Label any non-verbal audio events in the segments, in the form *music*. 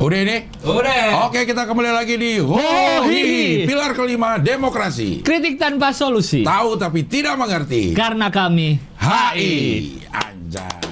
Udah ini? Udah. Oke, kita kembali lagi di Oh, Hohi, pilar kelima demokrasi. Kritik tanpa solusi. Tahu tapi tidak mengerti. Karena kami HI. Anjay.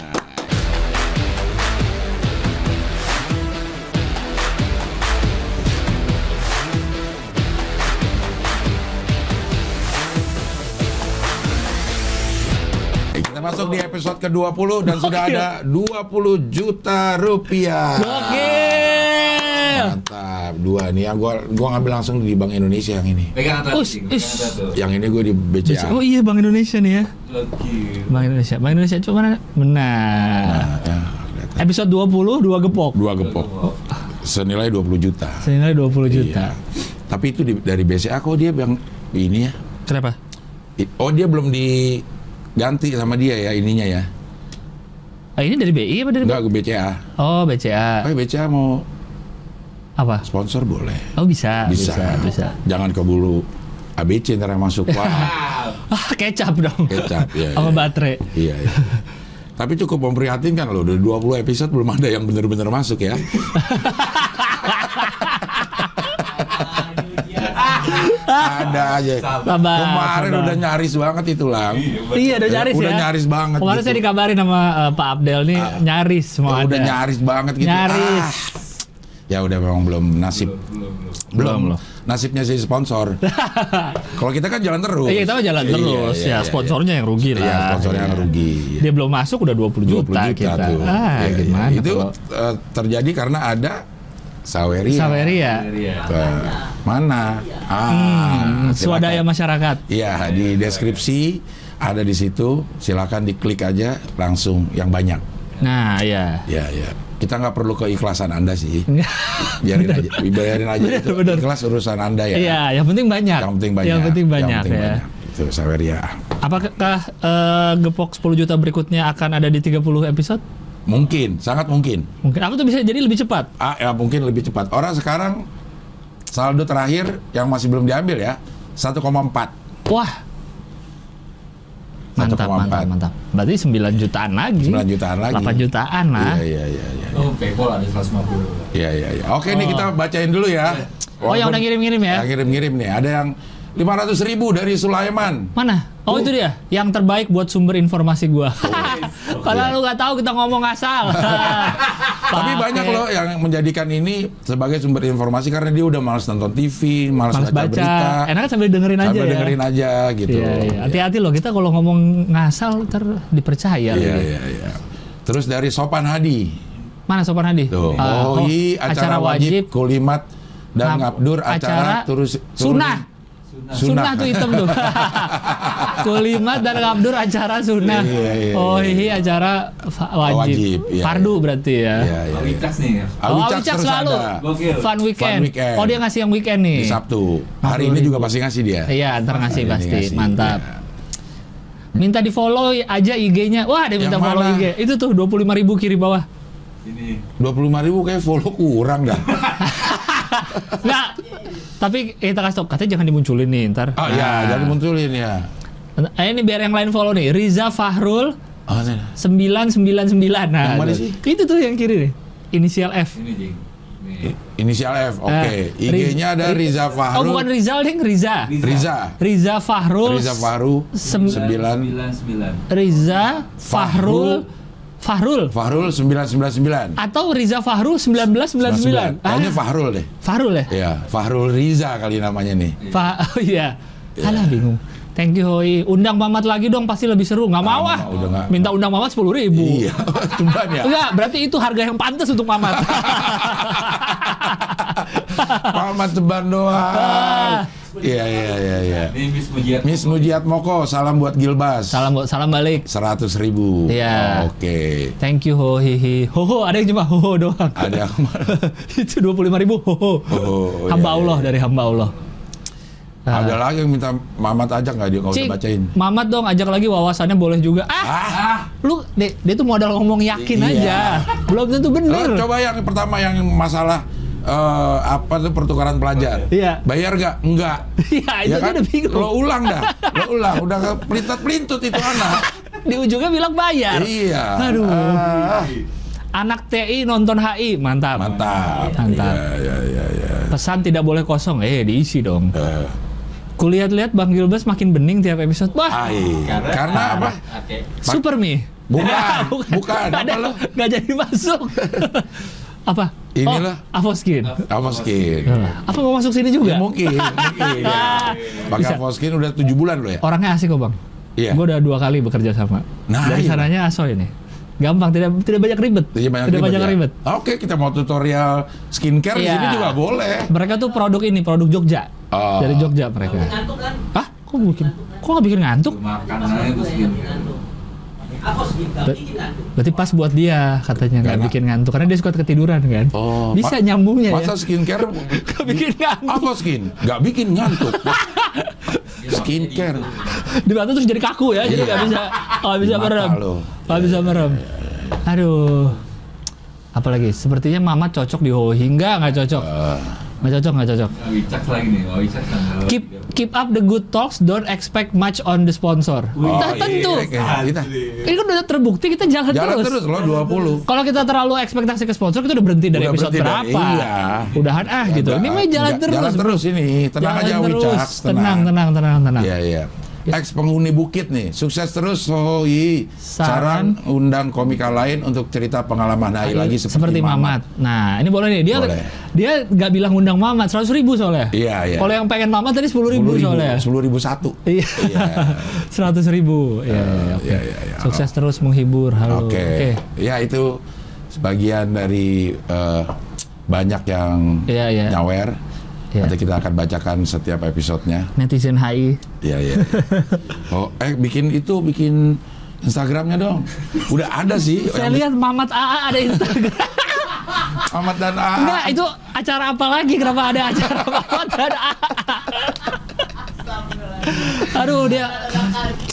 Masuk di episode ke-20 dan *laughs* sudah Gokil. ada 20 juta rupiah. Gokil. Mantap, dua nih yang gua gua ngambil langsung di Bank Indonesia yang ini. Pegang atas, Us. Yang ini gue di BCA. Oh iya Bank Indonesia nih ya. Gokil. Bank Indonesia. Bank Indonesia coba mana? Benar. Nah, ya, kelihatan. Episode 20 dua gepok. Dua gepok. Senilai 20 juta. Senilai 20 juta. Iya. Tapi itu di- dari BCA kok dia yang ini ya. Kenapa? Oh dia belum diganti sama dia ya ininya ya. Ah, ini dari BI apa dari Enggak BCA. Oh, BCA. Oh BCA mau Apa? sponsor boleh. Oh, bisa. Bisa. Bisa. bisa. Jangan keburu ABC ntar yang masuk. Wah, *laughs* Ah, kecap dong. kecap ya. *laughs* Sama ya. baterai. Iya, iya. Tapi cukup memprihatinkan loh, dari 20 episode belum ada yang benar-benar masuk ya. *laughs* ada aja. Sabar. Kemarin sabar. udah nyaris banget itu lang. Iya, udah nyaris Udah ya. nyaris banget Kemarin gitu. saya dikabarin sama eh, Pak Abdel nih nyaris mau Ya, ada. udah nyaris banget gitu. Nyaris. Ah. Ya udah memang belum nasib. Belum, belum. Belum. Belum. Nasibnya si sponsor. *laughs* Kalau kita kan jalan terus. Iya, kita mah jalan Iya, terus iya, ya. iya, Sponsornya yang rugi Iya, lah. sponsornya yang Iya. rugi. Dia belum masuk udah 20 juta, 20 juta kita. tuh. Ah, Iya, iya. gimana Itu kalau eh, terjadi karena ada Saweria. Saweria. Iya. Eh, mana? Ah, Hmm, swadaya masyarakat. Iya, di deskripsi ada di situ. Silakan diklik aja langsung yang banyak. Nah, ya. Ya, ya. Kita nggak perlu keikhlasan Anda sih. Biarin aja, *laughs* biarin aja itu. bener. Ikhlas urusan Anda ya. Iya, yang penting banyak. Yang penting banyak. Yang penting banyak penting ya. banyak. Itu Saweria. Apakah eh, gepok 10 juta berikutnya akan ada di 30 episode? Mungkin, sangat mungkin. Mungkin apa tuh bisa jadi lebih cepat? Ah, ya mungkin lebih cepat. Orang sekarang saldo terakhir yang masih belum diambil ya 1,4. Wah. Mantap, 1,4. mantap, mantap. Berarti 9 jutaan lagi. 9 jutaan lagi. 8 jutaan lah. Iya, iya, iya, iya. Oh, PayPal ada 150. Iya, iya, iya. Oke, nih kita bacain dulu ya. Oh, yang udah ngirim-ngirim ya? Yang ngirim-ngirim nih. Ada yang 500 ribu dari Sulaiman. Mana? Oh, itu dia. Yang terbaik buat sumber informasi gua. Kalau *laughs* lu nggak tahu kita ngomong asal. *laughs* Tapi banyak loh yang menjadikan ini sebagai sumber informasi karena dia udah malas nonton TV, malas, Males baca, baca. berita. Enak kan sambil dengerin aja sambil ya. dengerin aja gitu. Iya, iya. Hati-hati loh kita kalau ngomong ngasal ntar dipercaya. Iya, iya, iya. Terus dari Sopan Hadi. Mana Sopan Hadi? Tuh, Ah, oh, acara, wajib, kulimat dan Ngab- ngabdur acara, acara terus Sunnah. Sunnah tuh hitam tuh. *laughs* Kulimat dan ngabdur acara sunnah. Iya, iya, oh iya acara fa- wajib. Wajib, iya, Fardu berarti ya. Iya, iya, iya. Nih ya. Oh, Awicak selalu. ada. Fun weekend. Fun weekend. Oh dia ngasih yang weekend nih. di Sabtu. Hari ini juga pasti ngasih dia. Iya, ntar ngasih Hari pasti. ngasih, Mantap. iya. Minta di follow aja IG-nya. Wah, dia minta Yang follow mana? IG. Itu tuh 25.000 ribu kiri bawah. Ini. 25 ribu kayak follow kurang dah. *laughs* *laughs* Nggak. Tapi eh, kita kasih tau, katanya jangan dimunculin nih ntar. Oh ya, jadi munculin ya. Eh, ini biar yang lain follow nih. Riza Fahrul Oh, ini. 999. Nah, Yang mana sih? Itu tuh yang kiri nih. Inisial F. Ini, Jing. Nih. Inisial F, oke. Eh, IG-nya ada Riz- Riza Oh, Fahrul. bukan Rizal, ding, Riza. Riza. Riza Fahrul. Riza Fahru Sem- 9 99. Riza Fahrul. Fahrul. Fahrul 999. Atau Riza Fahrul 1999. 99. Kayaknya Ah, Fahrul deh. Fahrul ya? Iya, Fahrul Riza kali namanya nih. Fa oh iya. Alah bingung. Thank you Hoi. Undang Mamat lagi dong pasti lebih seru. Nggak mau Ah, ah. udah. Minta undang Mamat 10 ribu. Iya, *laughs* tumban ya. Enggak, berarti itu harga yang pantas untuk Mamat. *laughs* Paman teban doang. Iya, iya, iya, iya. Ini Miss Mujiat. Miss Mujiat Moko, salam buat Gilbas. salam salam balik. 100 ribu. Iya. Oke. Thank you ho hi hi. Ho ho ada yang cuma ho ho doang. Ada yang *laughs* itu 25 ribu ho ho. Oh, hamba iya, Allah dari hamba Allah. Ah. Ada lagi yang minta Mamat ajak nggak dia kalau udah bacain? Mamat dong ajak lagi wawasannya boleh juga. Ah, Ah, lu dia, dia tuh modal ngomong yakin Iya. aja. Belum tentu Oh, bener. coba yang pertama yang masalah eh, apa tuh pertukaran pelajar. Iya. Bayar nggak? Enggak. *laughs* Iya, itu Ya kan? udah bingung. Lo ulang dah. *laughs* Lo ulang. Udah pelintat pelintut itu anak. Di ujungnya bilang bayar. iya. Aduh. Ah, Anak TI nonton HI, mantap. Mantap. Mantap. Ya, ya, ya, ya. Pesan tidak boleh kosong, eh diisi dong. Eh, Kulihat-lihat Bang Gilbert makin bening tiap episode. Wah, ai. Karena apa? Oke. super mi. *laughs* Bukan, bukan. Apa ada, lo? nggak jadi masuk. Apa? Inilah. Oh, Avoskin. Avoskin. Apa mau masuk sini juga? Ya, mungkin, *laughs* mungkin. Ya. Pakai Avoskin udah tujuh bulan lo ya? Orangnya asik kok bang. Iya. Gue udah dua kali bekerja sama. Nah, Dari iya. sananya aso ini. Gampang, tidak tidak banyak ribet. Iya, banyak tidak ribet, banyak ya? ribet. Oke, kita mau tutorial skincare di Iya. sini juga boleh. Mereka tuh produk ini, produk Jogja. Oh. Dari Jogja mereka. Ngantuk kan? Ah, kok bikin? Kok nggak bikin ngantuk? Makanannya tuh sih. Berarti pas buat dia katanya nggak bikin ngantuk karena dia suka ketiduran kan. Oh, Bisa nyambungnya Masa ya. skincare *laughs* Nggak bikin ngantuk. Avoskin nggak bikin ngantuk. skincare. Dibantu terus jadi kaku ya, jadi nggak bisa nggak bisa merem. Nggak bisa merem. Aduh. Apalagi sepertinya Mama cocok di Hohi enggak nggak cocok. Eh, Nggak cocok nggak cocok. Wicak lagi nih, Wicak. Keep keep up the good talks, don't expect much on the sponsor. Oh, Nah, tentu. iya, kita Ini kan udah terbukti kita jalan, jalan terus. terus lo 20. Kalau kita terlalu ekspektasi ke sponsor, kita udah berhenti dari Udah episode berhenti dari- berapa? iya. Udahan ah gitu. Ini mah jalan Ja- terus. Jalan terus ini. Tenang Jalan aja terus. Wicak, Tenang, tenang, tenang, tenang. Iya, iya. Ex penghuni bukit nih, sukses terus Sohoi. Saran. Saran undang komika lain untuk cerita pengalaman hari lagi seperti, Mamat. Nah, ini boleh nih. Dia Boleh. dia nggak bilang undang Mamat, 100 ribu soalnya. Iya, iya. Kalau yang pengen Mamat tadi 10 ribu, soalnya. sepuluh ribu satu. Iya. Iya. *laughs* 100 ribu. Iya, iya, oke. iya, iya, iya. Sukses terus menghibur. Halo. Oke. Ya itu sebagian dari eh, banyak yang Iya, iya. nyawer. Iya. Nanti kita akan bacakan setiap episodenya. Netizen HI. Iya iya. *laughs* oh eh bikin itu bikin Instagramnya dong. Udah ada sih. Saya yang- lihat Mamat AA ada Instagram. *laughs* Ahmad dan AA. Enggak, itu acara apa lagi? Kenapa ada acara Mamat dan AA? Aduh, dia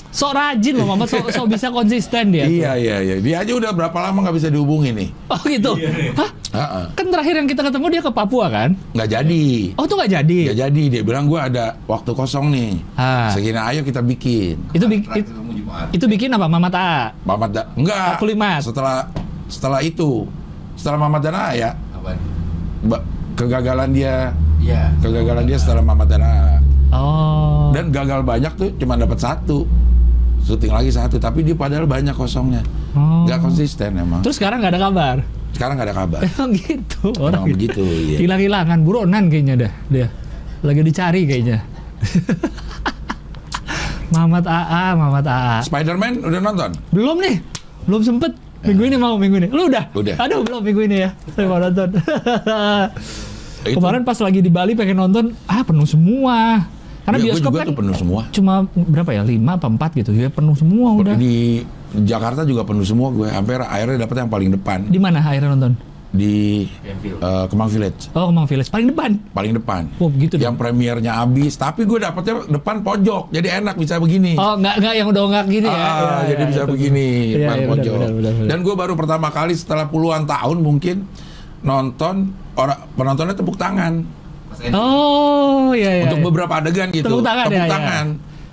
sok rajin loh Mamat, sok, sok bisa konsisten dia. tuh. Iya iya iya. Dia aja udah berapa lama nggak bisa dihubungi nih. Oh gitu. Hah? Heeh. Kan terakhir yang kita ketemu dia ke Papua kan? Nggak jadi. Oh tuh nggak jadi. Nggak jadi. Dia bilang gua ada waktu kosong nih. Ah. Segini ayo kita bikin. Itu, bik- Terakhir it- itu bikin apa Mamat AA? Mamat da- enggak. Setelah setelah itu, setelah Mamat dan AA ya, Apa kegagalan dia, Iya. kegagalan dia setelah Mamat dan AA. Oh. Dan gagal banyak tuh cuma dapat satu. Syuting lagi satu, tapi dia padahal banyak kosongnya. Oh. Nggak konsisten emang. Terus sekarang nggak ada kabar. Sekarang nggak ada kabar. *laughs* Emang gitu. Orang Emang begitu, iya. Hilang-hilangan, buronan kayaknya dah dia. Lagi dicari kayaknya. *laughs* Mamat AA, Mamat AA. Spider-Man udah nonton? Belum nih, belum sempet. Minggu ini mau minggu ini. Lu udah? Udah. Aduh belum minggu ini ya. *laughs* Saya mau nonton. Kemarin pas lagi di Bali pengen nonton, ah penuh semua. Karena Ya, bioskop juga kan tuh penuh semua. cuma berapa ya? lima apa empat gitu. Ya penuh semua udah. Di Jakarta juga penuh semua gue. Hampir akhirnya dapet yang paling depan Di mana akhirnya nonton? di eh, Kemang Village. Oh, Kemang Village paling depan. Paling depan. Oh, dong. Yang premiernya abis, tapi gue dapetnya depan pojok. Jadi enak bisa begini. Oh, enggak enggak yang udah enggak gini ya. Ah, Iya, jadi iya, bisa itu. begini Iya, depan iya, benar, pojok. benar, benar, benar. Dan gue baru pertama kali setelah puluhan tahun mungkin nonton orang penontonnya tepuk tangan Oh, iya iya. untuk iya. beberapa adegan gitu. Tepuk tangan ya, ya. tangan.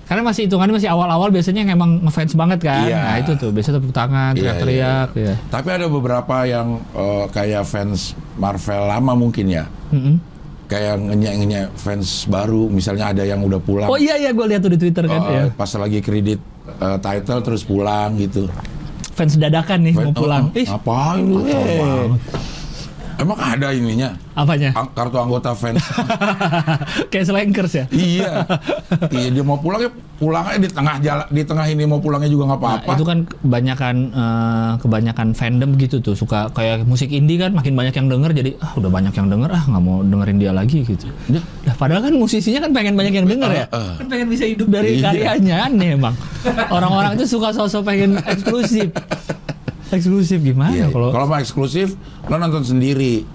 Karena masih hitungannya masih awal-awal biasanya yang emang ngefans banget kan. Iya. Nah, itu tuh biasanya tepuk tangan, Iya, teriak-teriak iya. ya. Tapi ada beberapa yang eh, kayak fans Marvel lama mungkin ya. Mm-mm. Kayak ngenyek-ngenyek fans baru, misalnya ada yang udah pulang. Oh iya iya gue lihat tuh di Twitter kan eh, ya. Pas lagi kredit eh, title terus pulang gitu. Fans dadakan nih mau Fan- pulang. oh, Ih, ngapain lu? Emang ada ininya? apanya? Ang- Kartu anggota fans. *laughs* Kayak slankers ya. iya. Iya dia mau pulang ya pulang aja di tengah jalan di tengah ini mau pulangnya juga nggak Nah, apa-apa. itu kan kebanyakan eh, kebanyakan fandom gitu tuh suka kayak musik indie kan makin banyak yang denger jadi ah udah banyak yang denger ah nggak mau dengerin dia lagi gitu. Ya. Lah padahal kan musisinya kan pengen banyak yang denger ya. Eh, eh. Kan pengen bisa hidup dari Iya. karyanya aneh emang. Orang-orang itu suka sosok pengen eksklusif. Eksklusif gimana Iya, kalau Kalau mau eksklusif, lo nonton sendiri.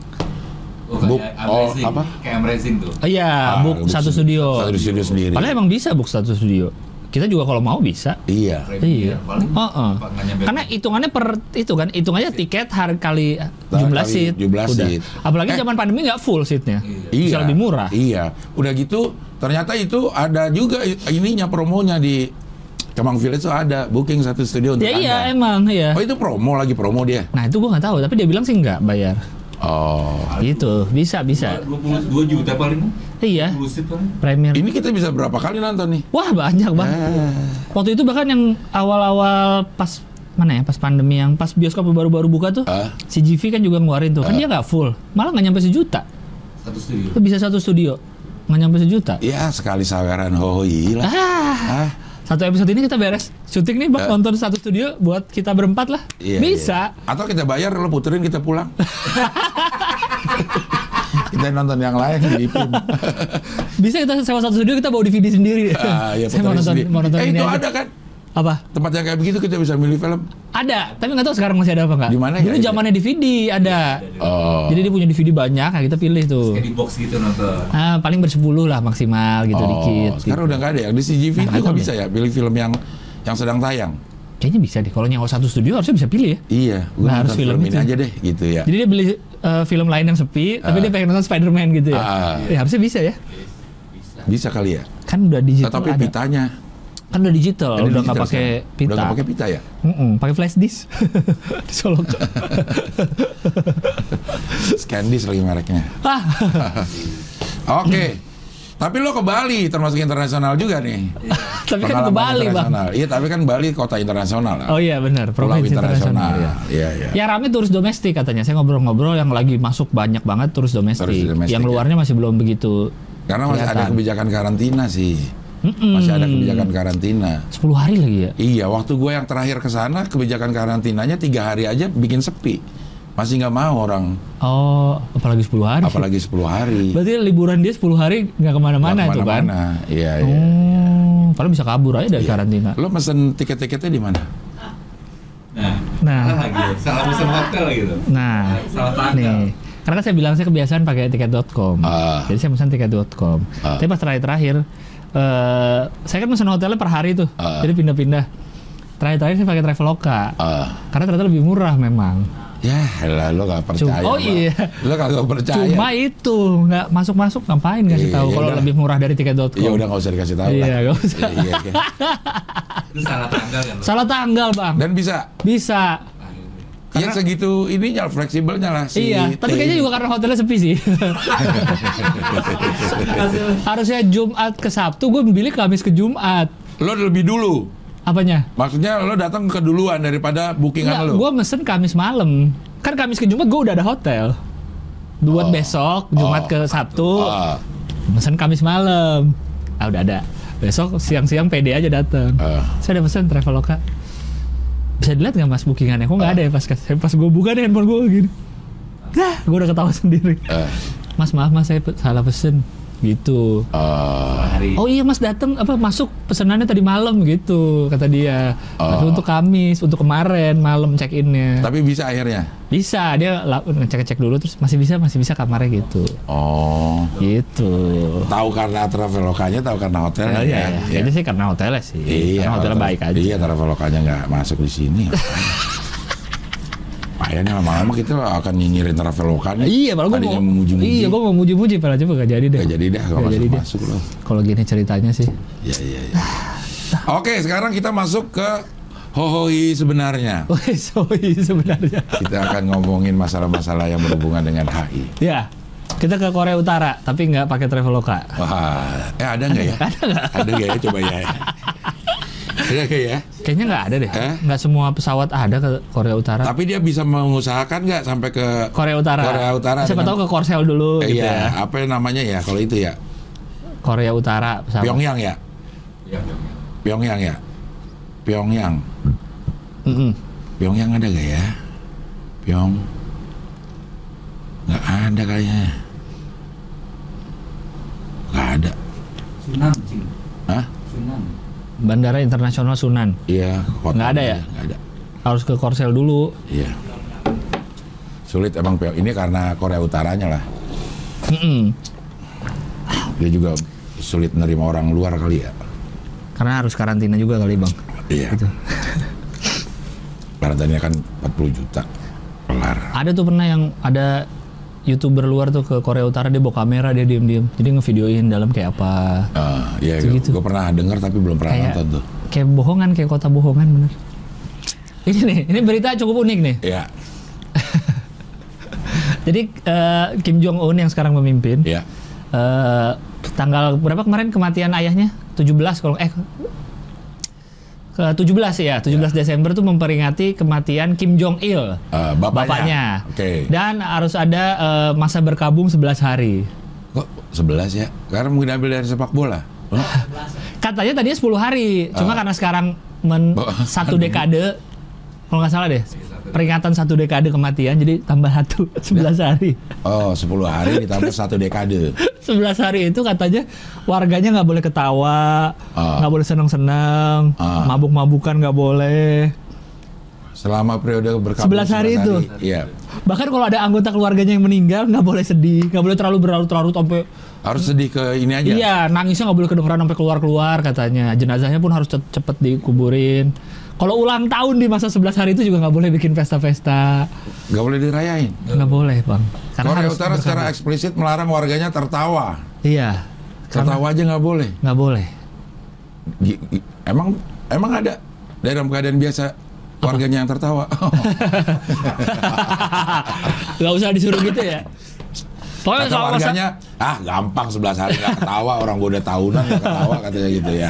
Oh, Book- kayak oh, Amazing. apa? Kayak Amazing tuh. Oh, Iya, Ah, book book satu studio. satu studio sendiri. Padahal emang bisa book satu studio. Kita juga kalau mau bisa. Iya. Premier, paling Heeh. apa, nggak nyampe- Karena hitungannya per itu kan, hitungannya tiket harga kali jumlah kali seat. jumlah Udah. seat. Apalagi Eh. zaman pandemi nggak full seatnya. Iya. Bisa lebih murah. Iya. Udah gitu, ternyata itu ada juga ininya promonya di Kemang Village tuh ada booking satu studio untuk Ya iya Anda. emang ya. Oh itu promo lagi promo dia. Nah itu gua nggak tahu, tapi dia bilang sih nggak bayar. Oh. Gitu, bisa bisa. 22 juta paling. Iya. Premier. Ini kita bisa berapa kali nonton nih? Wah banyak bang. Ah. Waktu itu bahkan yang awal-awal pas mana ya, pas pandemi yang pas bioskop baru-baru buka tuh, si GV kan juga ngeluarin tuh, kan dia nggak full, malah nggak nyampe sejuta. Satu studio. Itu bisa satu studio, nggak nyampe sejuta. Ya sekali saweran hoi lah. Ah, Ah, satu episode ini kita beres syuting nih, bang nonton satu studio buat kita berempat lah. iya, bisa. iya. Atau kita bayar lo puterin kita pulang. *laughs* kita nonton yang lain di. Bisa kita sewa satu studio kita bawa DVD sendiri. ah, ya, *laughs* Saya mau nonton, sendiri. mau nonton eh, ini itu aja. ada kan? Apa? Tempat yang kayak begitu kita bisa milih film. Ada, tapi nggak tahu sekarang masih ada apa nggak. Di mana ya? Dulu zamannya DVD ada. Oh. Jadi dia punya DVD banyak, nah kita pilih tuh. Kayak di box gitu nonton. Ah, paling bersepuluh lah maksimal gitu oh, dikit. Sekarang gitu. udah nggak ada ya. Di CGV Nah, itu nggak bisa ya pilih film yang yang sedang tayang. Kayaknya bisa deh. Kalau nyawa satu studio harusnya bisa pilih ya. Iya, gue Nah, harus film film ini itu. aja deh gitu ya. Jadi dia beli eh, film lain yang sepi, tapi Ah. dia pengen nonton Spider-Man gitu ya. Ah. Ya harusnya bisa ya. Bisa kali ya. Kan udah digital Tapi ada. pitanya Kan udah digital, Ada udah nggak pakai pita. Udah nggak pakai pita ya? Mm-mm, pakai flash disk. *laughs* Disolok. *laughs* Scandis lagi mereknya. ah, *laughs* Oke. Tapi lo ke Bali termasuk internasional juga nih. tapi kan ke Bali, Bang. Iya, tapi kan Bali kota internasional lah. Oh iya benar, Pulau provinsi internasional. ya. Iya, iya. Ya rame turis domestik katanya. Saya ngobrol-ngobrol yang lagi masuk banyak banget turis domestik. Turis domestik, yang ya. luarnya masih belum begitu. Karena masih ada kebijakan karantina sih. Mm-mm. Masih ada kebijakan karantina. 10 hari lagi ya. Iya, waktu gue yang terakhir ke sana kebijakan karantinanya tiga hari aja bikin sepi. Masih nggak mau orang, Oh, apalagi 10 hari. apalagi 10 hari. Berarti liburan dia 10 hari nggak ke mana-mana tuh kan? ke mana-mana. Iya, iya. Oh, padahal bisa kabur aja dari karantina. Lo pesen tiket-tiketnya di mana? Nah, Nah. salah lagi. Salah pesan hotel gitu. Nah, Salah tanggal. nih. Karena kan saya bilang saya kebiasaan pakai tiket.com. Ah. Jadi saya pesan tiket.com. Ah. Tapi pas terakhir-terakhir, eh saya kan pesan hotelnya per hari tuh. Ah. Jadi pindah-pindah. Terakhir-terakhir saya pakai Traveloka. Ah, Karena ternyata lebih murah memang. ya, lah lo gak percaya. Cuma- oh iya. Lo kagak percaya. Cuma itu nggak masuk-masuk ngapain kasih Iya, tahu iya, kalau udah. lebih murah dari tiket.com. Ya udah nggak usah dikasih tahu Iya, lah. nggak usah. Iya, iya, iya. Itu salah tanggal kan. Salah tanggal, Bang. Dan bisa. Bisa. Ya segitu ininya fleksibelnya lah si iya, tapi kayaknya juga karena hotelnya sepi sih. *laughs* Harusnya Jumat ke Sabtu, gue memilih Kamis ke Jumat. Lo lebih dulu. Apanya? Maksudnya lo datang keduluan daripada bookingan lo. gue mesen Kamis malam. Kan Kamis ke Jumat gue udah ada hotel. Buat Oh. besok, Jumat Oh. ke Sabtu, Ah, mesen Kamis malam. Ah udah ada. Besok siang-siang PD aja datang. ah. Saya udah pesen Traveloka. Bisa dilihat nggak mas bookingannya? Kok nggak ada ya pas pas gue buka deh handphone gue gini. Nah, gue udah ketawa sendiri. Eh, Mas maaf mas saya salah pesen gitu. Hari. Oh iya mas datang apa masuk pesenannya tadi malam gitu kata dia. Oh. untuk Kamis untuk kemarin malam check innya. Tapi bisa akhirnya. Bisa dia ngecek ngecek dulu terus masih bisa masih bisa kamarnya gitu. Oh. Gitu. Tahu karena travelokanya, tahu karena hotelnya ya. iya. Kayaknya sih karena hotelnya sih. Iya, Karena hotelnya baik aja. Iya, travelokanya nggak masuk di sini. *laughs* Kayaknya lama-lama kita akan nyinyirin travelokanya. Iya, malah gue mau memuji-muji. Iya, gue mau muji-muji, padahal coba gak jadi deh. Gak jadi dah kalau Nggak jadi masuk deh. masuk loh. Kalau gini ceritanya sih. Iya iya. iya. Oke, sekarang kita masuk ke hohoi sebenarnya. *laughs* Sorry sebenarnya. Kita akan ngomongin masalah-masalah yang berhubungan dengan HI. Ya, kita ke Korea Utara, tapi nggak pakai Traveloka. Wah, eh ada nggak ya? Ada nggak? Ada nggak ya? Coba ya. *laughs* Ada nggak ya? Kayaknya nggak ada deh. Eh? Nggak semua pesawat ada ke Korea Utara. Tapi dia bisa mengusahakan nggak sampai ke Korea Utara. Korea Utara Siapa dengan- tahu ke Korsel dulu Eh, gitu iya, ya. apa namanya ya kalau itu ya? Korea Utara pesawat. Pyongyang ya? Ya, ya. Pyongyang ya? Pyongyang. Mm-mm. Pyongyang ada gak ya? Pyong. Nggak ada kayaknya. Nggak ada. Sunan. Hah? Sunan. Bandara Internasional Sunan. Iya. Nggak ada ya? Nggak ada. Harus ke Korsel dulu. Iya. Sulit emang Pyong. Ini karena Korea Utaranya lah. Mm-mm. Dia juga sulit nerima orang luar kali ya. Karena harus karantina juga kali bang. Iya. Gitu. Karantinanya kan 40 juta. Kelar. Ada tuh pernah yang ada youtuber luar tuh ke Korea Utara dia bawa kamera dia diem-diem jadi ngevideoin dalam kayak apa Ah, iya, Segitu. gue pernah dengar tapi belum pernah kayak nonton tuh. kayak bohongan kayak kota bohongan bener ini nih ini berita cukup unik nih Iya, *laughs* jadi eh, Kim Jong Un yang sekarang memimpin iya. eh, tanggal berapa kemarin kematian ayahnya 17 kalau eh ke 17 ya 17 Desember tuh memperingati kematian Kim Jong Il Eh, bapaknya. bapaknya. Oke. Dan harus ada eh, masa berkabung 11 hari. Kok 11 ya? Karena mungkin ambil dari sepak bola. *laughs* Katanya tadinya 10 hari, cuma Ah. karena sekarang men satu *laughs* dekade kalau nggak salah deh. Peringatan satu dekade kematian jadi tambah satu 11 hari. Oh, 10 hari ditambah satu dekade. *laughs* 11 hari itu katanya warganya nggak boleh ketawa, Ah. nggak boleh seneng-seneng, Ah. mabuk-mabukan nggak boleh. Selama periode berkabung 11 hari itu? Iya. Bahkan kalau ada anggota keluarganya yang meninggal nggak boleh sedih, nggak boleh terlalu berlarut-larut sampai Harus sedih ke ini aja. Iya, nangisnya nggak boleh kedengeran sampai keluar-keluar katanya. Jenazahnya pun harus cep- cepet dikuburin. Kalau ulang tahun di masa 11 hari itu juga nggak boleh bikin pesta-pesta. Gak boleh dirayain. Nggak boleh, Bang. Karena Korea Utara secara eksplisit melarang warganya tertawa. Iya. Tertawa aja nggak boleh. nggak boleh. Emang emang ada dalam keadaan biasa warganya yang tertawa. *laughs* Nggak usah disuruh gitu ya. Pokoknya Kata masa- warganya, ah gampang 11 hari nggak ketawa orang gue udah tahunan nggak ketawa katanya gitu ya.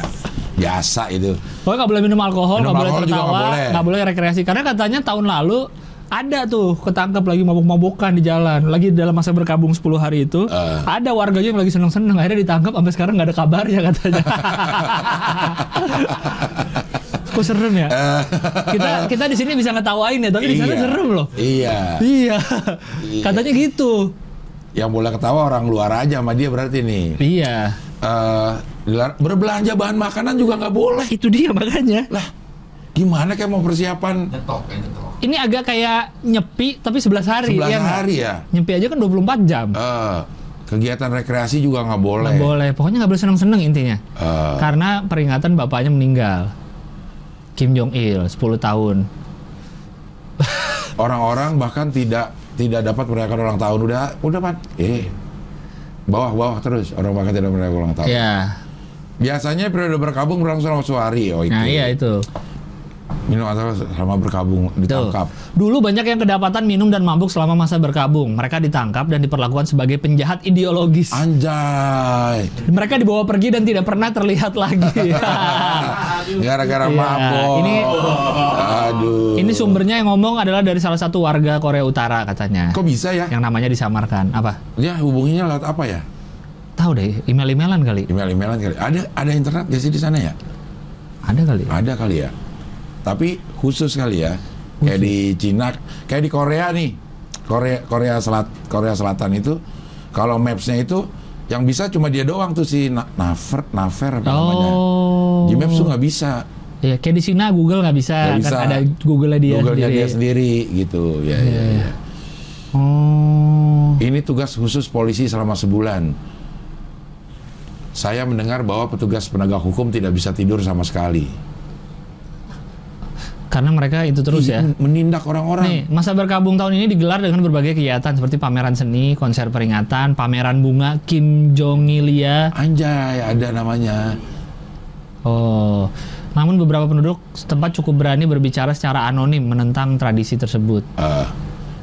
Biasa itu. Pokoknya nggak boleh minum alkohol, nggak boleh tertawa, nggak boleh. boleh rekreasi. Karena katanya tahun lalu ada tuh ketangkep lagi mabuk-mabukan di jalan. Lagi dalam masa berkabung 10 hari itu, Eh. ada warganya yang lagi seneng-seneng. Akhirnya ditangkap sampai sekarang nggak ada kabarnya katanya. *laughs* Kok serem ya? kita kita di sini bisa ngetawain ya, tapi di sana Iya. serem loh. Iya. Iya. Katanya gitu. Yang boleh ketawa orang luar aja sama dia berarti nih. Iya. Eh, dilar- berbelanja bahan makanan juga nggak boleh. Itu dia makanya. Lah, gimana kayak mau persiapan Nyetok kayak nyetok. Ini agak kayak nyepi tapi 11 hari. 11 iya nggak? hari ya? Nyepi aja kan 24 jam. Eh, kegiatan rekreasi juga nggak boleh. Nggak boleh. Pokoknya nggak boleh seneng-seneng intinya. Eh, Karena peringatan bapaknya meninggal. Kim Jong Il 10 tahun. orang-orang bahkan tidak tidak dapat merayakan ulang tahun udah udah pan eh bawah bawah terus orang bahkan tidak merayakan ulang tahun. Ya. Biasanya periode berkabung berlangsung selama sehari oh itu. Nah, iya itu. Minum atau selama berkabung Tuh. ditangkap. Dulu banyak yang kedapatan minum dan mabuk selama masa berkabung. Mereka ditangkap dan diperlakukan sebagai penjahat ideologis. Anjay. Mereka dibawa pergi dan tidak pernah terlihat lagi. *laughs* Gara-gara Iya, mabok. ini- aduh. Ini sumbernya yang ngomong adalah dari salah satu warga Korea Utara katanya. Kok bisa ya? Yang namanya disamarkan. Apa? Ya hubunginya lewat apa ya? Tahu deh, email-emailan kali. Email-emailan kali. Ada ada internet gak sih di sana ya? Ada kali. Ada kali ya. Tapi khusus kali ya. Kayak di Cina, kayak di Korea nih. Korea Korea Selat Korea Selatan itu kalau maps-nya itu yang bisa cuma dia doang tuh si Na- Naver Naver apa namanya. Oh. Di Maps tuh nggak bisa. Iya, kayak di Cina Google nggak bisa, kan bisa. ada Google-nya dia Google-nya sendiri. dia sendiri gitu. Ya, ya, ya. Oh. Ini tugas khusus polisi selama sebulan. Saya mendengar bahwa petugas penegak hukum tidak bisa tidur sama sekali. Karena mereka itu terus ya. Iya, Menindak orang-orang. Nih, masa berkabung tahun ini digelar dengan berbagai kegiatan seperti pameran seni, konser peringatan, pameran bunga Kim Jong Ilia. Anjay, ada namanya. Oh. Namun beberapa penduduk setempat cukup berani berbicara secara anonim menentang tradisi tersebut. Eh,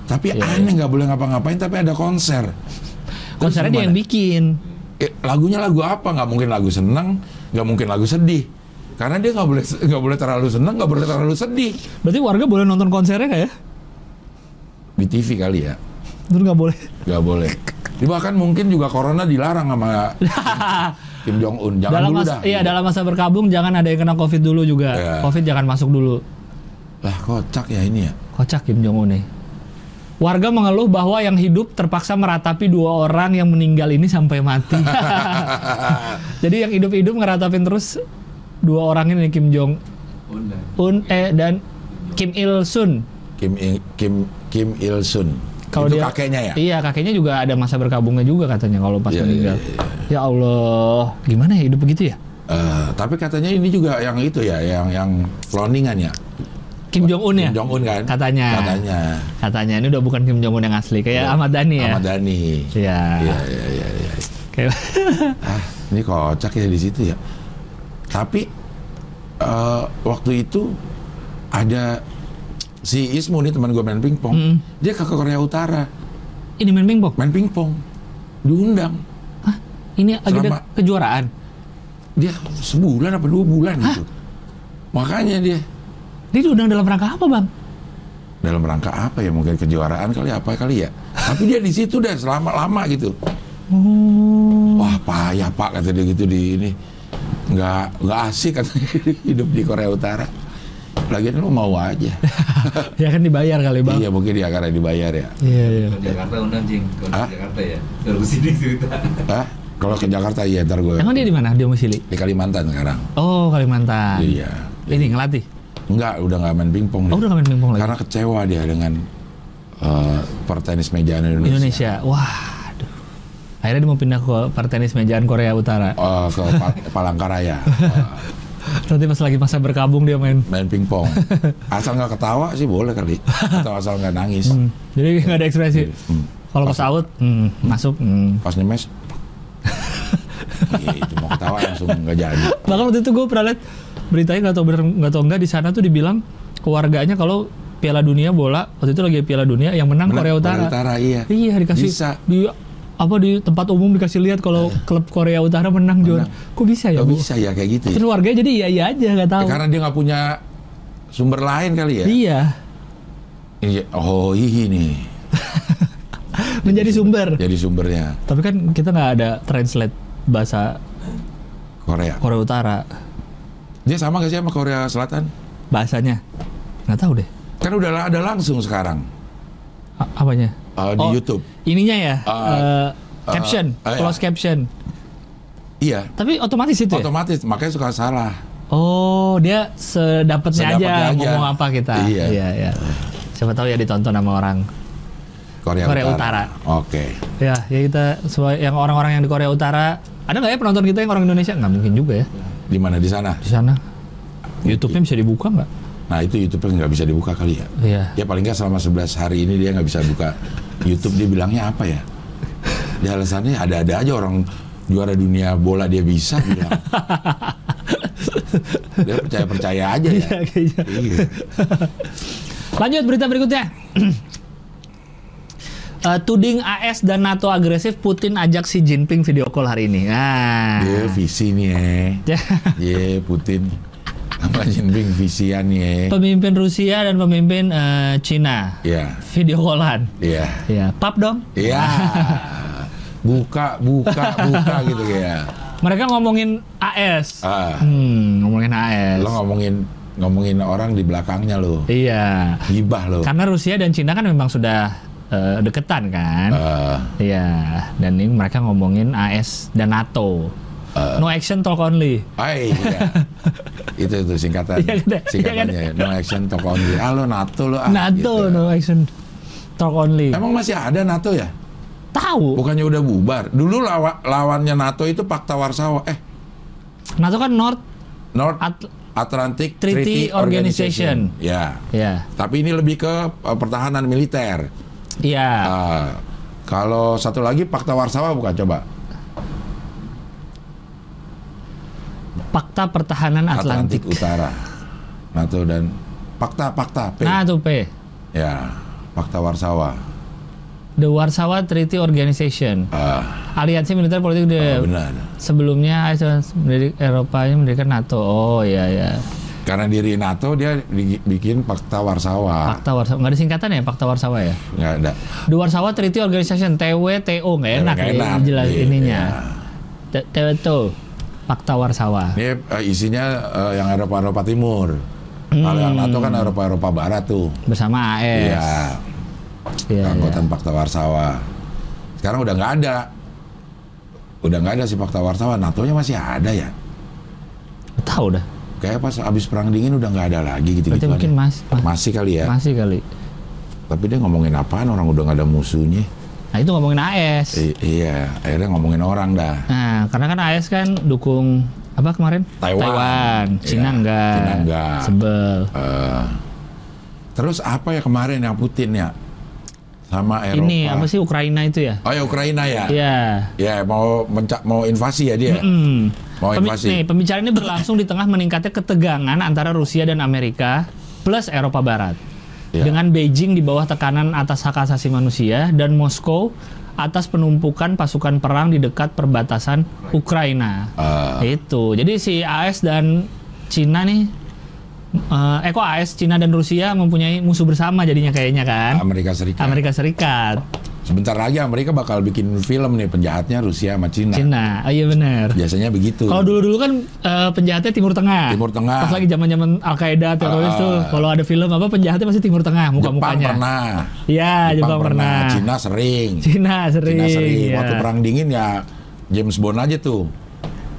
tapi Iya, aneh nggak boleh ngapa-ngapain tapi ada konser. Konsernya dia yang bikin. Eh, lagunya lagu apa? Nggak mungkin lagu seneng, nggak mungkin lagu sedih. Karena dia nggak boleh nggak boleh terlalu seneng, nggak boleh terlalu sedih. Berarti warga boleh nonton konsernya nggak ya? Di TV kali ya, Terus nggak boleh. nggak boleh. Bahkan mungkin juga corona dilarang sama *laughs* Kim Jong Un. Jangan dalam dulu mas- dah. Iya, dalam masa berkabung jangan ada yang kena Covid dulu juga. Iya. Covid jangan masuk dulu. Lah kocak ya ini ya. Kocak Kim Jong Un nih. Warga mengeluh bahwa yang hidup terpaksa meratapi dua orang yang meninggal ini sampai mati. *laughs* *laughs* Jadi yang hidup-hidup ngeratapin terus dua orang ini Kim Jong. Un eh dan Kim Il Sun. Kim Il- Kim Kim Il Sun. Kalau Itu dia kakeknya ya. Iya, kakeknya juga ada masa berkabungnya juga katanya kalau pas Iya, meninggal. iya, Ya Allah, gimana ya hidup begitu ya? Eh, tapi katanya ini juga yang itu ya, yang yang cloningan ya. Kim Jong Un ya? Kim Jong Un kan? Katanya. Katanya. Katanya ini udah bukan Kim Jong Un yang asli, kayak Ahmad Dhani ya. Ahmad Dhani. Iya. Iya, iya, iya, iya. Kayak *laughs* Ah, ini kocak ya di situ ya. Tapi eh, waktu itu ada si Ismu nih teman gue main pingpong. Mm. Dia ke Korea Utara ini main pingpong. main pingpong. Diundang. Hah? Ini agenda kejuaraan. Dia sebulan apa dua bulan gitu. Makanya dia Dia diundang dalam rangka apa, Bang? dalam rangka apa ya mungkin kejuaraan kali apa kali ya. Tapi dia di situ deh selama lama gitu. Oh. Wah payah pak kata dia gitu di ini nggak nggak asik katanya *laughs* hidup di Korea Utara. Lagian lu mau aja. *laughs* ya kan dibayar kali, Bang. iya mungkin dia karena dibayar ya. Iya, iya. Ke Jakarta undang jing, ke? Jakarta ya. Kalau ke sini cerita. Hah? Kalau ke Jakarta iya ntar gue Emang dia di mana? Domisili? di Kalimantan sekarang. Oh, Kalimantan. Iya. Ini ngelatih. Enggak, udah nggak main pingpong. Oh, dia. udah nggak main pingpong lagi. Karena kecewa dia dengan eh, pertenis mejaan Indonesia. Indonesia. Wah, aduh. Akhirnya dia mau pindah ke partenis mejaan Korea Utara. Eh, ke Pal- *laughs* Palangkaraya *laughs* Nanti pas lagi masa berkabung dia main. main pingpong. *laughs* Asal nggak ketawa sih boleh kali. Atau asal nggak nangis. Hmm. Jadi nggak ada ekspresi. Hmm. Kalau pas out, hmm, masuk. Hmm. Pas nyemes, *laughs* Iya, itu mau ketawa langsung nggak jadi. Bahkan waktu itu gue pernah lihat beritanya nggak tahu bener nggak tahu enggak di sana tuh dibilang keluarganya kalau Piala Dunia bola waktu itu lagi Piala Dunia yang menang Menang Korea Utara. Korea Utara iya. Iya dikasih Bisa. di apa di tempat umum dikasih lihat kalau klub Korea Utara menang juara. Kok bisa ya bu? bisa ya kayak gitu ya. Terus warganya jadi iya iya aja nggak tahu. Ya, karena dia nggak punya sumber lain kali ya. Iya Iya. Oh ini *laughs* menjadi sumber. jadi sumbernya Tapi kan kita nggak ada translate bahasa Korea. Korea Utara Dia sama gak sih sama Korea Selatan? bahasanya nggak tahu deh Kan udah ada langsung sekarang A- apanya. Eh, di Oh. YouTube. Ininya ya Uh, eh, caption, uh, iya. close caption. Iya. Tapi otomatis itu ya? Otomatis makanya suka salah. Oh, dia sedapatnya aja, Sedapatnya aja. ngomong apa kita. Iya. iya, iya. Siapa tahu ya ditonton sama orang. Korea, Korea Utara. Oke. Ya, ya kita sesuai yang orang-orang yang di Korea Utara. Ada nggak ya penonton kita yang orang Indonesia? Nggak mungkin juga ya Di mana di sana? di sana. YouTube-nya bisa dibuka nggak? Nah itu YouTube nggak bisa dibuka kali ya. Iya. Ya paling nggak selama 11 hari ini dia nggak bisa buka *laughs* YouTube. Dia bilangnya apa ya? Dia alasannya ada-ada aja orang juara dunia bola dia bisa bilang. *laughs* dia percaya-percaya aja ya. Iya, kayaknya. Iya. Lanjut berita berikutnya. *clears throat* Eh, tuding AS dan NATO agresif, Putin ajak Xi Jinping video call hari ini. Nah, Dia visi nih *laughs* ya. Iya Putin. Sama Jinping visian nih ya. pemimpin Rusia dan pemimpin eh, Cina Iya. video callan. Iya. Ya, pap dong. Iya. Buka, buka, buka gitu ya. Mereka ngomongin AS. Ah, Hmm, ngomongin AS. lo ngomongin ngomongin orang di belakangnya lo. Iya. Gibah lo. Karena Rusia dan Cina kan memang sudah eh, deketan kan. Eh, Iya. Dan ini mereka ngomongin AS dan NATO. Eh. no action talk only. Hai, iya. *laughs* itu itu singkatan. Iya, kan? Singkatannya Iya, no action talk only. Ah lo NATO lo ah. NATO gitu. no action talk only. Emang masih ada NATO ya? Tahu. Bukannya udah bubar. Dulu lawa- lawannya NATO itu Pakta Warsawa. Eh, NATO kan North North At- Atlantic Treaty Organization. Ya. ya. Tapi ini lebih ke uh, pertahanan militer. Iya. Ah, kalau satu lagi Pakta Warsawa bukan coba? Fakta Pertahanan Atlantik, Atlantik. Utara. NATO dan Pakta Pakta P. Nah, tuh P. Ya, Pakta Warsawa. The Warsaw Treaty Organization. Ah, Aliansi militer politik di oh, benar. sebelumnya mendidik Eropa mendirikan NATO. Oh iya ya. Karena diri NATO dia di- bikin Pakta Warsawa. Fakta Warsaw. Nggak ada singkatan ya Fakta Warsaw ya? Nggak ada. The Warsaw Treaty Organization TWTO nggak enak ya enak. jelas Iya. ininya. T- TWTO. Fakta Warsaw. Ini eh, isinya eh, yang Eropa Eropa Timur. Kalau yang NATO kan Eropa Eropa Barat tuh. bersama AS. Iya, Iya, iya. anggotan Pakta Warsawa. Sekarang udah nggak ada. Udah nggak ada si Pakta Warsawa. NATO-nya masih ada ya. Tahu dah. Kayak pas abis perang dingin udah nggak ada lagi gitu gitu. mungkin mas, mas- Masih kali ya. masih kali. Tapi dia ngomongin apaan orang udah nggak ada musuhnya. Nah itu ngomongin AS. I- iya, akhirnya ngomongin orang dah. Nah karena kan AS kan dukung apa kemarin? Taiwan. Cina Iya, enggak. Cina enggak. Sebel. Eh, Terus apa ya kemarin yang Putin ya? Sama Eropa. Ini apa sih Ukraina itu ya? Oh ya Ukraina ya. Iya. Ya mau menca- mau invasi ya dia. Hmm. Mau Pemi- invasi. nih, pembicaraan ini berlangsung di tengah meningkatnya ketegangan antara Rusia dan Amerika plus Eropa Barat. Ya. Dengan Beijing di bawah tekanan atas hak asasi manusia dan Moskow atas penumpukan pasukan perang di dekat perbatasan Ukraina. Ah. Itu. Jadi si AS dan Cina nih eh, eh kok AS, Cina dan Rusia mempunyai musuh bersama jadinya kayaknya kan? Amerika Serikat. Amerika Serikat, Sebentar lagi Amerika bakal bikin film nih penjahatnya Rusia sama Cina. Cina. Oh iya benar. Biasanya begitu. Kalau dulu-dulu kan eh, penjahatnya Timur Tengah. Timur Tengah. Pas lagi zaman-zaman Al Qaeda teroris Ah. tuh, kalau ada film apa penjahatnya pasti Timur Tengah Jepang muka-mukanya. pernah. Iya, Jepang, pernah. Cina sering. Cina sering. Cina sering. iya. Waktu perang dingin ya James Bond aja tuh.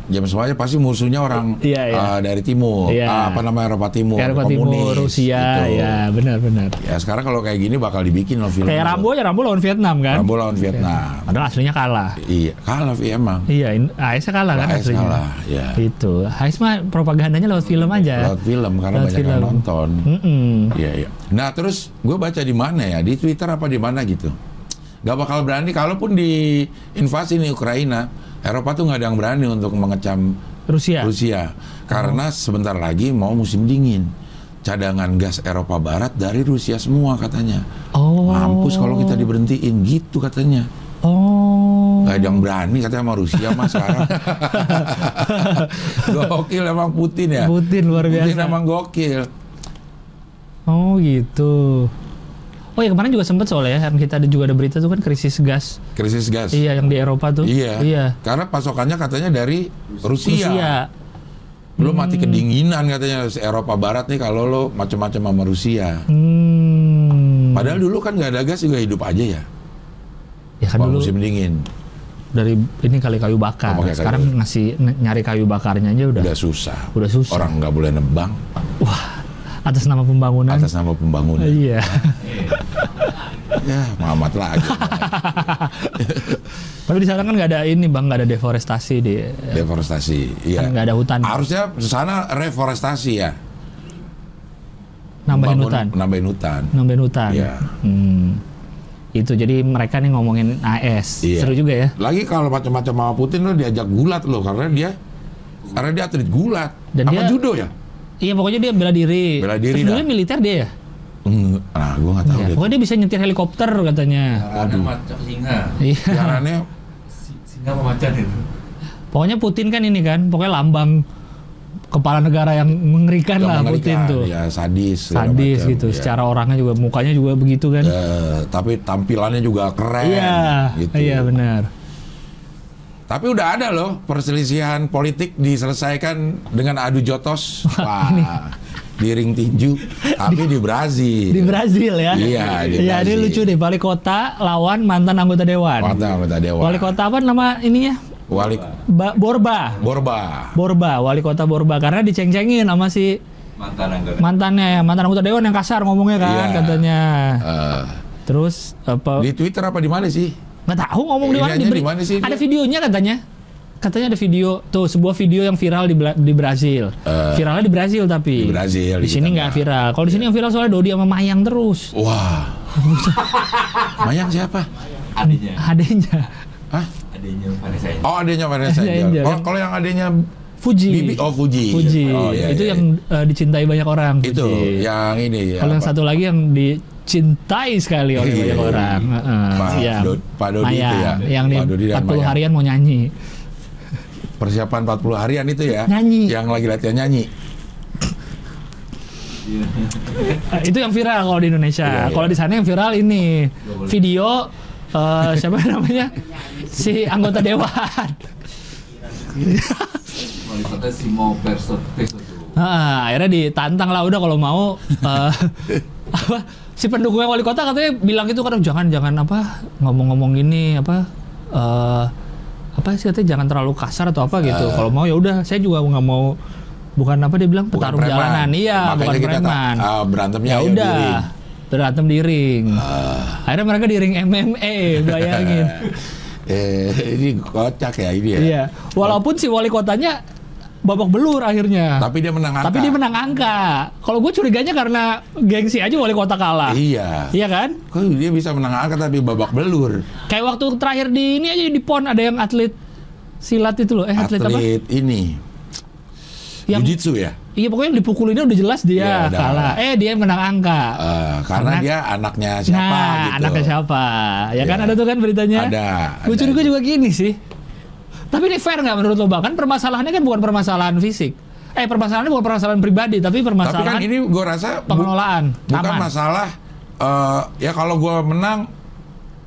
James aja pasti musuhnya orang Iya, iya. eh, dari timur. Iya. Ah, apa namanya Eropa Timur. Eropa komunis, Timur, Rusia, gitu. ya benar-benar. Ya sekarang kalau kayak gini bakal dibikin loh film. Kayak Rambo aja Rambo lawan Vietnam kan? Rambo lawan Vietnam. Padahal aslinya kalah. Iya, kalah Vi emang. Iya, AS kalah kan AS aslinya. kalah, ya. Itu. AS mah propagandanya lewat film aja. Lewat film karena Lewat banyak yang film. nonton. Mm-mm. Iya, iya. Nah, terus gue baca di mana ya? Di Twitter apa di mana gitu. Gak bakal berani, kalaupun di invasi nih Ukraina, Eropa tuh nggak ada yang berani untuk mengecam Rusia. Rusia. Karena sebentar lagi mau musim dingin. Cadangan gas Eropa Barat dari Rusia semua katanya. Oh. Mampus kalau kita diberhentiin, gitu katanya. Oh. Gak ada yang berani katanya sama Rusia mas sekarang. *laughs* gokil emang Putin ya. Putin luar biasa. Putin emang gokil. Oh gitu. Oh ya kemarin juga sempet soalnya ya, kita ada juga ada berita tuh kan krisis gas. Krisis gas. Iya yang di Eropa tuh. Iya. Iya. Karena pasokannya katanya dari Rusia. Rusia. Belum Hmm. mati kedinginan katanya Eropa Barat nih kalau lo macam-macam sama Rusia. Hmm. Padahal dulu kan nggak ada gas juga hidup aja ya. ya kan dulu musim dingin dari ini kali kayu bakar. Oh, kayu. Sekarang ngasih ny- nyari kayu bakarnya aja udah udah susah. udah susah. Orang nggak boleh nebang Wah, atas nama pembangunan. atas nama pembangunan. Iya. ya, Muhammad lagi. *laughs* Tapi di sana kan nggak ada ini bang, nggak ada deforestasi di, Deforestasi. Iya. kan nggak ada hutan. Harusnya di sana reforestasi ya. nambahin Bangun- hutan, Nambahin hutan. nambahin hutan. Iya. Hmm. Itu jadi mereka nih ngomongin AS, Iya. seru juga ya. Lagi kalau macam-macam sama Putin lo diajak gulat lo karena dia karena dia atlet gulat. Dan apa dia- judo ya? Iya pokoknya dia bela diri. Bela diri Sebelumnya dah. militer dia ya. Nah, gua nggak tahu Iya, deh. Pokoknya dia bisa nyetir helikopter katanya. Ada macam singa. Iya. Siarannya Si- Singa sama macan itu. Pokoknya Putin kan ini kan, pokoknya lambang kepala negara yang mengerikan yang lah mengerikan, Putin tuh. Ya, sadis. Sadis macam, gitu. ya. Secara orangnya juga mukanya juga begitu kan. Eh, tapi tampilannya juga keren. Iya. gitu. Iya benar. Tapi udah ada loh perselisihan politik diselesaikan dengan adu jotos. *laughs* Wah, di ring tinju, tapi di Brazil. Di Brazil ya. Iya, di Iya, ini Brazil. lucu deh. Wali kota lawan mantan anggota dewan. Mantan anggota dewan. Wali kota apa nama ininya? Wali Ba- Borba. Borba. Borba, wali kota Borba karena diceng-cengin sama si Mantan anggota. mantannya, mantan anggota dewan yang kasar ngomongnya kan Iya. katanya. Eh, Terus apa? di Twitter apa di mana sih? Nggak tahu ngomong di mana aja diberi- di sih Ada dia? videonya katanya. Katanya ada video tuh sebuah video yang viral di, Bla- di Brazil. Eh, Viralnya di Brazil tapi. di Brazil, Di di sini nggak nggak. viral. Kalau di sini yang viral soalnya Dodi sama Mayang terus. Wah. *laughs* Mayang siapa? Adiknya. Adanya Hah? Adiknya Vanessa Angel. Oh, adanya Vanessa Angel. Angel. Kalau kalau yang adanya Fuji. Bibi, oh Fuji. Fuji. Oh, iya, itu iya. yang eh, dicintai banyak orang. itu Fuji. yang ini. Kalau yang satu lagi yang dicintai sekali oleh Iya. banyak orang. Heeh, Pak iya. Do- Pak Dodi itu Mayang, ya? Yang Pak Dodi dan 40 Mayang. harian mau nyanyi. persiapan 40 harian itu ya. Nyanyi. Yang lagi latihan nyanyi. Iya. Itu yang viral kalau di Indonesia. Iya, iya. Kalau di sana yang viral ini video eh, *laughs* siapa namanya si anggota dewan. Ah, akhirnya ditantang lah udah kalau mau eh, *laughs* apa si pendukungnya wali kota katanya bilang gitu kan jangan jangan apa ngomong-ngomong gini apa eh apa sih katanya jangan terlalu kasar atau apa gitu. Kalau mau ya udah saya juga nggak mau bukan apa dia bilang Bukan petarung preman. jalanan iya Makanya bukan kita preman. ah, berantemnya ya ya udah berantem di ring. Akhirnya mereka di ring MMA bayangin. *laughs* Eh, ini kocak ya ini ya. Iya. Walaupun si wali kotanya babak belur akhirnya. Tapi dia menang angka. Tapi dia menang angka. Kalau gue curiganya karena gengsi aja wali kota kalah. Iya. Iya kan? Kok dia bisa menang angka tapi babak belur? Kayak waktu terakhir di ini aja di PON ada yang atlet silat itu loh. Eh atlet, apa? Atlet ini. Yang Jiu-jitsu ya? iya pokoknya yang dipukulinnya udah jelas dia Iya, udah. kalah. Eh dia menang angka. Eh, karena, Karena- dia anaknya siapa nah, gitu. anaknya siapa? Ya kan Iya. ada tuh kan beritanya. Ada. Gue curiga juga gini sih. Tapi ini fair nggak menurut lo bang? Kan permasalahannya kan bukan permasalahan fisik. Eh permasalahannya bukan permasalahan pribadi, tapi Tapi kan permasalahan ini gue rasa bu- pengelolaan. bukan Aman. masalah eh, ya kalau gue menang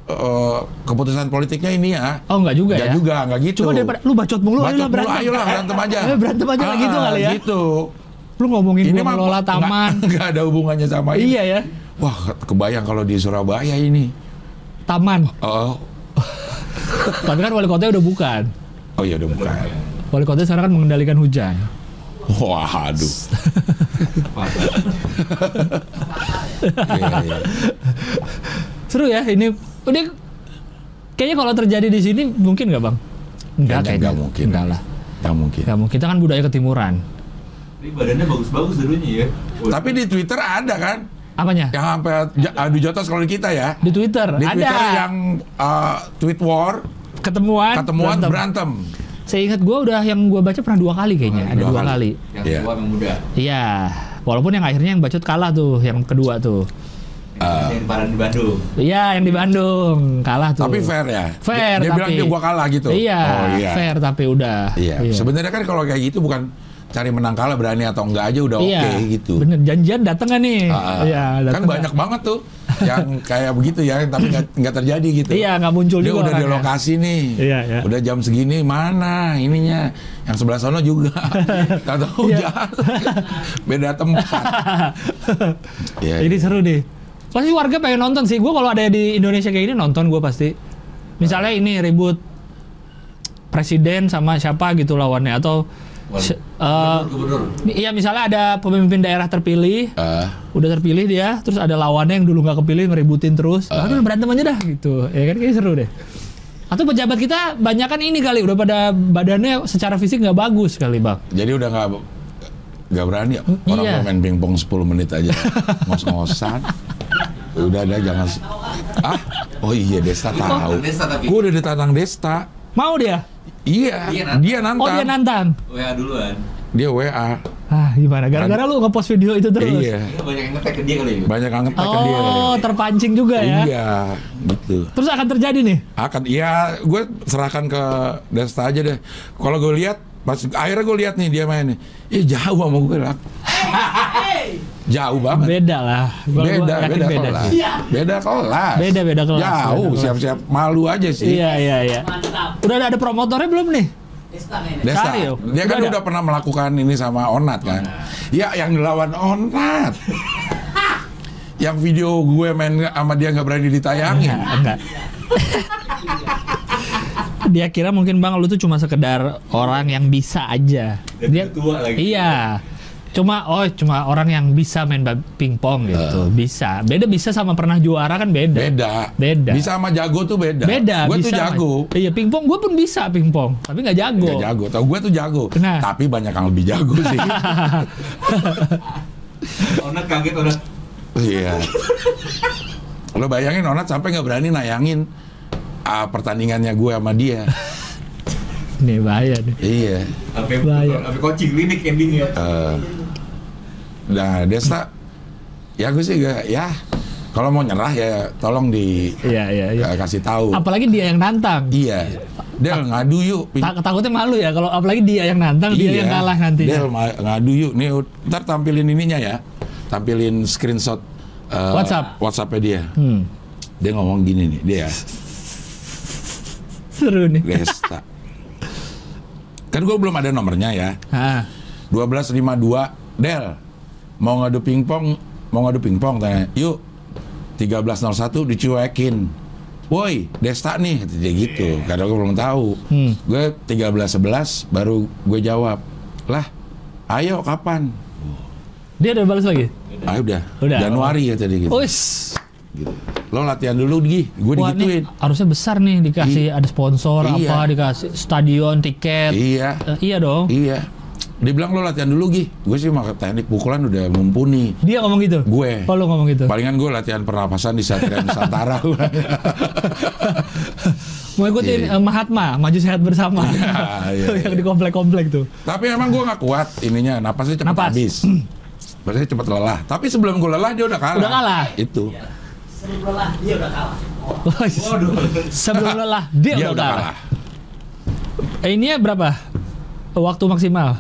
eh, keputusan politiknya ini ya. Oh enggak juga Nggak ya? juga, nggak gitu. Cuma daripada lu bacot mulu, Bacot ayolah mulu, berantem. ayolah berantem aja. Eh, berantem aja lah gitu Ah, kali ya. Gitu. Lu ngomongin Ini mengelola nggak- taman. *laughs* nggak ada hubungannya sama ini. iya ya, Wah, kebayang kalau di Surabaya ini. taman. Oh, *laughs* Tapi kan wali kotanya udah bukan. Oh iya udah bukan. Wali kota sekarang kan mengendalikan hujan. Wah, aduh. Iya, iya. Seru ya ini. Ini kayaknya kalau terjadi di sini mungkin nggak bang? Enggak Kayaknya kayaknya. nggak mungkin. Enggak lah. Nggak mungkin. Nggak mungkin. Kita kan budaya ketimuran. Ini badannya bagus-bagus dulunya ya. Tapi di Twitter ada kan Apanya? yang sampai adu jotos kalau di kita ya. Di Twitter Di ada Twitter yang uh, tweet war, ketemuan. ketemuan berantem. berantem. Saya ingat gue udah yang gue baca pernah dua kali kayaknya. ada Dua dua kali. kali. Yang Iya. tua yang muda. Iya. Walaupun yang akhirnya yang bacot kalah tuh, yang kedua tuh. Yang, yang di Bandung. Iya, yang di Bandung kalah tuh. Tapi fair ya. Fair, Dia, dia tapi bilang dia gua kalah gitu. Iya, Oh iya. fair tapi udah. Iya. Sebenarnya kan kalau kayak gitu bukan cari menang kalah berani atau enggak aja udah Iya, oke gitu. Bener, janjian dateng nih? Ah. Iya, kan dateng banyak banget tuh yang kayak begitu ya, tapi nggak terjadi gitu. Iya, nggak muncul Dia juga udah di lokasi nih. Iya, iya. Udah jam segini mana ininya? Yang sebelah sono juga. *laughs* Gak tahu Iya. Beda tempat. *laughs* Iya. Jadi seru deh. Pasti warga pengen nonton sih. Gue kalau ada di Indonesia kayak gini nonton gue pasti. Misalnya ini ribut presiden sama siapa gitu lawannya atau Eh, Gubernur. Iya misalnya ada pemimpin daerah terpilih, Eh, udah terpilih dia, terus ada lawannya yang dulu nggak kepilih ngeributin terus, Ah. aduh berantem aja dah gitu, ya kan kayak seru deh. Atau pejabat kita banyak kan ini kali udah pada badannya secara fisik nggak bagus kali bang. jadi udah nggak nggak berani ya? orang Iya. mau main pingpong 10 menit aja ngos-ngosan. *laughs* Udah ada jangan ah oh iya Desta tahu. Desta tapi. Gue udah ditantang Desta. Mau dia? Iya, Dia nantang. dia nantang. Oh dia nantang. WA duluan. Dia WA. Ah gimana? Gara-gara lu ngepost video itu terus. Iya. Ini banyak yang ngetek ke dia kali ya. Banyak angkat ke dia. Oh terpancing juga ya? Iya, betul. Terus akan terjadi nih? Akan iya, gue serahkan ke Desta aja deh. Kalau gue lihat pas akhirnya gue lihat nih dia main nih. Eh jauh sama gue lah. Jauh banget. Beda lah. Gua- gua Beda, yakin beda, beda kelas. sih. Beda kelas. Beda, beda kelas. Jauh, Beda kelas. siap-siap malu aja sih. Iya iya iya. Mantap. Udah ada mapromotornya belum nih? Desta kayaknya. Desta, dia kan Udah udah pernah melakukan ini sama Onat kan. Ya, yang dilawan Onat. *laughs* yang video gue main sama dia nggak berani ditayangin. Enggak, enggak. *laughs* Dia kira mungkin bang lu tuh cuma sekedar orang yang bisa aja. Dia tua lagi. Iya. Cuma oh cuma orang yang bisa main pingpong gitu. Bisa. Beda bisa sama pernah juara kan beda. Beda. Beda. Bisa sama jago tuh beda. Beda. Gue tuh jago. sama- Iya pingpong gue pun bisa pingpong, tapi nggak jago. Gak jago. Tau gue tuh jago. Nah. Tapi banyak yang lebih jago sih. *laughs* Onat kaget Onat. Iya. Lo bayangin Onat sampai nggak berani nayangin ah, pertandingannya gue sama dia. Nih bahaya nih. iya. Sampai sampai coaching klinik endingnya. Eh, nah, Desta, ya gue sih gak, ya kalau mau nyerah ya tolong di Iya iya iya. eh, kasih tahu. Apalagi dia yang nantang. Iya. Del ngadu yuk. Tak- takutnya malu ya kalau apalagi dia yang nantang, dia Iya. yang kalah nanti. Del ngadu yuk. Nih ntar tampilin ininya ya. Tampilin screenshot eh, WhatsApp. WhatsAppnya dia. Hmm. Dia ngomong gini nih, dia Seru nih. Desta. kan gue belum ada nomornya ya. Ah. 1252 Del mau ngadu pingpong mau ngadu pingpong tanya yuk 1301 dicuekin woi Desta nih dia gitu karena gue belum tahu Hmm. gue 1311 baru gue jawab lah ayo kapan Dia udah balas lagi. ah udah, Udah. Januari kata dia gitu. Uis. Gitu. lo latihan dulu Gi gue digituin nih harusnya besar nih dikasih ada sponsor Iya. apa dikasih stadion tiket. iya Eh, iya dong. iya Dia bilang lo latihan dulu Gi. Gue sih mah teknik pukulan udah mumpuni. Dia ngomong gitu. Gue. Oh, lu ngomong gitu. Palingan gue latihan pernapasan di Satria Nusantara. *laughs* Mau ikutin Iya. eh, Mahatma, maju sehat bersama. Iya, *laughs* iya, yang di komplek-komplek tuh. Tapi emang gue nggak kuat ininya, napasnya cepat Napas. habis. *clears throat* Berarti cepat lelah. Tapi sebelum gue lelah dia udah kalah. Udah kalah? Itu. Sebelum lelah dia udah kalah. Waduh. Sebelum lelah dia, Dia udah, udah kalah. kalah. Eh, ini berapa? Waktu maksimal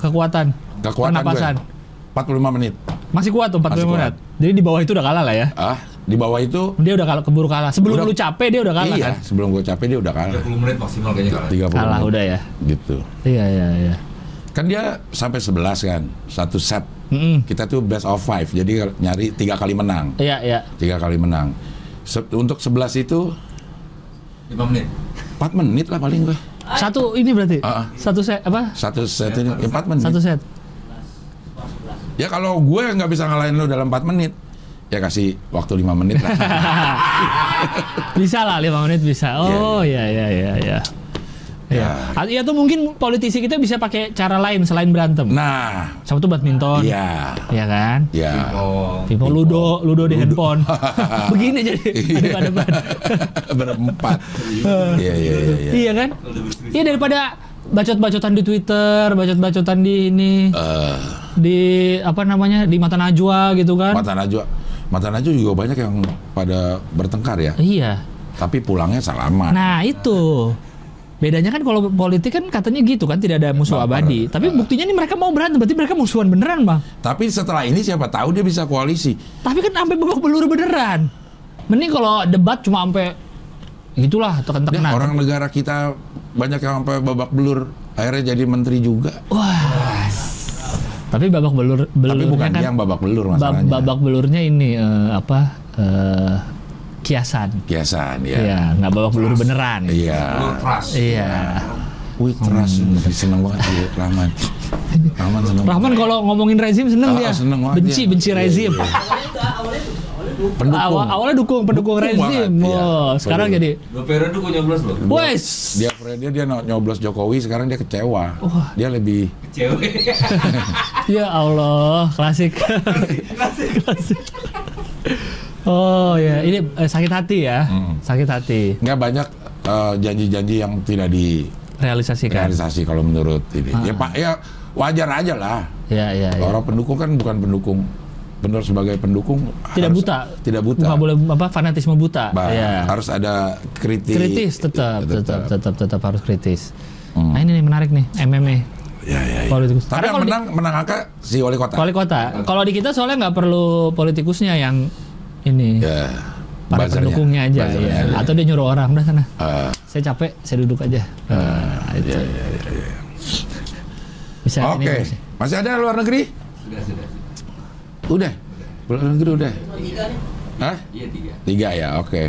kekuatan, Kekuatan pernapasan. gue 45 menit. Masih kuat tuh 45 Masih kuat. menit. Jadi di bawah itu udah kalah lah ya. Ah, di bawah itu Dia udah kalah keburu kalah. Sebelum Udah- lu capek dia udah kalah iya, kan? sebelum gue capek dia udah kalah. 30 menit maksimal kayaknya kalah. 30 Kalah menit. udah ya. Gitu. Iya iya iya. Kan dia sampai 11 kan, satu set. Mm-mm. Kita tuh best of five, jadi nyari tiga kali menang, Iya iya. tiga kali menang. Se- untuk 11 itu 5 menit. 4 menit lah paling gue. Satu ini berarti. Ah. Satu set apa? Satu set ini 4 menit. Satu set. Ya kalau gue nggak bisa ngalahin lu dalam 4 menit, ya kasih waktu 5 menit lah. *laughs* Bisa lah 5 menit bisa. Oh iya iya iya iya. Ya. Ya. Iya tuh mungkin politisi kita bisa pakai cara lain selain berantem. Nah, Sama tuh badminton. iya, Iya kan? ya. Oh. Pipo ludo, ludo di handphone. *laughs* Begini jadi daripada ban. *laughs* Berempat. *laughs* Iya, iya, iya. iya. Iya kan? Iya daripada bacot-bacotan di Twitter, bacot-bacotan di ini, Eh, di apa namanya di mata najwa gitu kan? Mata Najwa, Mata Najwa juga banyak yang pada bertengkar ya. Iya. Tapi pulangnya salaman. Nah itu bedanya kan kalau politik kan katanya gitu kan tidak ada musuh Baper. abadi. Tapi buktinya nih mereka mau berantem, berarti mereka musuhan beneran bang. Tapi setelah ini siapa tahu dia bisa koalisi. Tapi kan sampai babak belur beneran. Mending kalau debat cuma sampai gitulah Dia tekan-tekan. orang negara kita banyak yang sampai babak belur akhirnya jadi menteri juga. Wah. Tapi babak belur Tapi bukan kan dia yang babak belur masalahnya. babak belurnya ini eh, apa eh, kiasan. Kiasan ya. Iya, nggak babak belur beneran. Iya. Iya. Wih, teras seneng banget sih Rahman. Rahman seneng. Rahman kalau ngomongin rezim seneng Ah, dia. seneng banget benci dia. benci Iya, rezim. iya. Tuh. pendukung. Awal, awalnya dukung pendukung Dukung rezim. banget, iya. Wah, sekarang jadi Dua periode kok nyoblos loh. wes. Dia dia dia nyoblos Jokowi sekarang dia kecewa. Wah. Dia lebih Cewek. *laughs* Ya Allah, klasik. klasik. Oh ya, ini eh, sakit hati ya. Hmm. Sakit hati. nggak banyak eh, janji-janji yang tidak Realisasikan. direalisasi kalau menurut ini. Ah. Ya Pak, ya wajar aja lah. Ya, ya, ya. Orang pendukung kan bukan pendukung benar sebagai pendukung Tidak harus- buta. Tidak buta. Nggak boleh apa fanatisme buta. Ba- ya. Harus ada kritik. kritis tetap, Ya, tetap, tetap, tetap harus kritis. Hmm. Nah ini nih menarik nih, MMA Ya, ya, ya. politikus. Tapi Karena yang kalau di- menang menang angka si wali kota. Wali kota. Kalau di kita soalnya nggak perlu politikusnya yang ini, Ya. para buzzernya. pendukungnya aja, Buzzernya ya. aja. Atau dia nyuruh orang udah sana. Eh, Saya capek, saya duduk aja. Nah, itu. ya, ya, ya, ya. Bisa Oke. ini bisa. Masih ada luar negeri? Sudah, sudah. Udah. Luar negeri udah. Tiga nih. Hah? Iya tiga. Tiga ya, oke.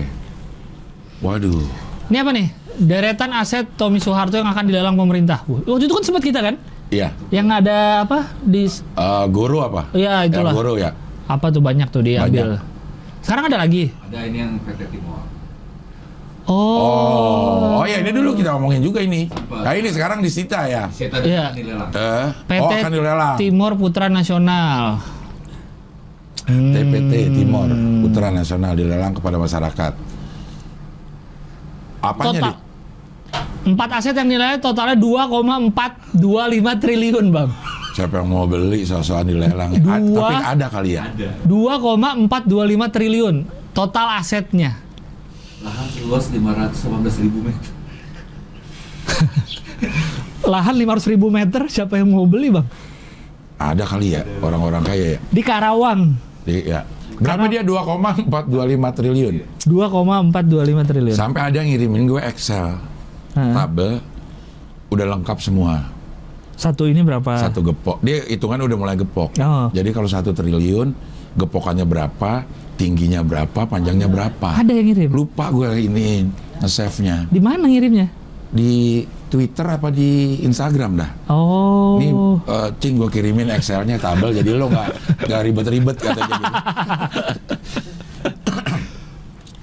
Waduh. Ini apa nih? Deretan aset Tommy Soeharto yang akan dilelang pemerintah. Wah, Waktu itu kan sempat kita kan? Iya. Yang ada apa di Eh, guru apa? Iya, itulah. Ya, guru ya. apa tuh banyak tuh diambil. Sekarang ada lagi. Ada ini yang PT Timor. Oh. Oh, oh ya ini dulu kita ngomongin juga ini. Nah ini sekarang disita ya. Iya. kan dilelang. Eh, PT oh akan dilelang. Timor Putra Nasional. Hmm. TPT Timor Putra Nasional dilelang kepada masyarakat. Apanya Total. di? Empat aset yang nilainya totalnya 2,425 triliun, Bang. Siapa yang mau beli soal dilelang? A- Dua. tapi ada kali ya. Ada. 2,425 triliun total asetnya. Lahan seluas 518 ribu meter. *laughs* Lahan 500 ribu meter, siapa yang mau beli, Bang? Ada kali ya orang-orang kaya ya. Di Karawang. Di- ya. Berapa dia 2,425 triliun? 2,425 triliun. Sampai ada yang ngirimin gue Excel tabel udah lengkap semua. Satu ini berapa? Satu gepok. Dia hitungan udah mulai gepok. Oh. Jadi kalau satu triliun, gepokannya berapa, tingginya berapa, panjangnya berapa. Ada yang ngirim. Lupa gue ini nge-save-nya. Di mana ngirimnya? Di Twitter apa di Instagram dah. Oh. Ini eh, Cing gue kirimin Excelnya tabel jadi lo nggak nggak ribet-ribet gitu.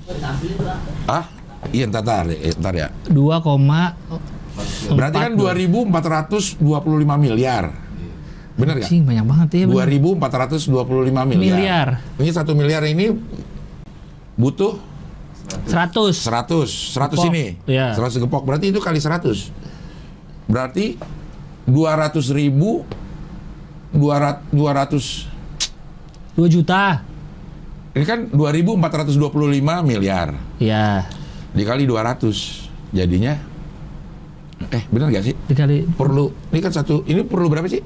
Ditampilin tuh, ah. Iya ntar, ntar, eh, ntar ya. 2, koma- Berarti kan 2.425 miliar. Bener nggak? Anjing, banyak banget ya. bener. 2.425 miliar. Miliar. Ini satu miliar ini butuh 100. 100, 100 Gepok. ini. Iya. 100 gepok. Berarti itu kali 100. Berarti 200 ribu 200 200 2 juta. ini kan 2.425 miliar Ya, dikali 200 jadinya eh benar nggak sih dikali perlu ini kan satu ini perlu berapa sih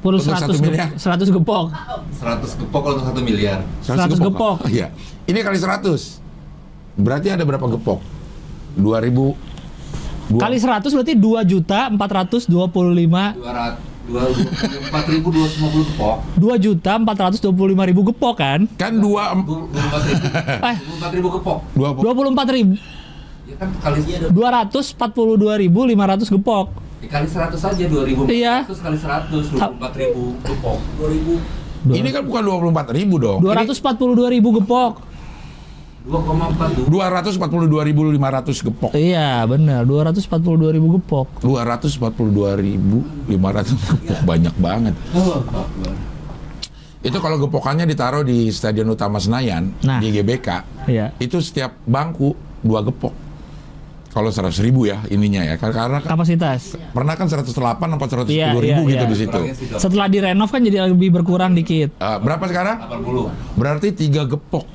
perlu Untuk 100 satu ge- miliar. 100 gepok. 100 gepok kalau untuk 1 miliar. 100 gepok. Iya. Ini kali 100. Berarti ada berapa gepok? 2000 dua- Kali 100 berarti 2 juta 425 200 4.250 gepok. 2 juta 425 ribu gepok kan? kan dua em- 24.000 Eh, 24.000 gepok. dua 24 ribu Ya kan kali 242 ribu 500 gepok. dikali 100 saja 2.000. Iya. Kali 100 24.000 gepok. 2000 ini kan bukan 24 ribu dong. Ini 242 ribu gepok. 2,4 242.500 gepok. Iya benar 242 ribu gepok. 242.500 gepok banyak banget. Itu kalau gepokannya ditaruh di Stadion Utama Senayan Nah. di GBK, Iya. itu setiap bangku dua gepok. Kalau 100 ribu ya ininya ya, Kar- karena kan- Kapasitas. pernah kan 108 apa 110 Iya, ribu iya, gitu iya. di situ. Setelah direnov kan jadi lebih berkurang dikit. Eh, berapa sekarang? 80 Berarti tiga gepok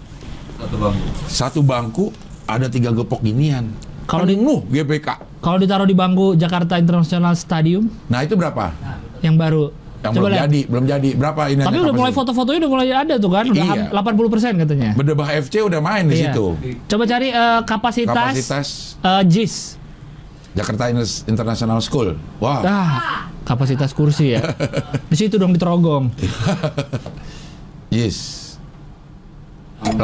satu bangku. satu bangku ada tiga gepok ginian. Kalau Kan di- GBK. Kalau ditaruh di bangku Jakarta International Stadium Nah itu berapa? yang baru. Yang belum lihat. jadi, belum jadi. Berapa ini? Tapi udah mulai foto-fotonya udah mulai ada tuh kan, udah Iya. 80% katanya. Berdebah FC udah main di Iya. situ. Coba cari eh, kapasitas, Kapasitas eh, JIS. Jakarta Inter- International School. Wow. Ah, kapasitas kursi ya. *laughs* di situ dong diterogong. *laughs* Yes. 82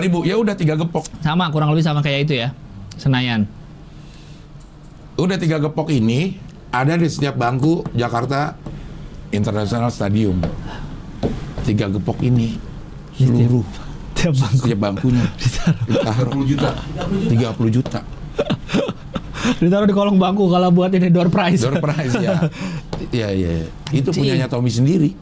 ribu. Ya udah tiga gepok. Sama kurang lebih sama kayak itu ya. Senayan. Udah tiga gepok ini ada di setiap bangku Jakarta International Stadium. Tiga gepok ini seluruh Tiap bangku. setiap bangkunya *laughs* ditaruh 30 juta. 30 juta. *laughs* Ditaruh di kolong bangku kalau buat ini door prize. Door prize ya. *laughs* Iya iya. Itu Anjing. punyanya Tommy sendiri.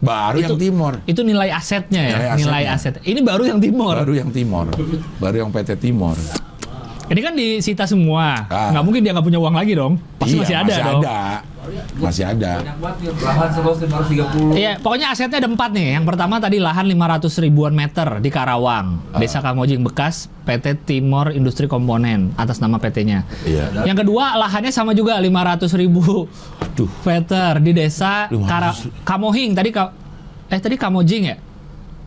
Baru yang Timor. Itu nilai asetnya ya, Nilai nilai, aset. Ini baru yang timur. Baru yang Timor. Baru yang PT Timor. Ini kan disita semua. Ah. Nggak mungkin dia nggak punya uang lagi dong. Pasti Iya, masih ada masih dong. Ada. Masih ada. Banyak banget nih. Lahan seluas 530. Iya, pokoknya asetnya ada empat nih. Yang pertama tadi lahan 500 ribuan meter di Karawang, Ah. Desa Kamojing Bekas, PT Timor Industri Komponen atas nama PT-nya. Iya. Yang kedua lahannya sama juga 500 ribu Aduh. meter di desa 500. Kara Kamohing tadi ka eh tadi Kamojing ya?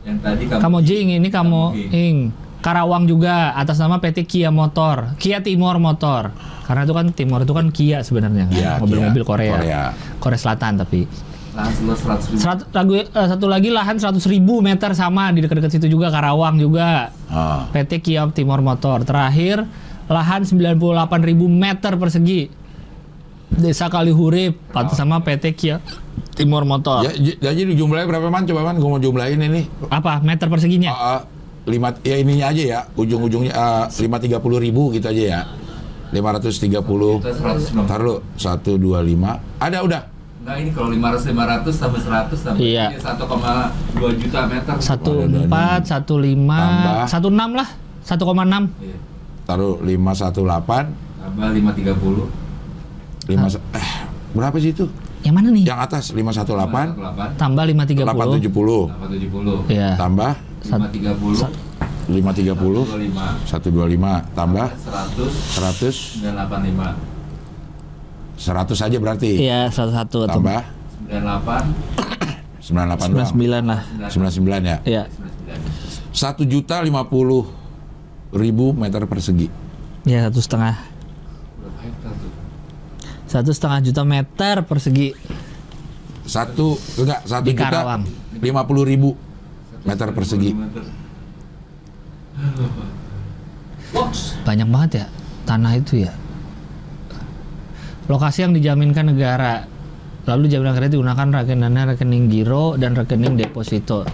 Yang tadi kamu Kamojing ini Kamohing. Karawang juga atas nama PT Kia Motor, Kia Timor Motor. Karena itu kan Timor itu kan Kia sebenarnya, kan? Iya, mobil-mobil. Korea. Korea. Korea Selatan tapi. lahan seluas 100 ribu. Serat, lagu, eh, satu lagi lahan 100 ribu meter sama di dekat-dekat situ juga Karawang juga Ah. PT Kia Timor Motor terakhir lahan 98 ribu meter persegi Desa Kalihurip atas sama PT Kia Timor Motor Ya, j- jadi jumlahnya berapa man? Coba man, gue mau jumlahin ini. apa meter perseginya Ah, ah, lima, ya ininya aja ya, ujung-ujungnya ah, lima tiga puluh ribu gitu aja ya. 530 Kita 190. Ntar lu 125 Ada udah Enggak ini kalau 500 500 tambah 100 tambah Iya. ini 1,2 juta meter. satu empat satu lima satu enam lah 1,6 Iya. Taruh 518 Tambah 530. 5 eh berapa sih itu? yang mana nih Yang atas 518 8 tambah 530 870 870. ya tambah 530. 530 125. 125 tambah 100 100 985. 100 aja berarti. iya 101 atau Tambah 98 98 doang. 99 lah 99 ya. ya 99. 1 juta 50 ribu meter persegi. ya satu setengah satu setengah juta meter persegi Satu enggak satu Di juta Karawang. 50 ribu meter persegi. Banyak banget ya tanah itu ya lokasi yang dijaminkan negara lalu jaminan kredit digunakan rekeningnya rekening giro dan rekening deposito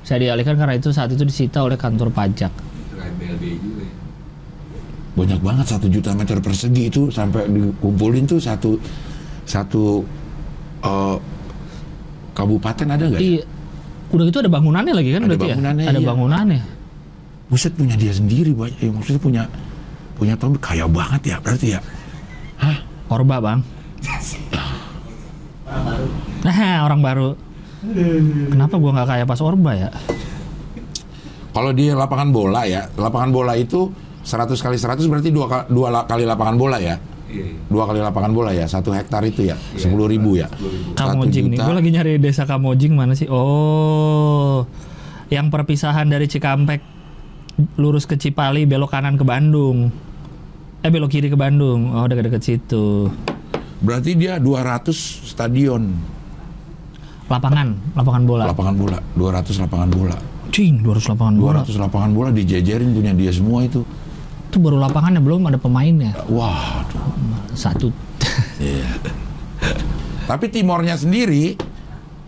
bisa dialihkan karena itu saat itu disita oleh kantor pajak ya. Banyak banget satu juta meter persegi itu sampai dikumpulin tuh satu satu eh, kabupaten ada nggak? ya? Udah gitu ada bangunannya lagi kan Ada berarti bangunannya, ya? Ada iya. bangunannya. Buset punya dia sendiri banyak. Eh, maksudnya punya punya Tommy kaya banget ya berarti ya. Orba, Bang. Nah, orang baru. Kenapa gua nggak kayak pas Orba ya? Kalau di lapangan bola ya, lapangan bola itu 100 kali 100 berarti dua, kali lapangan bola ya. Iya. iya. Dua kali lapangan bola ya, satu hektar itu ya, sepuluh ribu ya. 10.000. Satu Kamojing nih. Gue lagi nyari desa Kamojing mana sih? Oh, yang perpisahan dari Cikampek lurus ke Cipali, belok kanan ke Bandung. Eh belok kiri ke Bandung. Oh dekat-dekat situ. Berarti dia 200 stadion Lapangan, lapangan bola. lapangan bola, 200 lapangan bola. Cing, 200 lapangan bola. 200 lapangan bola dijejerin punya dia semua itu. Itu baru lapangannya belum ada pemainnya. Wah, aduh. Satu. Iya. Tapi timornya sendiri,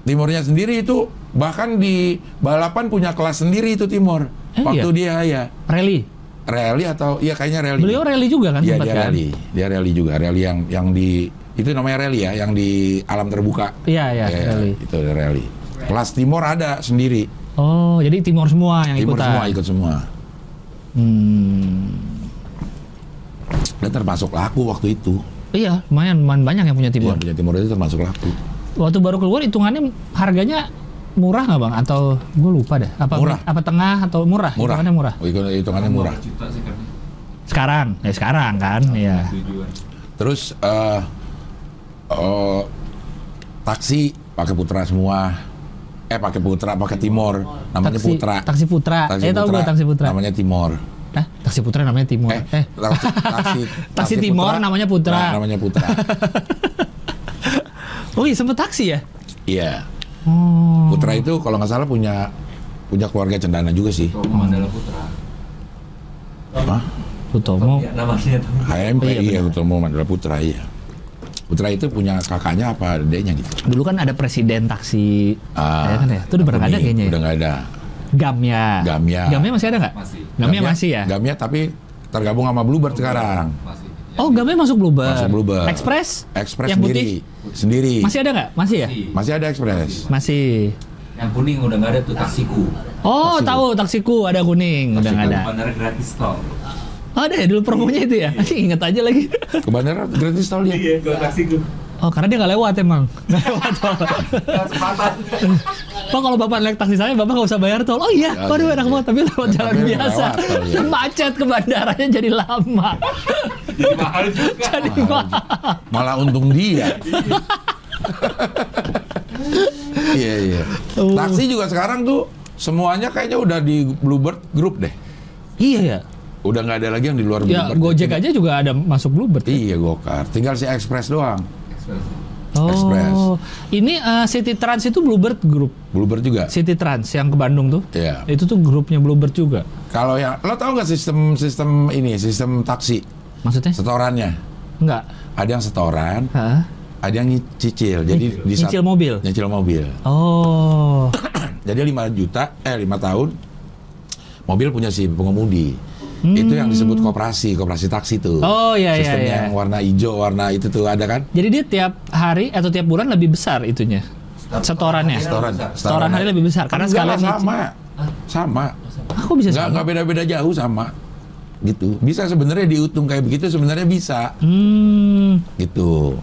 timornya sendiri itu bahkan di balapan punya kelas sendiri itu timor. Eh, Waktu dia ya Rally. rally atau iya kayaknya rally. Beliau rally juga kan Iya dia kan? rally, dia rally juga, rally yang yang di itu namanya rally ya, yang di alam terbuka. Iya, iya, Iya, rally. Itu ada rally. Kelas timor ada sendiri. Oh, jadi Timor semua yang Timor ikutan. semua ikut semua. Hmm. Dan termasuk laku waktu itu. Iya, lumayan, lumayan banyak yang punya Timor. Iya, punya timor itu termasuk laku. Waktu baru keluar hitungannya harganya murah nggak bang? Atau gue lupa deh. Apa Murah. apa tengah atau murah? Murah. Hitungannya murah. Oh, hitung- hitungannya murah. 15 juta sih. Sekarang, ya sekarang kan, ya. Terus eh eh, taksi pakai putra semua. Eh pakai putra, pakai timor. Namanya Taksi- putra. Taksi Putra. eh tahu gue taksi Putra. Namanya timor. Hah? Taksi Putra namanya Timor. Eh, Eh, taksi, taksi, Taksi *laughs* Timor namanya Putra. Nah, namanya putra. *laughs* oh iya sempet taksi ya? Iya. Oh. Putra itu kalau nggak salah punya punya keluarga cendana juga sih. Tomo Mandala Putra. Hah? Sutomo. Ya, namanya tuh. HMP Oh, iya, iya, mau adalah putra iya. Putra itu punya kakaknya apa adeknya gitu. Dulu kan ada presiden taksi. Ah, ya kan ya? Itu udah pernah nggak ada kuning, kayaknya. ya? Udah nggak ada. Gamya. Gamya. Gamya masih ada nggak? Masih. Gamya masih ya? Gamya tapi tergabung sama Bluebird sekarang. Masih. Oh, Gamya masuk Bluebird. Masuk Bluebird. Express? Express Yang sendiri. putih? Sendiri. Masih ada nggak? Masih ya? Masih. Masih ada Express. Masih. Yang kuning udah nggak ada tuh taksiku. Oh, Taksiku. tahu taksiku ada kuning, udah nggak ada. Bandara gratis tol. Oh, ada ya dulu promonya itu ya? Anjing inget aja lagi. Ke bandara gratis tol dia. Iya, kalau taksiku. Oh, karena dia nggak lewat emang. *laughs* Nggak lewat tol. Pak kalau bapak naik taksi saya, bapak nggak usah bayar tol. Oh iya, Ya, waduh iya, enak iya. banget. Tapi lewat jalan biasa. lewat. Dan *laughs* macet ke bandaranya jadi lama. Jadi mahal juga. jadi mahal. Malah untung dia. *laughs* Iya iya. Oh. Taksi juga sekarang tuh semuanya kayaknya udah di Bluebird Group deh. Iya ya. Udah nggak ada lagi yang di luar Ya Bluebird. Gojek aja juga ada masuk Bluebird. Iya Gokar. Tinggal si Express doang. Express. Oh, Express. ini eh, City Trans itu Bluebird Group. Bluebird juga. City Trans yang ke Bandung tuh. Iya. Itu tuh grupnya Bluebird juga. Kalau yang lo tau nggak sistem sistem ini sistem taksi Maksudnya? setorannya? Enggak. Ada yang setoran, Hah? ada yang cicil. Jadi di saat- Nyicil mobil. Nyicil mobil. Oh. *clears throat* Jadi 5 juta, eh 5 tahun, mobil punya si pengemudi. Itu yang disebut koperasi, koperasi taksi tuh. Hmm. Oh, iya, iya, Sistem iya. yang warna hijau, warna itu tuh ada kan? Jadi dia tiap hari atau tiap bulan lebih besar itunya. Setorannya. Setoran. Setoran hari lebih besar karena sekalian nyicil. sama. Sama. Aku bisa Enggak sama. enggak beda-beda jauh sama. Gitu. Bisa sebenarnya dihitung kayak begitu sebenarnya bisa. Hmm. Gitu.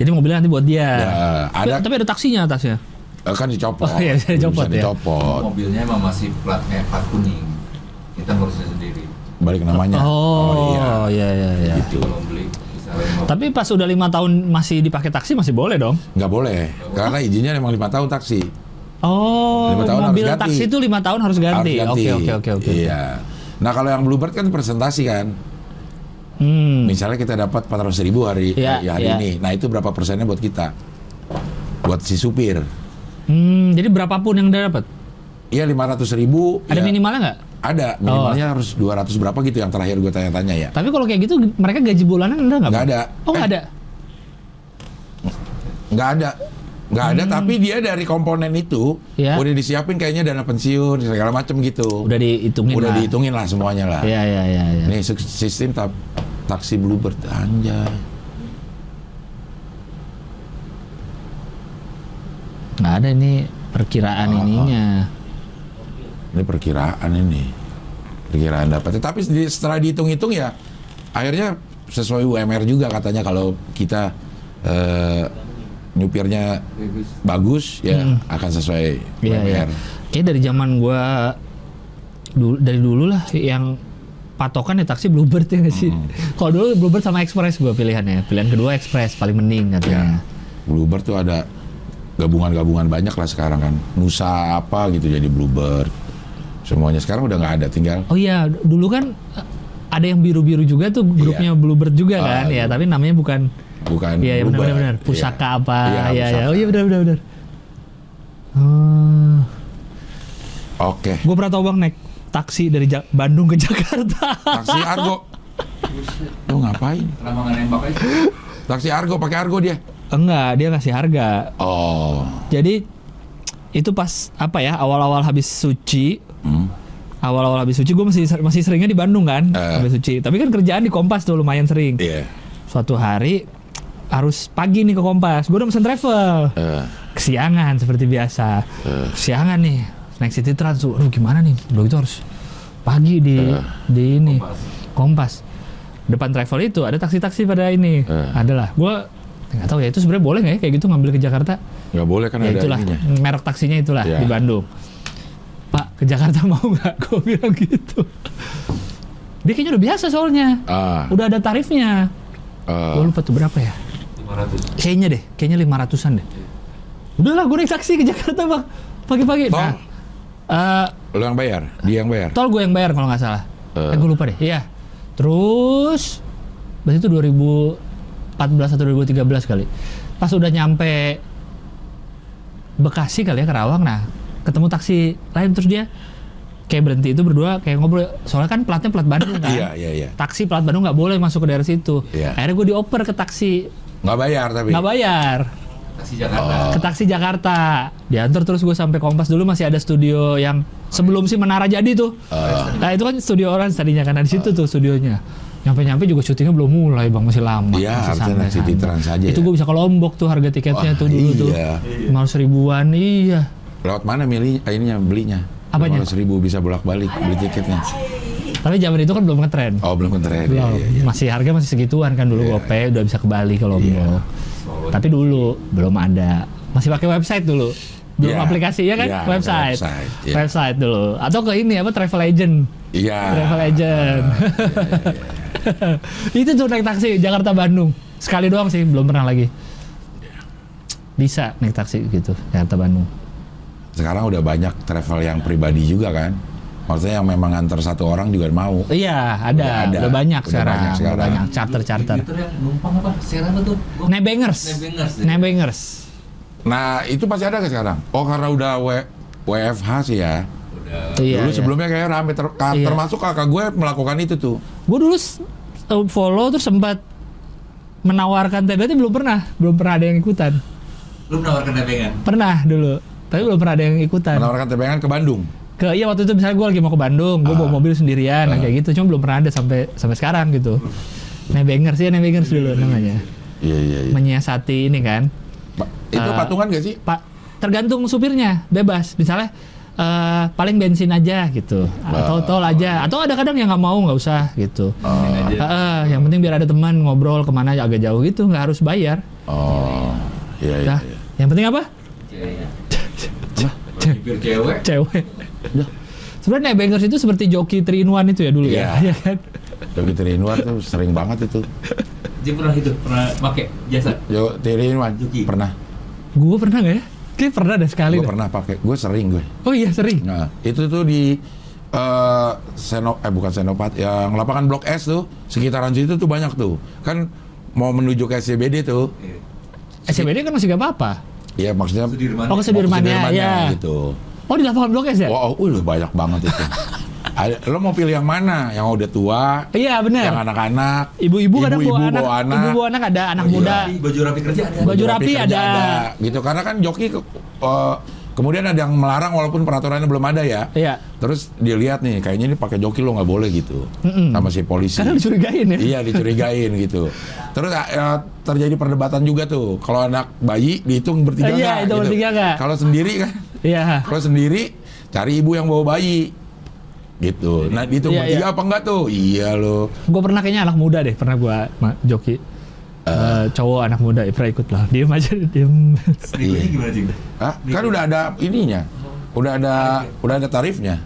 Jadi mobilnya nanti buat dia. Ya, Tapi, ada tapi ada taksinya atasnya. eh, kan dicopot. Oh, iya, bisa *laughs* dicopot Bisa ya. dicopot. Mobilnya emang masih plat kayak plat kuning. Kita sendiri. Balik namanya. Oh, iya. iya iya iya. Gitu. Tapi pas udah lima tahun masih dipakai taksi masih boleh dong. Nggak boleh. Karena izinnya memang lima tahun taksi. Oh, Lima tahun mobil harus ganti. taksi itu lima tahun harus ganti. Oke oke oke oke. Iya. Nah kalau yang Bluebird kan presentasi kan. Hmm. Misalnya kita dapat 400 ribu hari, Iya, ya hari iya. ini. Nah itu berapa persennya buat kita? Buat si supir. Hmm, jadi berapapun yang dia dapat. Iya 500 ribu. Ada ya, minimalnya nggak? Ada. Minimalnya harus 200 berapa gitu yang terakhir gue tanya-tanya ya. Tapi kalau kayak gitu mereka gaji bulanan ada nggak? Nggak ada. Oh nggak Eh, ada. Nggak ada. Nggak ada, tapi dia dari komponen itu Hmm. Iya. udah disiapin kayaknya dana pensiun segala macam gitu. Udah dihitungin Udah lah. dihitungin lah semuanya lah. Iya iya iya. iya. Nih sistem ta- taksi Bluebird anjay. nggak ada ini perkiraan Oh, ininya. Ini perkiraan ini. Perkiraan dapatnya. Tapi setelah dihitung-hitung ya akhirnya sesuai UMR juga katanya kalau kita eh, nyupirnya bagus ya akan sesuai iya. UMR. Kayak dari zaman gua dulu dari dulu lah yang patokan ya taksi Bluebird ya sih. Hmm. Kalau dulu Bluebird sama Express gua pilihannya. Pilihan kedua Express paling mending Ya. katanya. Bluebird tuh ada gabungan-gabungan banyak lah sekarang kan. Nusa apa gitu jadi Bluebird. Semuanya sekarang udah nggak ada tinggal Oh iya, dulu kan eh, ada yang biru-biru juga tuh grupnya Bluebird juga Ah, kan ya, iya. tapi namanya bukan bukan Iya, iya Bluebird. benar benar pusaka Iya. apa Iya, ya ya. Oh iya benar benar benar. Hmm. Oke. Gue pernah tau bang naik taksi dari Ja- Bandung ke *laughs* Jakarta. Taksi Argo. Lu ngapain? Kenapa nggak nembak aja? Taksi Argo pakai Argo dia. Enggak, dia ngasih harga. Oh. Jadi itu pas apa ya awal-awal habis suci, Hmm. awal-awal habis suci gue masih masih seringnya di Bandung kan Eh. habis suci. Tapi kan kerjaan di Kompas tuh lumayan sering. Iya. Suatu hari harus pagi nih ke Kompas. Gue udah pesen travel. Eh, Kesiangan seperti biasa. Kesiangan nih naik City Trans tuh. Aduh gimana nih? Udah gitu harus pagi di di ini Kompas. Depan travel itu ada taksi-taksi pada ini. Eh. Adalah. Gue nggak tahu ya itu sebenarnya boleh nggak ya kayak gitu ngambil ke Jakarta? nggak boleh kan ya ada itulah ininya. merek taksinya itulah Ya. di Bandung. Pak ke Jakarta mau nggak? *laughs* Gue bilang gitu. Dia kayaknya udah biasa soalnya. Ah, Udah ada tarifnya. eh, Gue lupa tuh berapa ya? 500. Kayaknya deh, kayaknya lima ratusan deh. Udahlah, gue naik taksi ke Jakarta bang, pagi-pagi. Tol? Nah, eh, lu yang bayar, dia yang bayar. tol gue yang bayar kalau nggak salah. Eh. Eh, gue lupa deh. Iya. Terus, berarti itu 2014 atau 2013 kali. Pas udah nyampe Bekasi kali ya Karawang, nah ketemu taksi lain terus dia kayak berhenti itu berdua kayak ngobrol. Soalnya kan platnya plat Bandung kan. Iya, iya, iya. Taksi plat Bandung nggak boleh masuk ke daerah situ. Iya. Akhirnya gue dioper ke taksi, Nggak bayar tapi. nggak bayar. Taksi Jakarta. Oh. ke taksi Jakarta. Diantar terus gue sampai Kompas dulu masih ada studio yang sebelum si Menara jadi tuh. Eh, Nah itu kan studio orang tadinya kan Nah, di situ tuh studionya. Nyampe-nyampe juga syutingnya belum mulai bang masih lama. Iya, masih harusnya City Trans aja Itu ya. gue bisa ke Lombok tuh harga tiketnya Wah, tuh dulu tuh. iya. Lima ribuan iya. Lewat mana milih eh, ininya belinya? Apanya? ribu bisa bolak-balik beli tiketnya. Tapi zaman itu kan belum ngetren. Oh, belum keren. Belum. Iya, iya, iya. Masih harga masih segituan kan dulu Iya, gope udah bisa ke Bali ke Lombok. Iya. Tapi dulu belum ada. Masih pakai website dulu. Belum Iya. aplikasi ya kan? Iya, website. website, iya. Website dulu. Atau ke ini apa travel agent. Iya. Travel agent. *laughs* itu tuh naik taksi Jakarta Bandung. Sekali doang sih, belum pernah lagi. Bisa naik taksi gitu Jakarta Bandung. Sekarang udah banyak travel yang pribadi juga kan. Maksudnya yang memang antar satu orang juga mau. Iya, ada. Udah Udah, ada. banyak Udah sekarang. banyak sekarang. Udah banyak charter-charter. Twitter yang numpang apa? Tuh? Nebengers. Nebengers. ya? Nebengers. Nah, itu pasti ada ke sekarang? Oh, karena udah w WFH sih ya. Udah. Iya, Dulu iya. sebelumnya kayak rame ter- Iya. termasuk kakak gue melakukan itu tuh. Gue dulu uh, follow terus sempat menawarkan TBT belum pernah, belum pernah ada yang ikutan. Lu menawarkan nebengan? Pernah dulu, tapi belum pernah ada yang ikutan. Menawarkan tebengan ke Bandung. Ke iya waktu itu misalnya gue lagi mau ke Bandung, gue bawa Ah. mobil sendirian nah, kayak gitu, cuma belum pernah ada sampai sampai sekarang gitu. Nebengers ya Nebengers dulu namanya. Iya, iya, iya. Menyiasati ini kan. Pa- itu Eh, patungan gak sih? Pak tergantung supirnya, bebas. Misalnya eh, paling bensin aja gitu, atau tol aja, atau ada kadang yang nggak mau nggak usah gitu. Oh, aja. Heeh, yang penting biar ada teman ngobrol ke mana agak jauh gitu, nggak harus bayar. oh, iya, iya. Iya. Yang penting apa? Bibir cewek. Cewek. Sebenarnya Nebengers itu seperti joki 3 in 1 itu ya dulu ya. Iya. *laughs* Iya kan? Tapi Trinuar tuh sering banget itu. Dia pernah itu, pernah pakai jasa. Yo, Trinuar Juki. pernah. Gue pernah nggak ya? Kayak pernah deh sekali. Gue deh. pernah pakai. Gue sering gue. Oh iya sering. Nah, itu tuh di eh Seno eh bukan Senopat, yang lapangan Blok S tuh, sekitaran situ tuh banyak tuh. Kan mau menuju ke SCBD tuh. SCBD kan masih gak apa-apa. Ya maksudnya Sudirman. Oh ke ke Sudirmannya, Sudirmannya ya. gitu. Oh di lapangan blok S ya? Wah, oh, uh, banyak banget itu. *laughs* Ada- lo mau pilih yang mana? Yang udah tua, Iya yang benar. anak-anak, Ibu-ibu kadang ibu-ibu bawa anak, bawa anak, ibu bawa anak ada anak Iya. muda. Rapi, baju rapi kerja ada. Baju rapi kerja ada. gitu. Karena kan joki ke, eh, Kemudian ada yang melarang walaupun peraturannya belum ada ya. Iya. Terus dia lihat nih, kayaknya ini pakai joki lo nggak boleh gitu, Mm-mm. sama si polisi. Karena dicurigain ya. Iya dicurigain *laughs* gitu. Terus eh, terjadi perdebatan juga tuh. Kalau anak bayi dihitung bertiga Iya, nggak, itu bertiga nggak. Kalau sendiri kan, Iya. kalau sendiri cari ibu yang bawa bayi. Gitu. Nah dihitung Iya, bertiga iya. apa enggak tuh? Iya lo. Gue pernah kayaknya anak muda deh, pernah ma- joki. Eh, cowok anak muda ya pernah ikut lah. Diem aja, diem. Berikutnya gimana sih? Hah? Kan udah ada ininya. Udah ada udah ada tarifnya.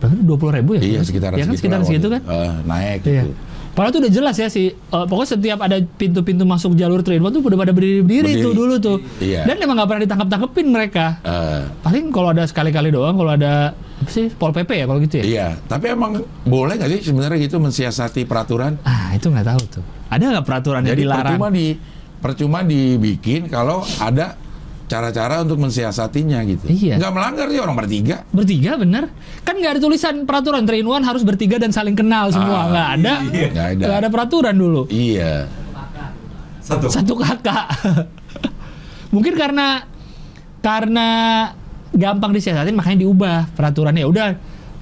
Berarti dua puluh ribu ya? Iya sekitaran ya kan sekitar segitu kan? Eh, naik Iya. gitu. Padahal tuh udah jelas ya sih. eh, pokoknya setiap ada pintu-pintu masuk jalur train tuh udah pada berdiri-berdiri Berdiri. tuh dulu tuh. Iya. Dan emang nggak pernah ditangkap-tangkepin mereka. Eh, Paling kalau ada sekali-kali doang, kalau ada apa sih pol pp ya kalau gitu ya? iya, tapi emang boleh nggak sih sebenarnya gitu mensiasati peraturan? Ah itu nggak tahu tuh. Ada nggak peraturan yang Jadi dilarang? percuma di percuma dibikin kalau ada cara-cara untuk mensiasatinya gitu. Iya. Nggak melanggar sih orang bertiga. Bertiga bener? Kan nggak ada tulisan peraturan train one harus bertiga dan saling kenal semua. Ah, Nggak ada. iya. Nggak ada. Nggak ada peraturan dulu. Iya. Satu. Satu kakak. *laughs* Mungkin karena karena gampang disiasatin makanya diubah peraturannya. Ya Udah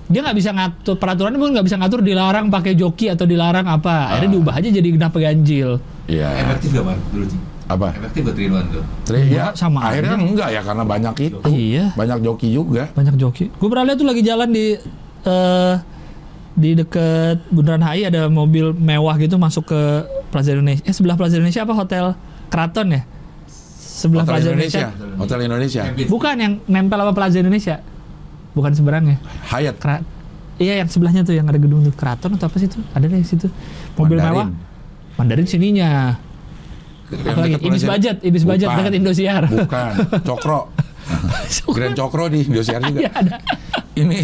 dia nggak bisa ngatur peraturannya pun nggak bisa ngatur dilarang pakai joki atau dilarang apa. Akhirnya Ah. diubah aja jadi genap ganjil. Iya. Efektif gak Mar? Dulu sih. Apa? Efektif gak Trinuan tuh? Tri- Enggak, ya, sama akhirnya aja. enggak ya karena banyak itu. Iya. Banyak joki juga. Banyak joki. Gue pernah lihat tuh lagi jalan di eh di deket Bundaran HI ada mobil mewah gitu masuk ke Plaza Indonesia. Eh sebelah Plaza Indonesia apa hotel Kraton ya? Sebelah Hotel Plaza Indonesia. Indonesia. Hotel Indonesia. Bukan yang nempel sama Plaza Indonesia. Bukan seberangnya. Hyatt. Kra iya yang sebelahnya tuh yang ada gedung tuh Kraton atau apa sih itu? Ada deh di situ. Mobil Mandarin. mewah. Mandarin sininya. Apalagi dekat Ibis Budget, Ibis Budget Bukan. dekat Indosiar. Bukan. Cokro. *laughs* Grand Cokro di Indosiar juga. Iya ada. Ini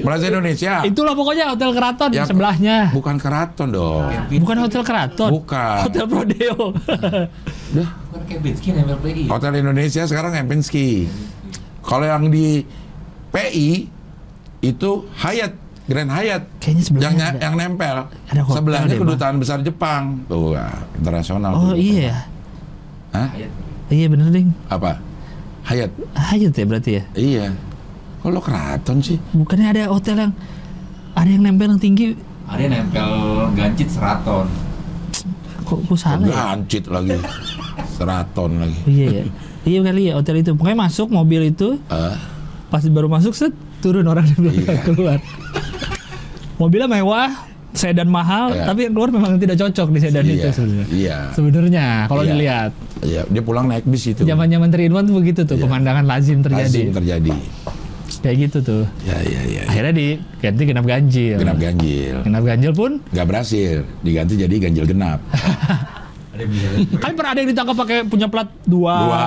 Plaza Indonesia. Itulah pokoknya Hotel Kraton Ya, sebelahnya. Bukan keraton dong. Bukan Hotel Kraton. Bukan. Hotel Prodeo. *laughs* Dah. Bukan Kempinski nempel PI. Hotel Indonesia sekarang Kempinski. Kalau yang di PI itu Hyatt, Grand Hyatt. Kayaknya yang, ada. yang nempel. Ada hotel Sebelahnya Bang. kedutaan besar Jepang. Tuh, ah, internasional. oh tuh. iya. Hah? Iya bener ding. Apa? Hyatt. Hayat ya berarti ya. Iya. Kalau keraton sih? Bukannya ada hotel yang ada yang nempel yang tinggi. Ada yang nempel gancit seraton. Kok, kok salah ya? Gancit lagi. Seraton lagi. Iya ya. Iya kali ya hotel itu. Pokoknya masuk mobil itu Eh, pas baru masuk set turun orang di belakang Iya. keluar. *laughs* Mobilnya mewah, sedan mahal, Iya. tapi yang keluar memang tidak cocok di sedan itu iya. sebenarnya. Iya. Sebenarnya kalau Iya. dilihat Iya, dia pulang naik bis itu. zaman-zaman Trinuan tuh begitu tuh Iya. pemandangan lazim terjadi. Lazim terjadi. Kayak gitu tuh. Ya, ya, ya. Akhirnya diganti genap ganjil. Genap ganjil. Genap ganjil pun Nggak berhasil. Diganti jadi ganjil genap. *laughs* Ada kan pernah ada yang ditangkap pakai punya plat dua. Dua.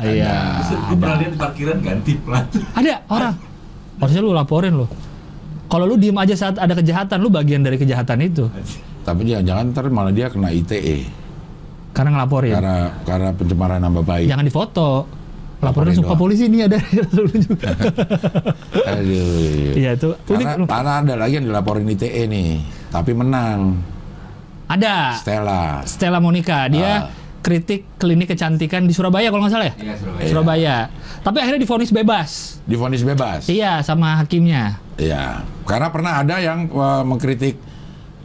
Iya. Pernah lihat di parkiran ganti plat. Ada orang. *laughs* Harusnya lu laporin lu. Kalau lu diem aja saat ada kejahatan, lu bagian dari kejahatan itu. Tapi jangan ntar malah dia kena ITE. Karena ngelaporin. Karena karena pencemaran nama baik. Jangan difoto. Laporin langsung ke polisi nih ada juga. *laughs* Aduh. Iya itu unik. Karena, karena ada lagi yang dilaporin ITE nih. Tapi menang. Ada Stella. Stella Monica, dia Ah. Kritik klinik kecantikan di Surabaya kalau nggak salah ya. Iya, Surabaya. Surabaya. Tapi akhirnya divonis bebas. Divonis bebas. Iya sama hakimnya. Iya. Karena pernah ada yang eh, mengkritik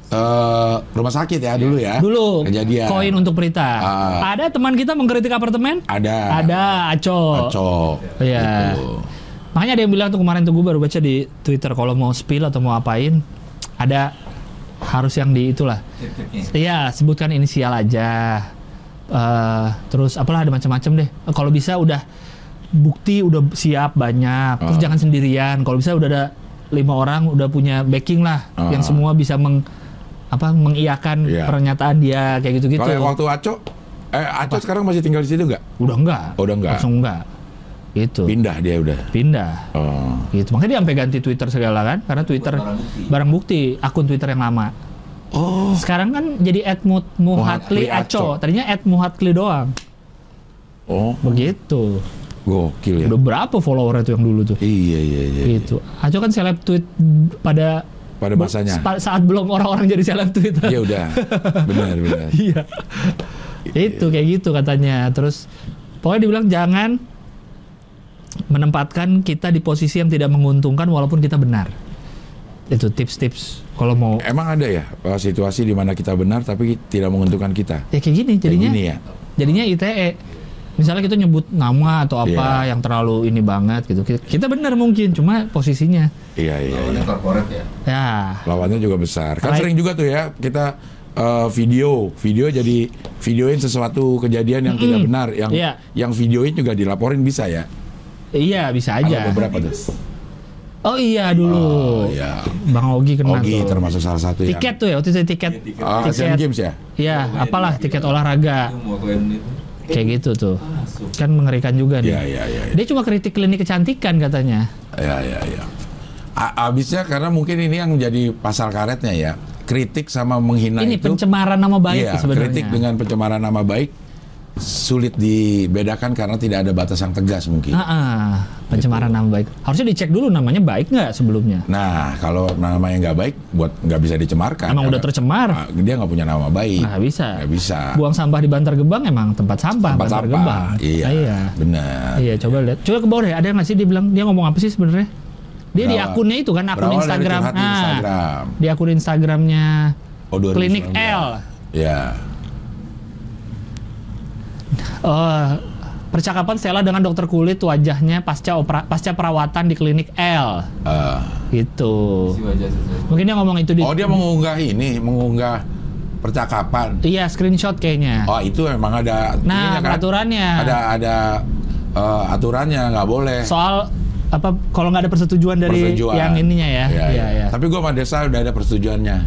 eh, rumah sakit ya dulu ya. Dulu Kejadian. koin untuk berita. Ah. Ada teman kita mengkritik apartemen? Ada. Ada, Aco. Cocok. Iya. Gitu. Makanya ada yang bilang tuh kemarin tuh gue baru baca di Twitter kalau mau spill atau mau apain ada harus yang di itulah. Iya, sebutkan inisial aja. Eh, terus apalah ada macam-macam deh. Eh, Kalau bisa udah bukti udah siap banyak. Terus Ah. jangan sendirian. Kalau bisa udah ada lima orang udah punya backing lah Ah. yang semua bisa meng apa mengiyakan Iya. pernyataan dia kayak gitu-gitu. Kalau waktu Aco, eh Aco sekarang masih tinggal di situ nggak? Udah enggak. Oh, udah enggak. Langsung enggak. Gitu. Pindah dia udah. Pindah. Oh. Gitu. Makanya dia sampai ganti Twitter segala kan karena Twitter barang bukti. barang bukti akun Twitter yang lama. Oh. Sekarang kan jadi @muhatli Muhatli Aco. Tadinya @muhatli doang. Oh. Begitu. Gokil ya. Udah berapa follower itu yang dulu tuh? Iya iya iya. Gitu. Aco kan seleb tweet pada Pada masanya. Sa- saat belum orang-orang jadi seleb Twitter. Iya udah. Benar benar. *laughs* Iya. Itu kayak gitu katanya. Terus pokoknya dibilang jangan menempatkan kita di posisi yang tidak menguntungkan walaupun kita benar. Itu tips-tips kalau mau Emang ada ya uh, situasi di mana kita benar tapi tidak menguntungkan kita? ya kayak gini Kayak jadinya. gini ya. Jadinya ITE. Misalnya kita nyebut nama atau apa Iya. yang terlalu ini banget gitu. Kita, benar mungkin cuma posisinya Iya iya. iya. Lawannya korporat ya. ya Lawannya juga besar. Kan Right. sering juga tuh ya kita uh, video, video jadi videoin sesuatu kejadian yang tidak benar, yang Iya. yang videoin juga dilaporin bisa ya. iya bisa aja. Ada beberapa tuh. Oh iya dulu. Oh iya. Bang Ogi kena Ogi tuh. termasuk salah satu yang Tiket tuh ya, waktu itu tiket. Ah, Asian Games ya. Iya, apalah tiket olahraga. Itu mau kalian itu Kayak gitu tuh. masuk. Kan mengerikan juga nih. Iya iya iya. Dia cuma kritik klinik kecantikan katanya. Iya iya iya. A- Abisnya karena mungkin ini yang menjadi pasal karetnya ya. Kritik sama menghina Ini itu. pencemaran nama baik iya, sebenarnya. kritik dengan pencemaran nama baik sulit dibedakan karena tidak ada batas yang tegas mungkin. Ah, ah, pencemaran nama baik. Harusnya dicek dulu namanya baik nggak sebelumnya. Nah, kalau namanya nggak baik, buat nggak bisa dicemarkan. Emang udah tercemar. Ah, dia nggak punya nama baik. Nggak bisa. Nggak bisa. Buang sampah di Bantar Gebang emang tempat sampah Tempat Bantar sampah. Gebang. Iya, Ah, iya. benar. Iya, coba lihat. Coba ke bawah deh. Ada nggak sih dia bilang dia ngomong apa sih sebenarnya? Dia di Berawal- akunnya itu kan akun Instagram. di Nah, Instagram. Di akun Instagramnya Oh, 2019. Klinik L. Ya. Oh, percakapan Stella dengan dokter kulit wajahnya pasca opera, pasca perawatan di klinik L. eh, Gitu. Mungkin dia ngomong itu di oh, dia mengunggah ini, mengunggah percakapan. Iya, screenshot kayaknya. Oh, itu memang ada Nah, ininya kan? peraturannya. Ada ada eh, aturannya nggak boleh. Soal apa kalau nggak ada persetujuan dari Persetujuan. yang ininya ya. Iya, Iya, iya. iya. Tapi gua sama Desa udah ada persetujuannya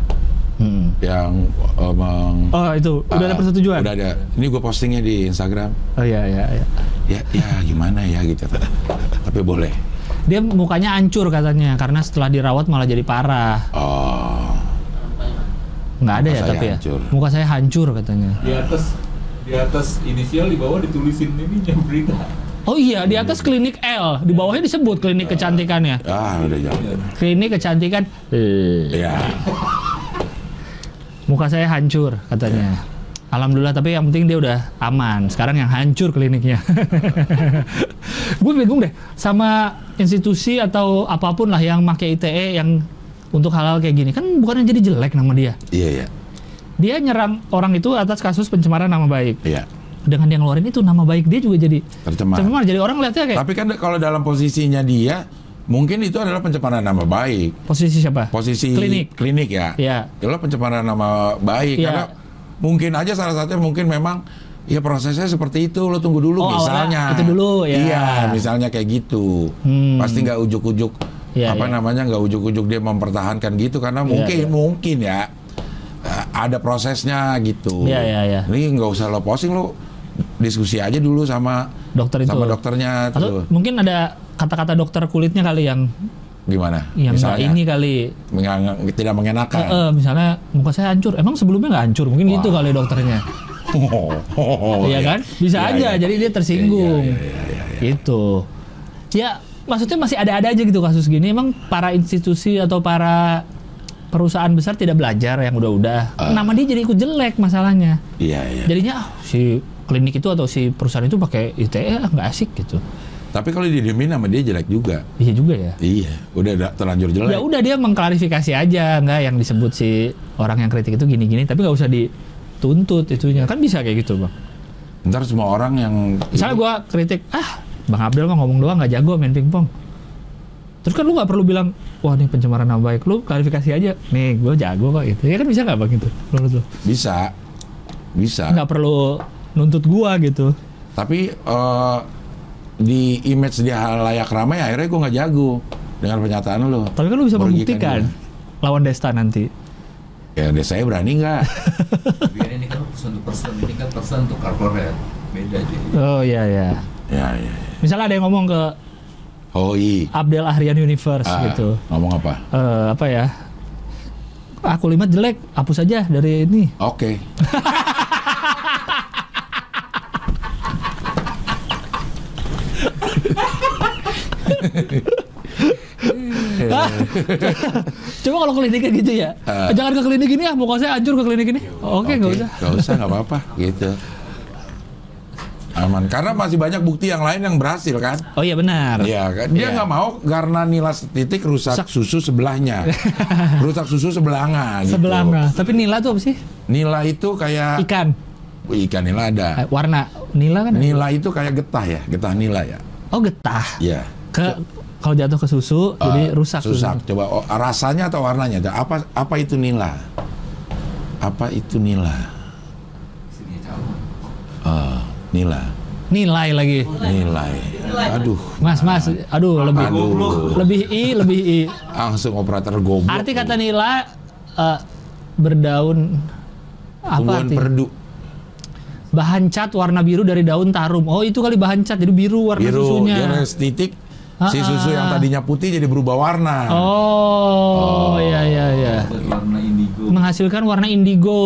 Hmm. yang eh, meng- Oh, itu udah ada Ah, persetujuan. Udah ada. Ini gue postingnya di Instagram. Oh iya iya iya. Ya, ya gimana ya gitu. Tapi boleh. Dia mukanya hancur katanya karena setelah dirawat malah jadi parah. Oh, Nggak ada Muka ya tapi hancur. ya. Muka saya hancur katanya. Di atas di atas inisial di bawah ditulisin ininya berita. Oh iya, di atas klinik L, di bawahnya disebut klinik kecantikannya. ah udah jangan. Klinik kecantikan. Eh. Muka saya hancur katanya. Alhamdulillah tapi yang penting dia udah aman. Sekarang yang hancur kliniknya. *laughs* Gue bingung deh sama institusi atau apa pun lah yang pakai ITE yang untuk hal-hal kayak gini kan bukannya jadi jelek nama dia. iya iya, Dia nyerang orang itu atas kasus pencemaran nama baik. iya. Dengan dia ngeluarin itu nama baik dia juga jadi Tercemar. cemar. Jadi orang lihatnya kayak Tapi kan kalau dalam posisinya dia, mungkin itu adalah pencemaran nama baik. posisi siapa? Posisi Klinik. klinik ya. Iya. Itulah pencemaran nama baik Iya. karena mungkin aja salah satunya mungkin memang ya prosesnya seperti itu lo tunggu dulu Oh, misalnya awalnya itu dulu, ya. iya misalnya kayak gitu Hmm. pasti nggak ujuk-ujuk Iya, apa iya. namanya nggak ujuk-ujuk dia mempertahankan gitu karena Iya, mungkin iya. mungkin ya eh, ada prosesnya gitu Iya, iya, iya. ini nggak usah lo posting lo diskusi aja dulu sama Dokter itu. sama dokternya Atau tuh mungkin ada kata-kata dokter kulitnya kali yang gimana yang misalnya ini kali mengang- tidak mengenakan Eh, eh, misalnya muka saya hancur. Emang sebelumnya nggak hancur? Mungkin gitu Wah. kali dokternya. Oh, *laughs* Iya kan? Bisa Iya, aja. iya. Jadi dia tersinggung. Iya, iya, iya, iya, iya. Gitu. Ya, maksudnya masih ada-ada aja gitu kasus gini. Emang para institusi atau para perusahaan besar tidak belajar yang udah-udah. Ah. Nama dia jadi ikut jelek masalahnya. iya iya Jadinya ah, si klinik itu atau si perusahaan itu pakai ITE ah, nggak asik gitu. tapi kalau didiemin sama dia jelek juga Iya juga ya. Iya, udah da- terlanjur jelek. Ya udah dia mengklarifikasi aja nggak yang disebut si orang yang kritik itu gini-gini tapi nggak usah dituntut itunya kan bisa kayak gitu bang. Ntar semua orang yang Misalnya gua kritik ah bang Abdel mah ngomong doang nggak jago main pingpong. Terus kan lu nggak perlu bilang wah ini pencemaran nama baik lu klarifikasi aja nih gue jago kok gitu ya kan bisa nggak bang gitu menurut lu bisa, bisa. nggak perlu nuntut gua gitu Tapi eh, di image dia layak ramai, akhirnya gue nggak jago dengan pernyataan lo. tapi kan lu bisa membuktikan lawan Desta nanti Ya, deh saya berani nggak? *laughs* Kan ini kan person to person, ini kan person to corporate. Beda jadi. oh iya ya ya, ya, ya. misalnya ada yang ngomong ke Hoi. Abdel Ahrian Universe Ah, gitu Ngomong apa? eh apa ya aku limat jelek hapus aja dari ini Oke. Hah? *laughs* *laughs* coba kalau kliniknya gitu ya Ah. jangan ke klinik ini ya muka saya hancur ke klinik ini oke nggak usah Nggak usah, nggak apa-apa. Gitu. aman. Karena masih banyak bukti yang lain yang berhasil kan. Oh iya benar. Iya kan. Dia Iya. nggak mau karena nila titik rusak Rusak. susu sebelahnya. *laughs* rusak susu sebelahnya gitu. Sebelahnya. Tapi nila tuh apa sih? Nila itu kayak Ikan. Ikan nila ada. Eh, warna nila kan? Nila itu kayak getah ya, getah nila ya. Oh getah. Iya. Ke kalau jatuh ke susu jadi Eh, rusak. Rusak. susu. Coba oh, rasanya atau warnanya? Apa apa itu nila? Apa itu nila? Eh, nila. Nilai lagi. Nilai. Aduh. Mas, mas, aduh lebih Aduh. lebih i, lebih i. Langsung operator goblok. Arti kata nila eh, berdaun apa Tumbuhan arti? perdu. Bahan cat warna biru dari daun tarum. Oh itu kali bahan cat jadi biru warna Biru. susunya. Dia res titik. Si Ah, susu yang ah. tadinya putih jadi berubah warna. Oh, iya iya iya. Buat warna indigo. Menghasilkan warna indigo,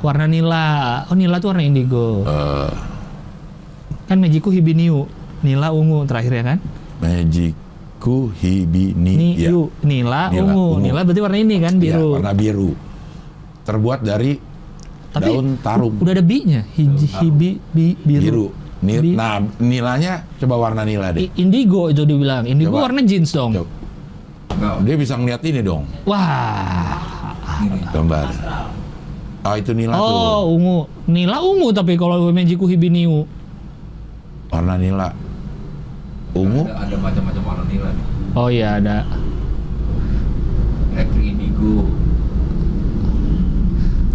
warna nila. Oh nila tuh warna indigo. Eh, Kan Mejiku hibiniu, nila ungu terakhir ya kan? Magiku hibini. Ni ya. yu, nila, Nila, ungu. ungu. Nila berarti warna ini kan Ya, biru. warna biru. Terbuat dari Tapi daun tarum. Udah ada bi-nya, Hiji, hibi, bi, biru. biru. Ni- Bi- nah, nilanya coba warna nila deh. I- Indigo itu dibilang. Indigo Coba. warna jeans dong. Coba. Enggak. Dia bisa ngeliat ini dong, Wah. Ini. gambar. Oh, itu nila tuh. Oh, ungu. Nila ungu tapi kalau Mejiku hibiniu. Warna nila. Ungu. Ada, ada macam-macam warna nila nih. Oh iya ada. Elektrik indigo.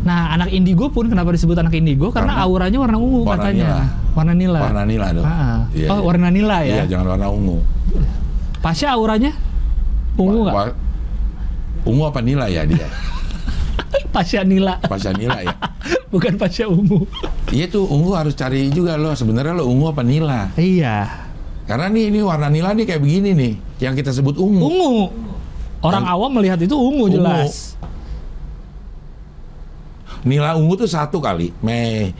Nah, anak indigo pun kenapa disebut anak indigo? Karena, Karena auranya warna ungu warna katanya. nila. Warna nila. Warna nila dong. Ah, Iya, oh, iya. warna nila ya. Iya, jangan warna ungu. Pasha auranya ungu nggak? Wa- Ungu apa nila ya dia? *laughs* Pasha nila, Pasca nila ya. *laughs* bukan Pasha ungu. Iya tuh ungu harus cari juga loh. Sebenarnya lo ungu apa nila? Iya, Karena nih ini warna nila nih kayak begini nih, yang kita sebut ungu. ungu. Orang Dan- awam melihat itu ungu, Ungu. jelas. Nila ungu tuh satu kali. Me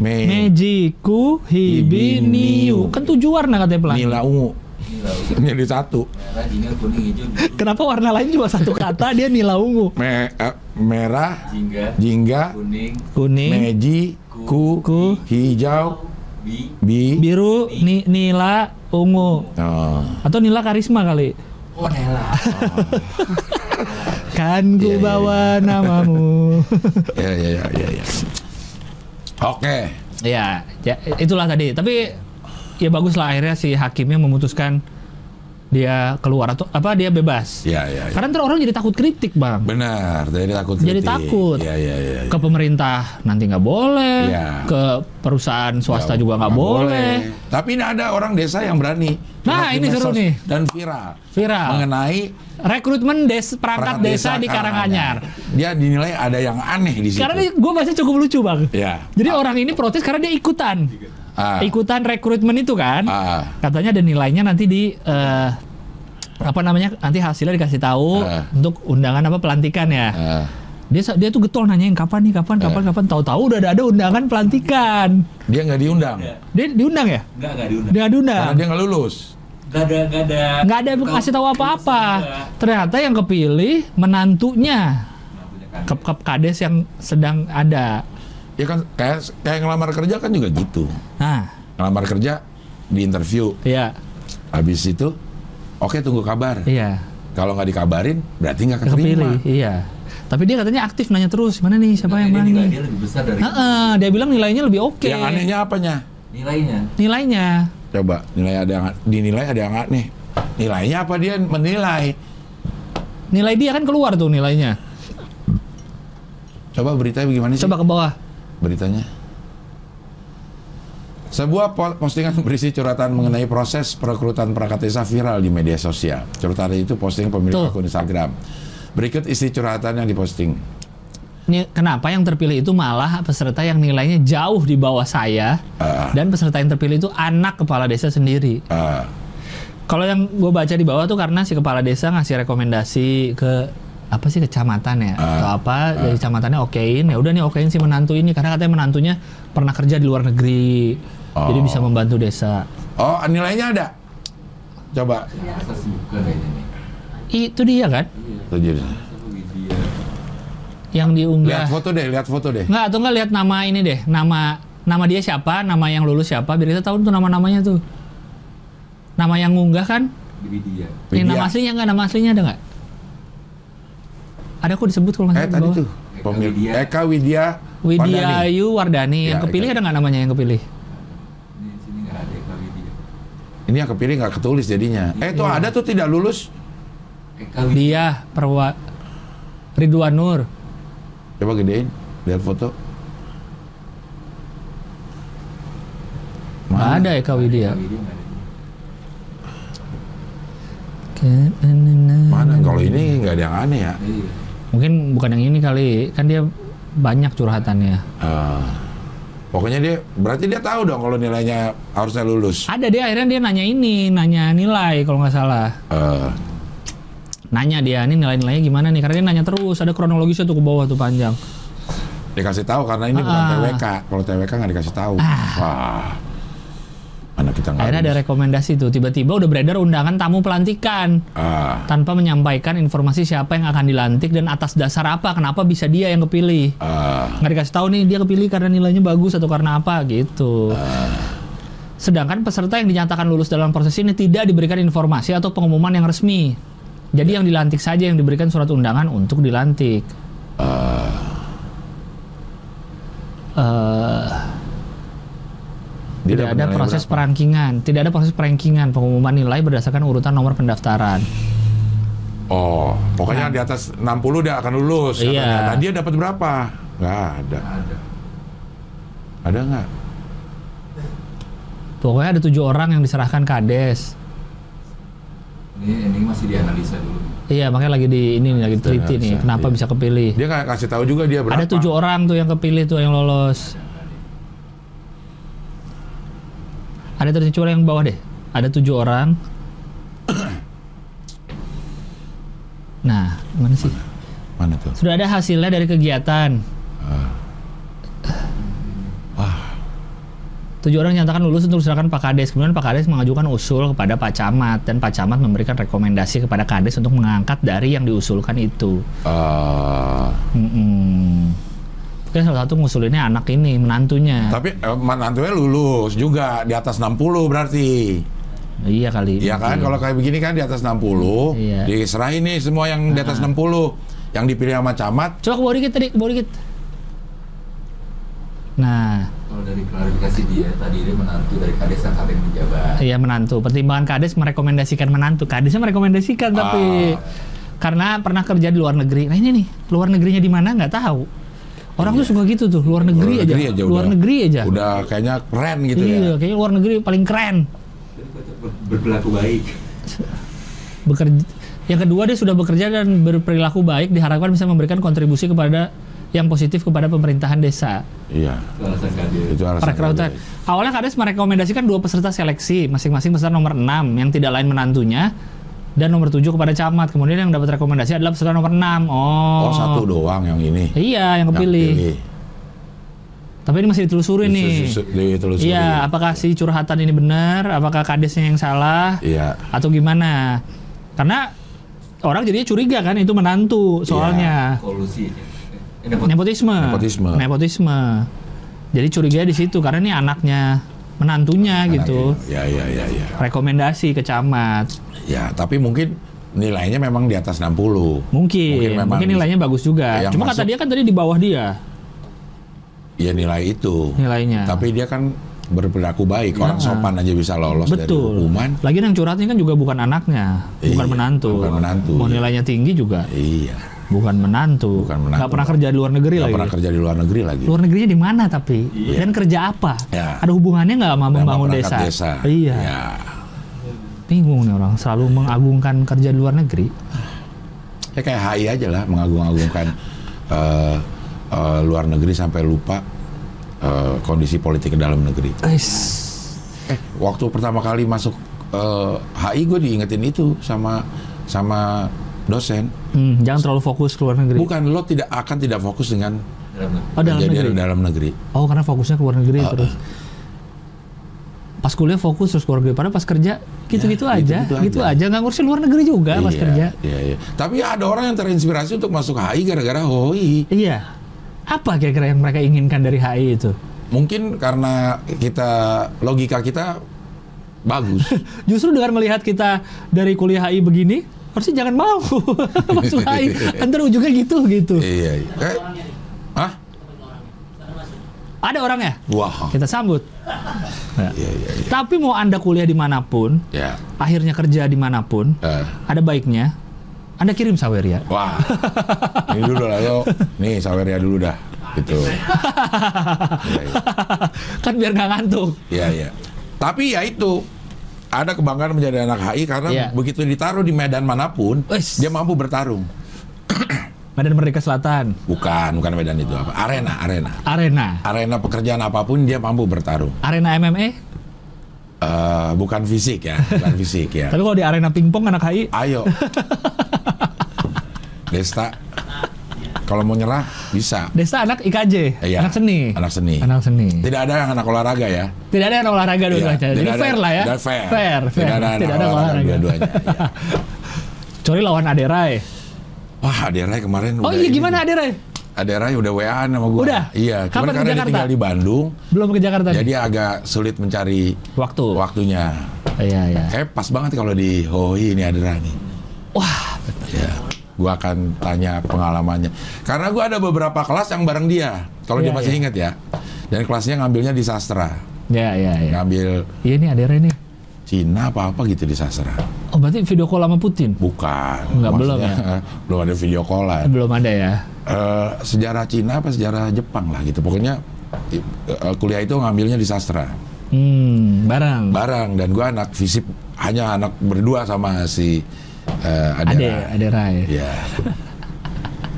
me Mejiku hibiniu. Kan tujuh warna katanya pelan. nila ungu. Nila Jadi satu. merah, jingga, kuning, hijau, biru, Kenapa warna lain cuma satu kata dia nila ungu? Me, eh, merah, jingga, jingga, kuning, Kuning, meji, ku, Ku. hijau, bi, bi. biru, ni, nila, ungu. Oh. Atau nila karisma kali. oh nela. *laughs* Kan ku Iya, iya, bawa *laughs* namamu. Ya ya ya ya. ya. Oke. ya, ya, itulah tadi. Tapi ya bagus lah akhirnya si hakimnya memutuskan dia keluar atau apa dia bebas. Ya ya. ya. Karena ntar orang jadi takut kritik bang. Benar. Jadi takut. Jadi kritik. takut. Ya ya ya. ya. Ke pemerintah nanti nggak boleh, Iya. ke perusahaan swasta Ya, juga nggak boleh. Tapi ini ada orang desa yang berani. Nah, ini seru nih. Dan viral. Viral. Mengenai Rekrutmen des perangkat desa, di Karanganyar. Dia dinilai ada yang aneh di situ. Karena gue baca cukup lucu bang. Ya. Jadi orang ini protes karena dia ikutan, Ah, ikutan rekrutmen itu kan. ah, Katanya ada nilainya nanti di eh, apa namanya nanti hasilnya dikasih tahu Ah. untuk undangan apa pelantikan ya. ah. Dia dia tuh getol nanyain kapan nih kapan kapan Ah. kapan tahu-tahu udah ada, ada undangan pelantikan. Dia nggak diundang. Dia diundang ya? Enggak, enggak diundang. Dia nggak diundang. Karena dia nggak lulus. Enggak ada, enggak ada. Nggak ada yang kasih tahu apa-apa. Ternyata yang kepilih menantunya ke, ke kades yang sedang ada. Ya kan kayak kayak ngelamar kerja kan juga gitu. Nah, Ngelamar kerja di interview. iya, Habis itu oke tunggu kabar. iya. Kalau nggak dikabarin berarti nggak Yang keterima. kepilih, iya. Tapi dia katanya aktif nanya terus, mana nih siapa yang Nilai menang nilai nih? dia lebih besar dari Heeh, dia bilang nilainya lebih oke. Yang anehnya apanya? nilainya. Nilainya. Coba nilai ada yang dinilai ada yang aneh. Nilainya apa dia menilai? Nilai dia kan keluar tuh nilainya. Coba beritanya bagaimana sih? Coba ke bawah. Beritanya. Sebuah po- postingan *laughs* berisi curhatan mengenai proses perekrutan perangkat desa viral di media sosial. Curhatan itu posting pemilik Tuh. akun Instagram. Berikut isi curhatan yang diposting. Ini kenapa yang terpilih itu malah peserta yang nilainya jauh di bawah saya Ah. dan peserta yang terpilih itu anak kepala desa sendiri. Eh, Kalau yang gue baca di bawah tuh karena si kepala desa ngasih rekomendasi ke apa sih kecamatan ya Ah. atau apa dari kecamatannya okein ya udah nih okein si menantu ini karena katanya menantunya pernah kerja di luar negeri jadi Oh. bisa membantu desa oh, nilainya ada. Coba. Itu dia kan jadi. Yang Lihat diunggah foto deh, lihat foto deh. nggak atau nggak lihat nama ini deh nama nama dia siapa, nama yang lulus siapa, biar kita tahu tuh nama-namanya tuh. Nama yang ngunggah kan? Widya. Ini nama aslinya nggak? Nama aslinya ada nggak? Ada kok disebut kalau nggak Eh salah di tadi tuh. Eka Pemil- Widya. Eka Widya. Widya Wardani. Ayu Wardani. Yang Ya, kepilih Eka. ada nggak namanya yang kepilih? Ini di sini nggak ada Eka Widya. Ini yang kepilih nggak ketulis jadinya. Eh tuh Iya. ada tuh tidak lulus. Eka Widya. Dia Perwa Ridwan Nur. Coba gedein, lihat foto. Nggak Mana? ada Eka Widya. Nggak. Mana? Kalau ini nggak ada yang aneh ya. Iya. Mungkin bukan yang ini kali, kan dia banyak curhatannya. Eh, pokoknya dia berarti dia tahu dong kalau nilainya harusnya lulus. Ada dia akhirnya dia nanya ini, nanya nilai kalau nggak salah. Eh, Nanya dia, ini nilai-nilainya gimana nih? Karena dia nanya terus, ada kronologisnya tuh ke bawah tuh panjang. dikasih tahu karena ini bukan Ah. TWK. Kalau TWK nggak dikasih tahu. Wah, mana kita nggak Akhirnya ada rekomendasi tuh, tiba-tiba udah beredar undangan tamu pelantikan. Ah, Tanpa menyampaikan informasi siapa yang akan dilantik dan atas dasar apa, kenapa bisa dia yang kepilih. ah, nggak dikasih tahu nih dia kepilih karena nilainya bagus atau karena apa gitu. Sedangkan peserta yang dinyatakan lulus dalam proses ini tidak diberikan informasi atau pengumuman yang resmi. Jadi yang dilantik saja yang diberikan surat undangan untuk dilantik. Eh, dia tidak dapat ada proses berapa? perankingan, tidak ada proses perankingan pengumuman nilai berdasarkan urutan nomor pendaftaran. Oh, pokoknya di atas 60 dia akan lulus. Nah. Iya. Nah, dia dapat berapa? Nggak ada. Ada. Nggak? Pokoknya ada tujuh orang yang diserahkan kades. Ini ini masih dianalisa dulu. Iya, makanya lagi di ini nih, lagi teliti nih, kenapa iya. bisa kepilih. Dia nggak kasih tahu juga dia berapa. Ada tujuh orang tuh yang kepilih tuh yang lolos. Ada tujuh orang yang bawah deh. Ada tujuh orang. Nah, mana sih? Mana tuh? Sudah ada hasilnya dari kegiatan. Tujuh orang nyatakan lulus untuk diserahkan Pak Kades. Kemudian Pak Kades mengajukan usul kepada Pak Camat dan Pak Camat memberikan rekomendasi kepada Kades untuk mengangkat dari yang diusulkan itu. Eh, Mm-mm. Mungkin salah satu ngusulinnya anak ini, menantunya. tapi eh, menantunya lulus juga di atas 60 berarti. Iya kali. Iya kan? mungkin. Kalau kayak begini kan di atas 60, Iya. diserahin nih semua yang di atas 60. Yang dipilih sama camat, Coba ke bawah dikit tadi, ke bawah dikit. Nah, Kalau dari klarifikasi dia tadi dia menantu dari kades yang kalian menjabat. iya menantu. Pertimbangan Kades merekomendasikan menantu. Kadesnya merekomendasikan tapi Ah. karena pernah kerja di luar negeri. Nah ini nih, luar negerinya di mana nggak tahu. Orang tuh suka gitu tuh, luar negeri, Luar aja. negeri aja luar udah- negeri aja. udah kayaknya keren gitu iya, ya. kayaknya luar negeri paling keren. Ber- Berperilaku baik. Bekerja. Yang kedua dia sudah bekerja dan berperilaku baik diharapkan bisa memberikan kontribusi kepada yang positif kepada pemerintahan desa. Iya. Itu alasan kades. Itu alasan. Perekrutan. Awalnya Kades merekomendasikan dua peserta seleksi, masing-masing peserta nomor 6 yang tidak lain menantunya dan nomor 7 kepada camat. Kemudian yang dapat rekomendasi adalah peserta nomor 6. Oh. Oh, satu doang yang ini. Iya, yang Yang kepilih. pilih. Tapi ini masih ditelusuri nih. Ditelusuri. Iya, apakah si curhatan ini benar? Apakah kadesnya yang salah? Iya. Atau gimana? Karena orang jadinya curiga kan itu menantu soalnya. Kolusi. Eh, nepot- Nepotisme. Nepotisme. Nepotisme. Jadi curiga di situ karena ini anaknya, menantunya gitu. Ya, ya, ya, ya. Rekomendasi ke camat. Ya, tapi mungkin nilainya memang di atas 60. Mungkin, Mungkin mungkin, memang nilainya bagus juga. Cuma kata masuk- dia kan tadi di bawah dia Ya nilai itu. nilainya. Tapi dia kan berperilaku baik. Orang Nah. sopan aja bisa lolos dari Betul. hukuman. Lagi yang curhatnya kan juga bukan anaknya, bukan Iya, menantu. bukan menantu, Mau iya. nilainya tinggi juga Iya. bukan menantu. Bukan menantu. Nggak pernah kerja di luar negeri Nggak lagi. pernah kerja di luar negeri lagi. Luar negerinya di mana tapi? Iya. Dan kerja apa? Ya. Ada hubungannya nggak sama membangun perangkat desa? Iya. Ya. Bingung nih orang selalu mengagungkan kerja di luar negeri. Ya kayak HI aja lah mengagung-agungkan eh, eh, luar negeri sampai lupa eh, kondisi politik dalam negeri. Eh, waktu pertama kali masuk eh, HI gue diingetin itu sama sama dosen. Hmm, jangan terlalu fokus ke luar negeri. Bukan lo tidak akan tidak fokus dengan dalam negeri. Oh, dalam kejadian negeri. dalam negeri. Oh, karena fokusnya ke luar negeri Ah, terus. Pas kuliah fokus terus ke luar negeri. Padahal pas kerja gitu-gitu Ya, aja, gitu-gitu gitu aja. aja. Nggak ngurusin luar negeri juga pas Iya, kerja. Iya, iya. Tapi ada orang yang terinspirasi untuk masuk HI gara-gara HOI. Iya. Apa kira-kira yang mereka inginkan dari HI itu? mungkin karena kita logika kita bagus. *laughs* Justru dengan melihat kita dari kuliah HI begini, harusnya jangan mau *laughs* masuk HI. Antar *laughs* ujungnya gitu gitu. iya. iya. Eh? Ada orangnya? Wah. Kita sambut. Ya. Iya, iya, iya. Tapi mau anda kuliah di mana pun, Ya. akhirnya kerja di mana pun, Eh. ada baiknya anda kirim saweria. Wah. Ini dulu lah lo. Nih Saweria dulu dah. Gitu. *laughs* Iya, iya. kan biar nggak ngantuk. Iya, iya. Tapi ya itu ada kebanggaan menjadi anak HI karena Iya. begitu ditaruh di medan mana pun, Wes. dia mampu bertarung. Medan Merdeka Selatan, Bukan, bukan medan itu apa? Arena, arena. arena, Arena pekerjaan apa pun dia mampu bertarung. arena MMA. Eh, bukan fisik ya, bukan *laughs* fisik ya. Tapi kalau di arena pingpong anak HI, Ayo. *laughs* Desta. Kalau mau nyerah bisa. Desta anak IKJ, Iya, anak seni. anak seni. Anak seni. Tidak ada yang anak olahraga ya. Tidak ada yang olahraga dua-duanya. Iya, Jadi tidak ada- fair lah ya. tidak fair. fair, fair. Tidak ada anak olahraga dua-duanya, iya. *laughs* Cori lawan Aderai. Wah, Aderai kemarin Oh iya ini gimana. Aderai? Aderai udah WA sama gua. Udah? Iya, Kapan cuman karena dia tinggal di Bandung, Belum ke Jakarta nih? jadi agak sulit mencari Waktu. waktunya. Iya, iya. Kayak pas banget kalau di Hoi ini Aderai nih. Wah, Ya, gua akan tanya pengalamannya. Karena gua ada beberapa kelas yang bareng dia. Kalau dia Iya, masih iya. ingat ya. Dan kelasnya ngambilnya di sastra. ya, ya, ya. Ngambil Iya nih Aderai nih. Cina apa-apa gitu di sastra. Oh berarti video call sama Putin? Bukan. Nggak, belum ya? *laughs* Belum ada video callan. Belum ada ya. Eh, sejarah Cina apa sejarah Jepang lah gitu. Pokoknya eh, kuliah itu ngambilnya di sastra. Hmm, barang. Barang dan gua anak fisip hanya anak berdua sama si eh, Ade, Adera. Aderai. Ya.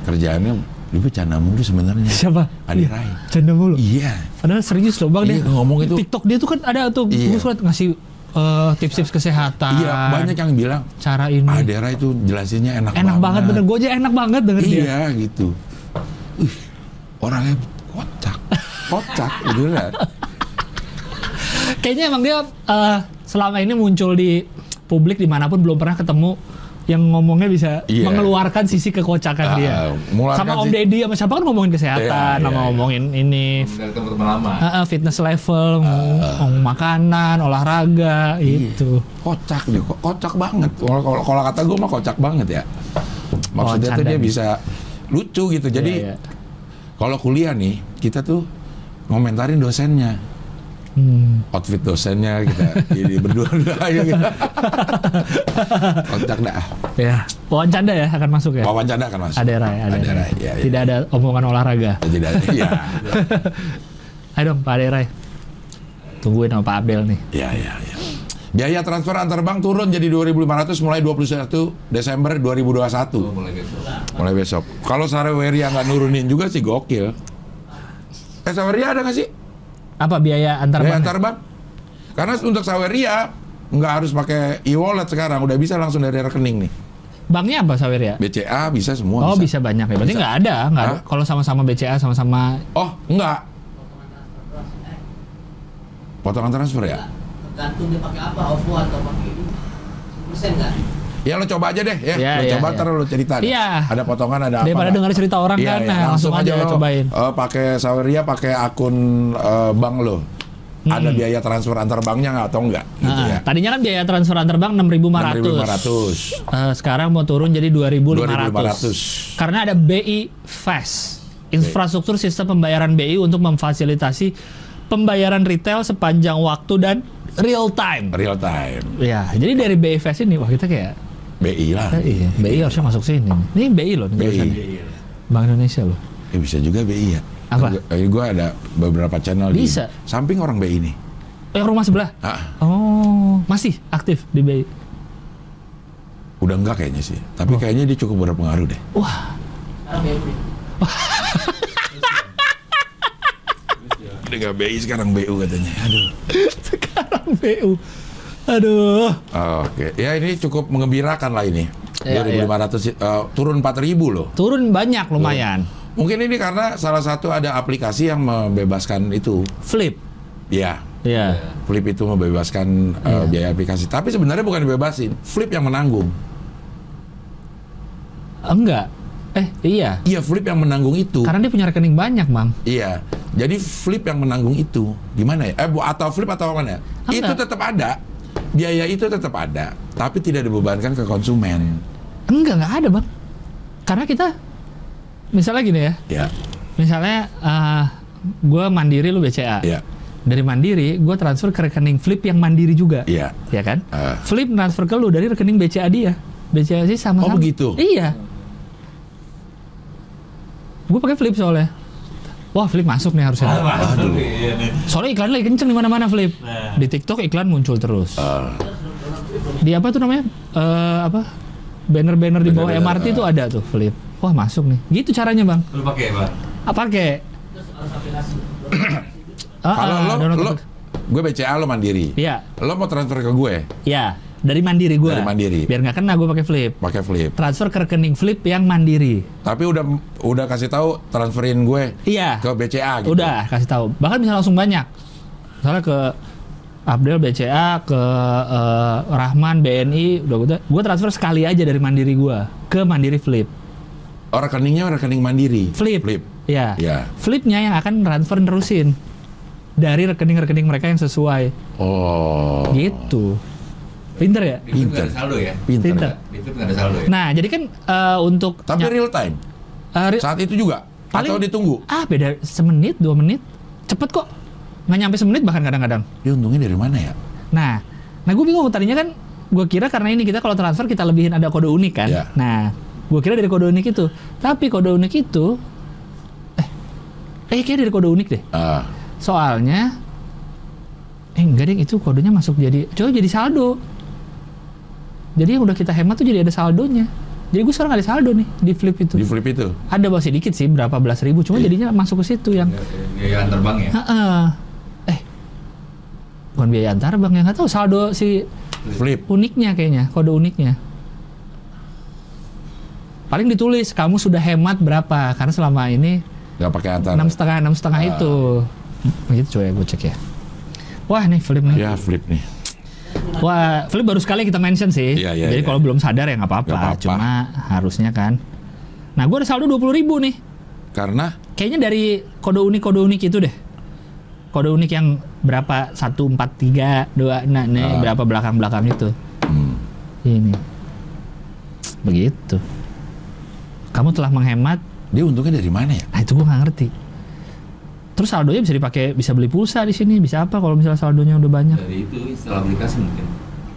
Kerjaannya dia bercanda mulu sebenarnya. Siapa? Aderai. Canda mulu. Iya. Padahal serius loh bang Iya, dia. ngomong itu. TikTok dia tuh kan ada tuh. Iya. Gue suka ngasih eh, tips-tips kesehatan. Iya, banyak yang bilang Cara ini. Adera itu jelasinnya enak, enak banget bener. Gue aja enak banget denger dia. Iya gitu. Ih, orangnya kocak. *laughs* Kocak gitu kan. Kayaknya emang dia eh, selama ini muncul di publik di mana pun belum pernah ketemu yang ngomongnya bisa Iya. mengeluarkan sisi kekocakan Ah, dia. mengeluarkan Sama Om Deddy sama siapa kan ngomongin kesehatan, Iya, sama iya, iya. ngomongin ini Dari teman-teman lama. Ah, ah, fitness level, ngomong makanan, olahraga, itu. Kocak dia, ko- kocak banget. Kalau kalau kata gue mah kocak banget ya. Maksudnya tuh canda dia bisa lucu gitu. Jadi Iya, iya. kalau kuliah nih kita tuh ngomentarin dosennya. Hmm. outfit dosennya kita jadi berdua-dua *laughs* aja *laughs* gitu. Kocak dah. Ya, wawancara ya akan masuk ya. Wawancara kan mas. Ada Rai, ada, Ada Rai. Rai, iya, iya. Tidak ada omongan olahraga. Tidak, iya. *laughs* Ayo dong Pak Aderai. Tungguin sama Pak Abdel nih. Iya, iya, iya. Biaya transfer antar bank turun jadi 2.500 mulai 21 Desember 2021. Oh, mulai besok. Mulai besok. Kalau Sareweria nggak nurunin juga sih gokil. Eh Saweria ada nggak sih? Apa biaya antar Biaya bank? antar bank? Karena untuk Saweria nggak harus pakai e-wallet sekarang, udah bisa langsung dari rekening nih. Banknya apa Saweria? BCA bisa semua. Oh bisa banyak ya. Berarti Bisa. nggak ada, nggak ada. Kalau sama-sama BCA sama-sama Oh, enggak. Potongan transfer ya? Tergantung dia pakai apa, OVO atau pakai ini. Persen nggak? Ya lo coba aja deh ya. Iya, lo iya, coba iya. ntar lo cerita. Iya. Ada potongan ada apa. Daripada dengar cerita orang Iya, kan, nah, langsung aja lo, cobain. eh, pakai Saweria pakai akun eh, bank lo. Ada Hmm. biaya transfer antar banknya nggak atau enggak gitu Nah, ya. Tadinya kan biaya transfer antar bank 6.500. 6.500. Eh, sekarang mau turun jadi 2.500. 2.500. Karena ada BI Fast, infrastruktur sistem pembayaran BI untuk memfasilitasi pembayaran retail sepanjang waktu dan real time. Real time. Ya, jadi dari BI Fast ini wah kita kayak BI lah. eh, iya, BI harusnya masuk sini. Ini BI loh, BI. tulisannya. Bank Indonesia loh. Eh, bisa juga BI ya. Apa? Gue ada beberapa channel Bisa. di samping orang BI nih. Yang rumah sebelah. Ah, Oh, masih aktif di BI. udah enggak kayaknya sih. Oh. Tapi kayaknya dia cukup berpengaruh deh. Wah. Udah nggak BI sekarang BU katanya. Aduh. *laughs* sekarang BU. Aduh. Oke, ya ini cukup mengembirakan lah ini. Iya, 2.500 eh, turun 4.000 loh. Turun banyak lumayan. Mungkin ini karena salah satu ada aplikasi yang membebaskan itu. Flip. Ya, Ya. Flip itu membebaskan eh, Iya. biaya aplikasi. Tapi sebenarnya bukan dibebasin, Flip yang menanggung. Enggak. Eh, iya. Iya, flip yang menanggung itu. Karena dia punya rekening banyak, Bang. Iya. Jadi flip yang menanggung itu gimana ya? Eh, bu- atau flip atau mana? Enggak. Itu tetap ada. Biaya itu tetap ada, tapi tidak dibebankan ke konsumen. Enggak, enggak ada, Bang. Karena kita misalnya gini ya. Ya, Misalnya eh gue mandiri lu BCA. ya, Dari mandiri gue transfer ke rekening flip yang mandiri juga. iya. Ya kan? Ah. Flip transfer ke lu dari rekening BCA dia. BCA sih sama Oh, begitu? Iya. Gue pakai flip soalnya. Wah, flip masuk nih harusnya. Aduh. Iya nih. Soalnya iklan lagi kenceng di mana-mana flip. Nah. Di TikTok iklan muncul terus. Ah, Di apa tuh namanya? Eh apa? Banner-banner di bawah Banner-banner, MRT ah. tuh ada tuh flip. Wah, masuk nih. Gitu caranya, Bang. Lu pakai, Bang? Apa pakai? Ah, Kalau ah, lo, download lo, gue BCA lo mandiri. Iya, Lo mau transfer ke gue iya. Dari mandiri gue. Dari Mandiri. Biar nggak kena gue pakai flip. pakai flip. Transfer ke rekening flip yang mandiri. Tapi udah udah kasih tahu transferin gue Iya. ke BCA gitu. Udah kasih tahu. Bahkan bisa langsung banyak. Misalnya ke Abdel BCA ke eh, Rahman BNI udah gue gue transfer sekali aja dari mandiri gue ke mandiri flip. Oh, rekeningnya rekening mandiri. Flip. Flip. Ya. Ya. Flipnya yang akan transfer nerusin dari rekening-rekening mereka yang sesuai. Oh. Gitu. Pinter ya? Di flip nggak Pinter. ada saldo ya? Pinter. Pinter. Di flip nggak ada saldo ya? Nah, jadi kan eh, untuk Tapi ny- real time. eh, ri- Saat itu juga. Paling- Atau ditunggu. ah beda semenit dua menit cepet kok nggak nyampe semenit bahkan kadang-kadang Dia untungnya dari mana ya? nah nah gue bingung tadinya kan gue kira karena ini kita kalau transfer kita lebihin ada kode unik kan Ya. nah gue kira dari kode unik itu tapi kode unik itu eh eh kayak dari kode unik deh Ah, soalnya eh enggak deh itu kodenya masuk jadi coba jadi saldo jadi yang udah kita hemat tuh jadi ada saldonya jadi gue sekarang ada saldo nih di flip itu di flip itu. ada masih dikit sih berapa belas ribu cuma Iya. jadinya masuk ke situ yang Biaya antar bank ya? Heeh. Eh, bukan biaya antar bang, ya nggak tahu saldo si Flip. uniknya kayaknya, kode uniknya. Paling ditulis kamu sudah hemat berapa, karena selama ini Gak pakai antar. enam setengah enam setengah Ah. itu. Gitu coba ya gue cek ya. Wah nih flip nih. Ya flip nih. Wah flip baru sekali kita mention sih. Iya, iya, Jadi iya. kalau belum sadar ya nggak apa-apa. Cuma harusnya kan. Nah gue ada saldo dua puluh ribu nih. Karena Kayaknya dari kode unik kode unik itu deh. Kode unik yang berapa satu empat tiga dua nah nih Ah. berapa belakang belakang itu. hmm, Ini begitu. Kamu telah menghemat. dia untungnya dari mana ya? Nah itu gue nggak ngerti. Terus saldonya bisa dipakai bisa beli pulsa di sini bisa apa kalau misalnya saldonya udah banyak. Dari itu install aplikasi mungkin.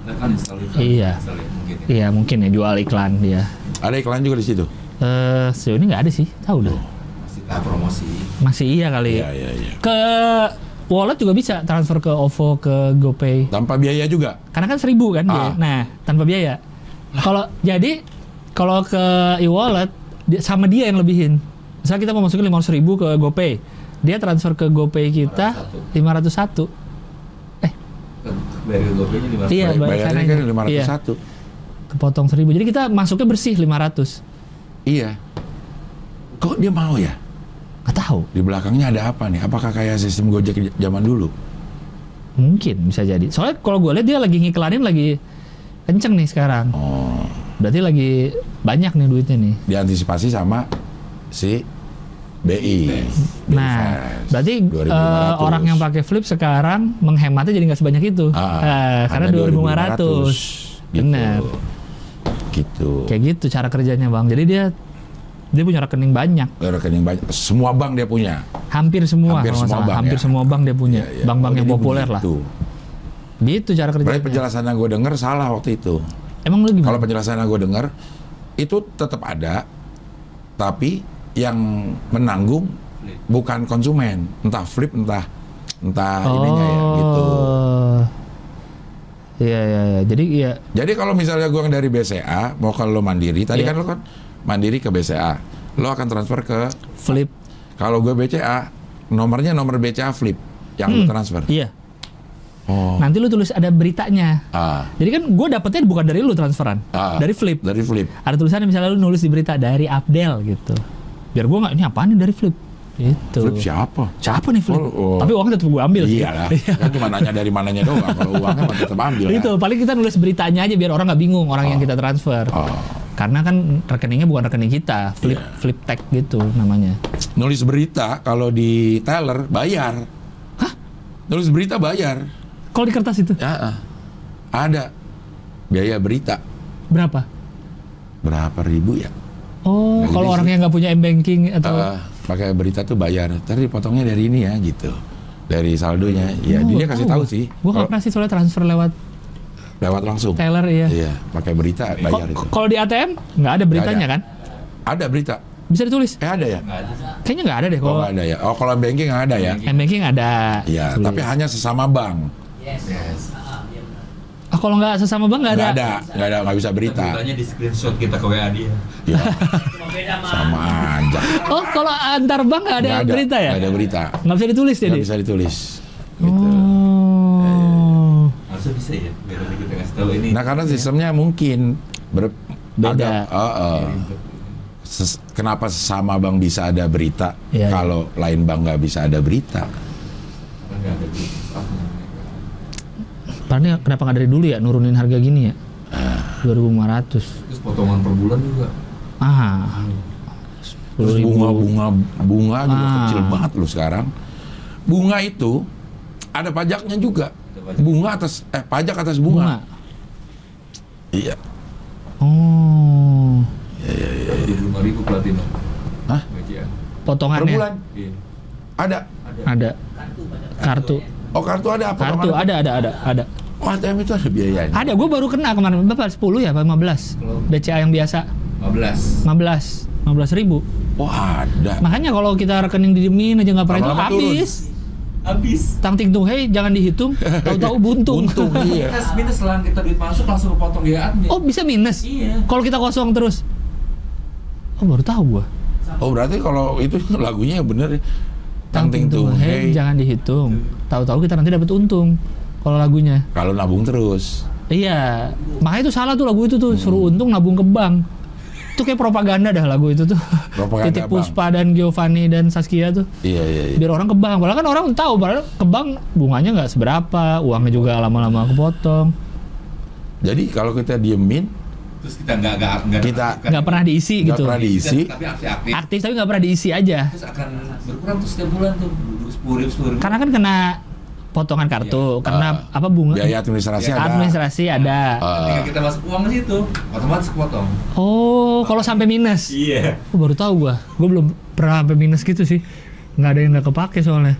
Kan install iklan. Iya. Install ya, mungkin ya. Iya mungkin ya jual iklan dia. Ada iklan juga di situ. Eh sejauh ini nggak ada sih, tahu dah. Masih tahap promosi. Masih iya kali. Iya iya iya. Ke wallet juga bisa transfer ke OVO ke GoPay. Tanpa biaya juga. Karena kan seribu kan Ah. Nah, tanpa biaya. Kalau jadi kalau ke e-wallet sama dia yang lebihin. Misalnya kita mau masukin 500 ribu ke GoPay, dia transfer ke GoPay kita 501. Eh, Ke- Dari GoPay-nya 500. Iya, Bay- bayar Bayarnya kan 501. kepotong 1000. Jadi kita masuknya bersih 500. Iya. Kok dia mau ya? Nggak tahu. Di belakangnya ada apa nih? Apakah kayak sistem Gojek zaman dulu? Mungkin bisa jadi. Soalnya kalau gue lihat dia lagi ngiklanin lagi kenceng nih sekarang. Oh, Berarti lagi banyak nih duitnya nih. diantisipasi sama si BI. Nah, Bifas. berarti 2500. eh, orang yang pakai flip sekarang menghematnya jadi nggak sebanyak itu. Ah, Eh, karena hanya 2500. 2500. Gitu. Benar. Gitu. Kayak gitu cara kerjanya, Bang. Jadi dia dia punya rekening banyak. Rekening banyak. Semua bank dia punya. Hampir semua Hampir semua bank, Hampir ya. semua bank dia punya. Iya, iya. Bank-bank Oh, yang populer lah. Gitu cara Berarti kerjanya. penjelasan yang gue denger salah waktu itu. Emang lu gimana? Kalau penjelasan yang gue denger itu tetap ada, tapi yang menanggung bukan konsumen, entah flip, entah entah ininya ya gitu. Oh. Iya, iya, iya. Jadi iya Jadi kalau misalnya gue dari BCA mau kalau lo mandiri, tadi Iya. kan lo kan mandiri ke BCA, lo akan transfer ke flip. kalau gue BCA nomornya nomor BCA flip yang lo transfer. Iya. Oh, Nanti lu tulis ada beritanya. ah, Jadi kan gue dapetnya bukan dari lu transferan, Ah. dari flip. dari flip. Ada tulisannya misalnya lu nulis di berita dari Abdel gitu. Biar gue nggak ini apaan nih dari flip. Gitu. Flip siapa? Siapa nih flip? Oh, oh. Tapi uangnya tetap gue ambil. sih. Iya lah, kan cuma nanya dari mananya doang. Kalau uangnya tetap ambil. Itu kan? paling kita nulis beritanya aja biar orang nggak bingung orang yang kita transfer. Oh, Karena kan rekeningnya bukan rekening kita, flip Iya. flip tag gitu namanya. Nulis berita kalau di teller bayar. Hah? Nulis berita bayar. Kalau di kertas itu Ya, ah. ada biaya berita berapa? berapa ribu ya? Oh, Nah, kalau orang sih- yang nggak punya m banking atau Eh, pakai berita tuh bayar. Tadi dipotongnya dari ini ya gitu. Dari saldonya. Ya, Oh, dia kasih tahu sih. Gue nggak Kalau pernah sih soalnya transfer lewat lewat langsung. teller ya. Iya, pakai berita bayar itu. Kalau di ATM nggak ada beritanya ada. kan? Ada berita. Bisa ditulis? Eh ada ya? Ada. Kayaknya nggak ada deh Oh kalau nggak ada ya. Oh kalau banking nggak ada ya? m banking ada. Iya, tapi hanya sesama bank. Yes. Yes. Ah, iya. Ah, kalau nggak sesama bang nggak ada. Nggak ada, nggak ada, nggak bisa berita. Beritanya di screenshot kita ke WA dia. Ya, Cuma beda mah. sama aja. Oh, kalau antar bank nggak ada, Nggak berita ya? Nggak ada berita. Nggak bisa ditulis jadi. Nggak bisa ditulis. Gitu. Oh. Harusnya bisa ya, biar kita kasih tahu ini. Nah karena sistemnya mungkin ber, Beda. ada- oh, oh. Ses- kenapa sesama bank bisa ada berita, Iya, iya. kalau lain bank nggak bisa ada berita? Nggak ada berita. Padahal kenapa nggak dari dulu ya nurunin harga gini ya? Ah. 2500. Terus potongan per bulan juga. Ah. Terus 10.000. bunga bunga bunga juga Ah. kecil banget loh sekarang. Bunga itu ada pajaknya juga. Bunga atas eh pajak atas bunga. bunga. Iya. Oh. Dua lima ribu platinum. Hah? BCA. Per Potongannya bulan Iya. ada. ada. Kartu. Oh kartu ada apa? Kartu ada ada ada ada. Oh ATM itu ada biayanya. Ada, gue baru kena kemarin berapa? 10 ya, apa 15? Kalau- BCA yang biasa 15. 15, 15 ribu. Oh ada. Makanya kalau kita rekening didiemin aja nggak pernah itu turun. habis. Habis. Tang ting tung hei jangan dihitung, tahu-tahu *laughs* buntung. Untung *laughs* iya. Minus, minus setelah kita duit masuk langsung kepotong ya admin. Oh bisa minus? Iya. Kalau kita kosong terus? Oh baru tahu gua. Oh berarti kalau itu *laughs* lagunya bener. Tang ting tung hei jangan dihitung. Tahu-tahu kita nanti dapat untung. Kalau lagunya. Kalau nabung terus. Iya, makanya itu salah tuh lagu itu tuh Hmm. suruh untung nabung ke bank. Itu kayak propaganda dah lagu itu tuh. Propaganda Titik. Puspa dan Giovanni dan Saskia tuh. Iya iya. iya. Biar orang ke bank. Padahal kan orang tahu, padahal ke bank bunganya nggak seberapa, uangnya juga lama-lama kepotong. Jadi kalau kita diemin, Terus kita nggak nggak nggak Kita Nggak pernah diisi nggak gitu. pernah diisi. Tapi aktif aktif. Aktif tapi nggak pernah diisi aja. Terus akan berkurang tuh setiap bulan tuh sepuluh ribu sepuluh ribu. Karena kan kena potongan kartu, karena Ah. apa bunga biaya administrasi ada. administrasi ada. Ah, Ketika kita masuk uang ke situ, otomatis kepotong. Oh, kalau sampai minus. Iya. Oh, baru tahu gua. Gua belum pernah sampai minus gitu sih. Nggak ada yang nggak kepake soalnya.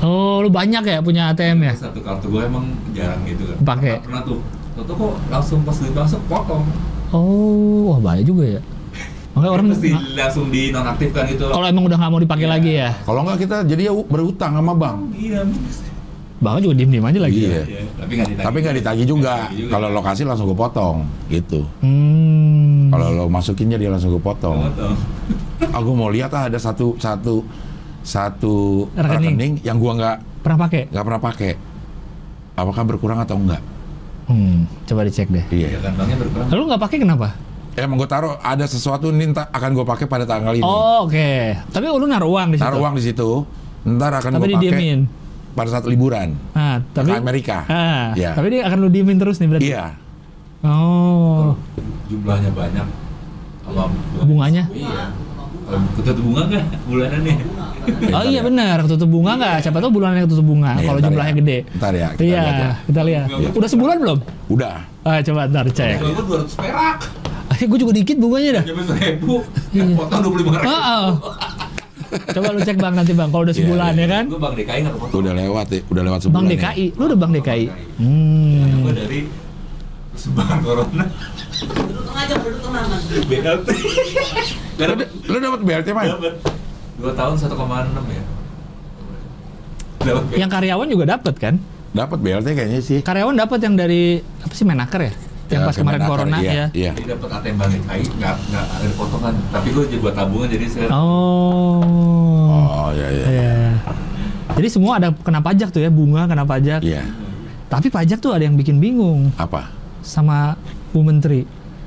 Oh, lu banyak ya punya ATM ya? Satu kartu gue emang jarang gitu kan. Pakai. Pernah tuh. Tuh kok langsung pas duit masuk potong. Oh, wah bahaya juga ya. Makanya orang di, langsung dinonaktifkan gitu. kalau emang udah nggak mau dipakai Iya. lagi ya, Kalau nggak kita jadi ya berhutang sama bank. Iya. bang juga diem diem aja lagi. Iya. Ya? Iya, Tapi nggak ditagih. Tapi nggak ditagih juga. Juga. Kalau lokasi langsung kepotong, gitu. Hmm. Kalau lo masukinnya dia langsung kepotong. Potong. *laughs* Aku mau lihat ah, ada satu satu satu Rekening. rekening, yang gua nggak pernah pakai? nggak pernah pakai. Apakah berkurang atau enggak? Hmm, coba dicek deh. Iya Iya. kan. Lalu nggak pakai kenapa? Emang gue taruh ada sesuatu nih akan gue pakai pada tanggal ini. Oh, oke. Tapi lu naruh uang di situ. Taruh uang di situ. Ntar akan gue pakai pada saat liburan Nah, tapi ke Amerika. Ah, Iya. tapi dia akan lu diemin terus nih berarti. Iya. Oh. Jumlahnya banyak. Bunganya? Iya. Ketutup bunga nggak bulanannya? Oh iya benar, tutup bunga nggak? Siapa tahu bulannya tutup bunga Nih, kalau jumlahnya ya. gede. Ntar ya, kita iya, lihat ya. kita lihat. Udah sebulan belum? Udah. Ah, coba ntar cek. Kalau gue 200 perak. Eh, gue juga dikit bunganya dah. Nyampe seribu. Iya. Potong 25 ribu. Oh, oh. Coba lu cek bang nanti bang, kalau udah Iya, sebulan iya. ya kan? Gue bank DKI nggak kepotong. Udah lewat ya. Udah lewat sebulan. Bang ya. DKI, lu udah bang DKI. Bang Hmm. Gue dari sebaran corona. Duduk aja, duduk mas. BLT. Lu, dapat BLT mah? Dapat. Dua tahun 1,6 ya. Dapat BLT. Yang karyawan juga dapat kan? Dapat BLT kayaknya sih. Karyawan dapat yang dari apa sih Menaker ya? Yang Ya, pas kemarin Kemenaker, corona iya, ya. Iya. Jadi dapat ATM Bank DKI nggak nggak ada potongan. Tapi gue jadi buat tabungan jadi saya. Oh. Oh iya iya. Iya. Jadi semua ada kena pajak tuh ya, bunga kena pajak. Iya. Tapi pajak tuh ada yang bikin bingung Apa? sama Bu Menteri.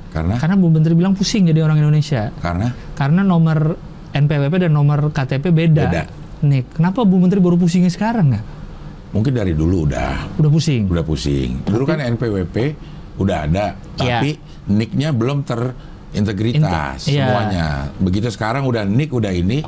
Karena Karena Bu Menteri bilang pusing jadi orang Indonesia. karena Karena nomor NPWP dan nomor KTP beda. Beda. Nih, kenapa Bu Menteri baru pusingnya sekarang ya? mungkin dari dulu udah Udah pusing. udah pusing. Dulu kan NPWP udah ada, Iya. tapi nicknya belum terintegritas Inte- iya. semuanya. Begitu sekarang udah nick udah ini,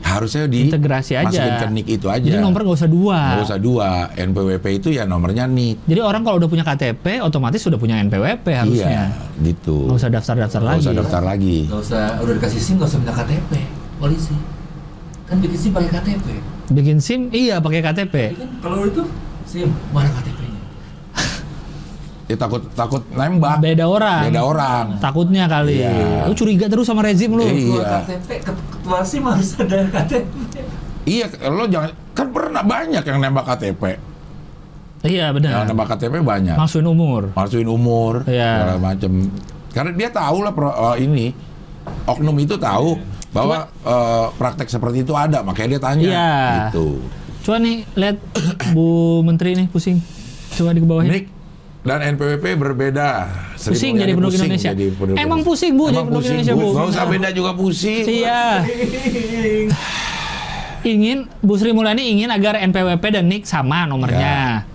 harusnya di Integrasi aja. masukin ke nick itu aja. Jadi nomor nggak usah dua. Nggak usah dua. NPWP itu ya nomornya nick. Jadi orang kalau udah punya KTP, otomatis sudah punya NPWP harusnya. Iya, gitu. Nggak usah daftar-daftar Nggak lagi. usah daftar lagi. Nggak usah, udah dikasih SIM nggak usah minta KTP polisi. Kan bikin SIM pakai KTP. Bikin SIM, iya pakai KTP. Kan kalau itu SIM mana KTP-nya? Ya, takut takut nembak. Beda orang. Beda orang. Takutnya kali. Iya. Lu curiga terus sama rezim lu. Iya. Ketua KTP, SIM harus ada KTP. Iya, lo jangan kan pernah banyak yang nembak KTP. Iya Yang benar. nembak KTP banyak. Masukin umur. Masukin umur, Iya. segala macem. Karena dia tahu lah pro- eh, ini oknum itu tahu bahwa eh, praktek seperti itu ada, makanya dia tanya. Iya. Gitu. Coba nih lihat *coughs* Bu Menteri nih pusing. Coba di bawahnya. Nick dan NPWP berbeda. Sri Pusing jadi penduduk pusing Indonesia. jadi penduduk Emang pusing, Bu, jadi penduduk Indonesia, Bu. Nggak usah beda juga pusing. Iya. *laughs* ingin Bu Sri Mulyani ingin agar NPWP dan NIK sama nomornya.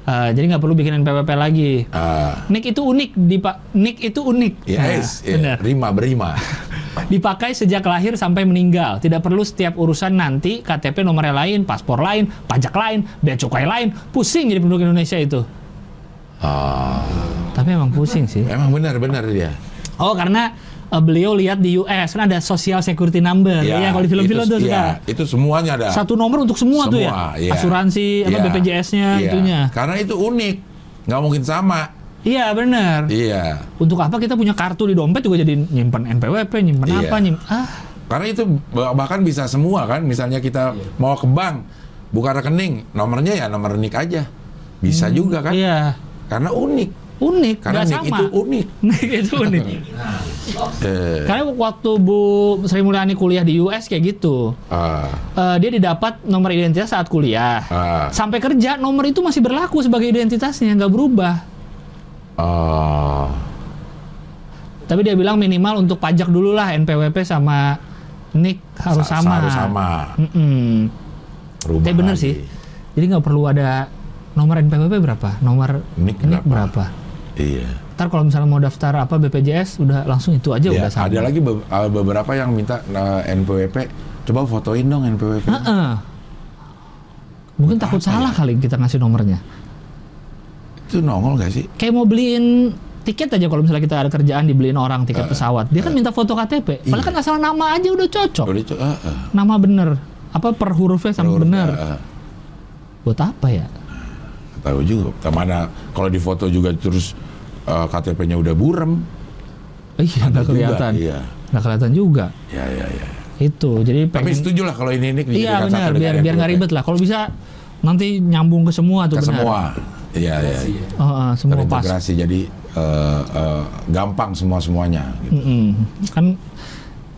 Eh, jadi nggak perlu bikin NPWP lagi. Ah, NIK itu unik di Pak. NIK itu unik. yes, Nah, ya, benar. rima berima. *laughs* Dipakai sejak lahir sampai meninggal. Tidak perlu setiap urusan nanti KTP nomornya lain, paspor lain, pajak lain, bea cukai lain. Pusing jadi penduduk Indonesia itu. Ah, Tapi emang pusing sih. emang benar-benar dia. Oh karena eh, beliau lihat di US kan ada social security number. Ya, kalau di film-film itu, tuh iya, suka. itu semuanya ada. Satu nomor untuk semua, tuh ya. Semua, iya. Asuransi apa Iya, BPJS-nya iya. itunya. Karena itu unik, nggak mungkin sama. Iya benar. Iya. Untuk apa kita punya kartu di dompet juga jadi nyimpan NPWP, nyimpan Iya. apa, nyimpan ah. Karena itu bah- bahkan bisa semua kan. Misalnya kita mau ke bank, buka rekening, nomornya ya nomor nik aja. Bisa juga kan? Iya. Karena unik. Unik, Karena nggak sama. itu unik. *laughs* Nik itu unik. *laughs* Eh, Karena waktu Bu Sri Mulyani kuliah di US kayak gitu. ah, Eh, dia didapat nomor identitas saat kuliah. ah, Sampai kerja nomor itu masih berlaku sebagai identitasnya, nggak berubah. ah. Tapi dia bilang minimal untuk pajak dulu lah NPWP sama NIK harus Sa- sama. Harus sama. Mm-mm. Rubah Tapi bener lagi. sih. Jadi nggak perlu ada nomor NPWP berapa, nomor Nik NIK berapa? berapa. Iya. Ntar kalau misalnya mau daftar apa BPJS udah langsung itu aja Ya, udah sama. ada lagi be- uh, beberapa yang minta uh, NPWP. Coba fotoin dong NPWP. Heeh. Mungkin Buat takut salah ya? kali kita ngasih nomornya. Itu nongol gak sih? Kayak mau beliin tiket aja kalau misalnya kita ada kerjaan dibeliin orang tiket pesawat. Dia kan minta foto KTP. Padahal Eh, Iya. kan asal nama aja udah cocok. Udah uh, uh, Nama bener. Apa per hurufnya sama huruf, bener. uh, uh. Buat apa ya? Tahu juga mana kalau di foto juga terus uh, KTP-nya udah burem Iya, nggak kelihatan. iya Nggak kelihatan juga. ya ya ya Itu. Jadi tapi pengen setuju lah kalau ini ini Iya benar, biar biar nggak ribet lah. Kalau bisa nanti nyambung ke semua tuh ke benar. semua iya iya ya. ya. Oh, oh, semua pas. terintegrasi jadi uh, uh, gampang semua semuanya gitu. Mm-mm. Kan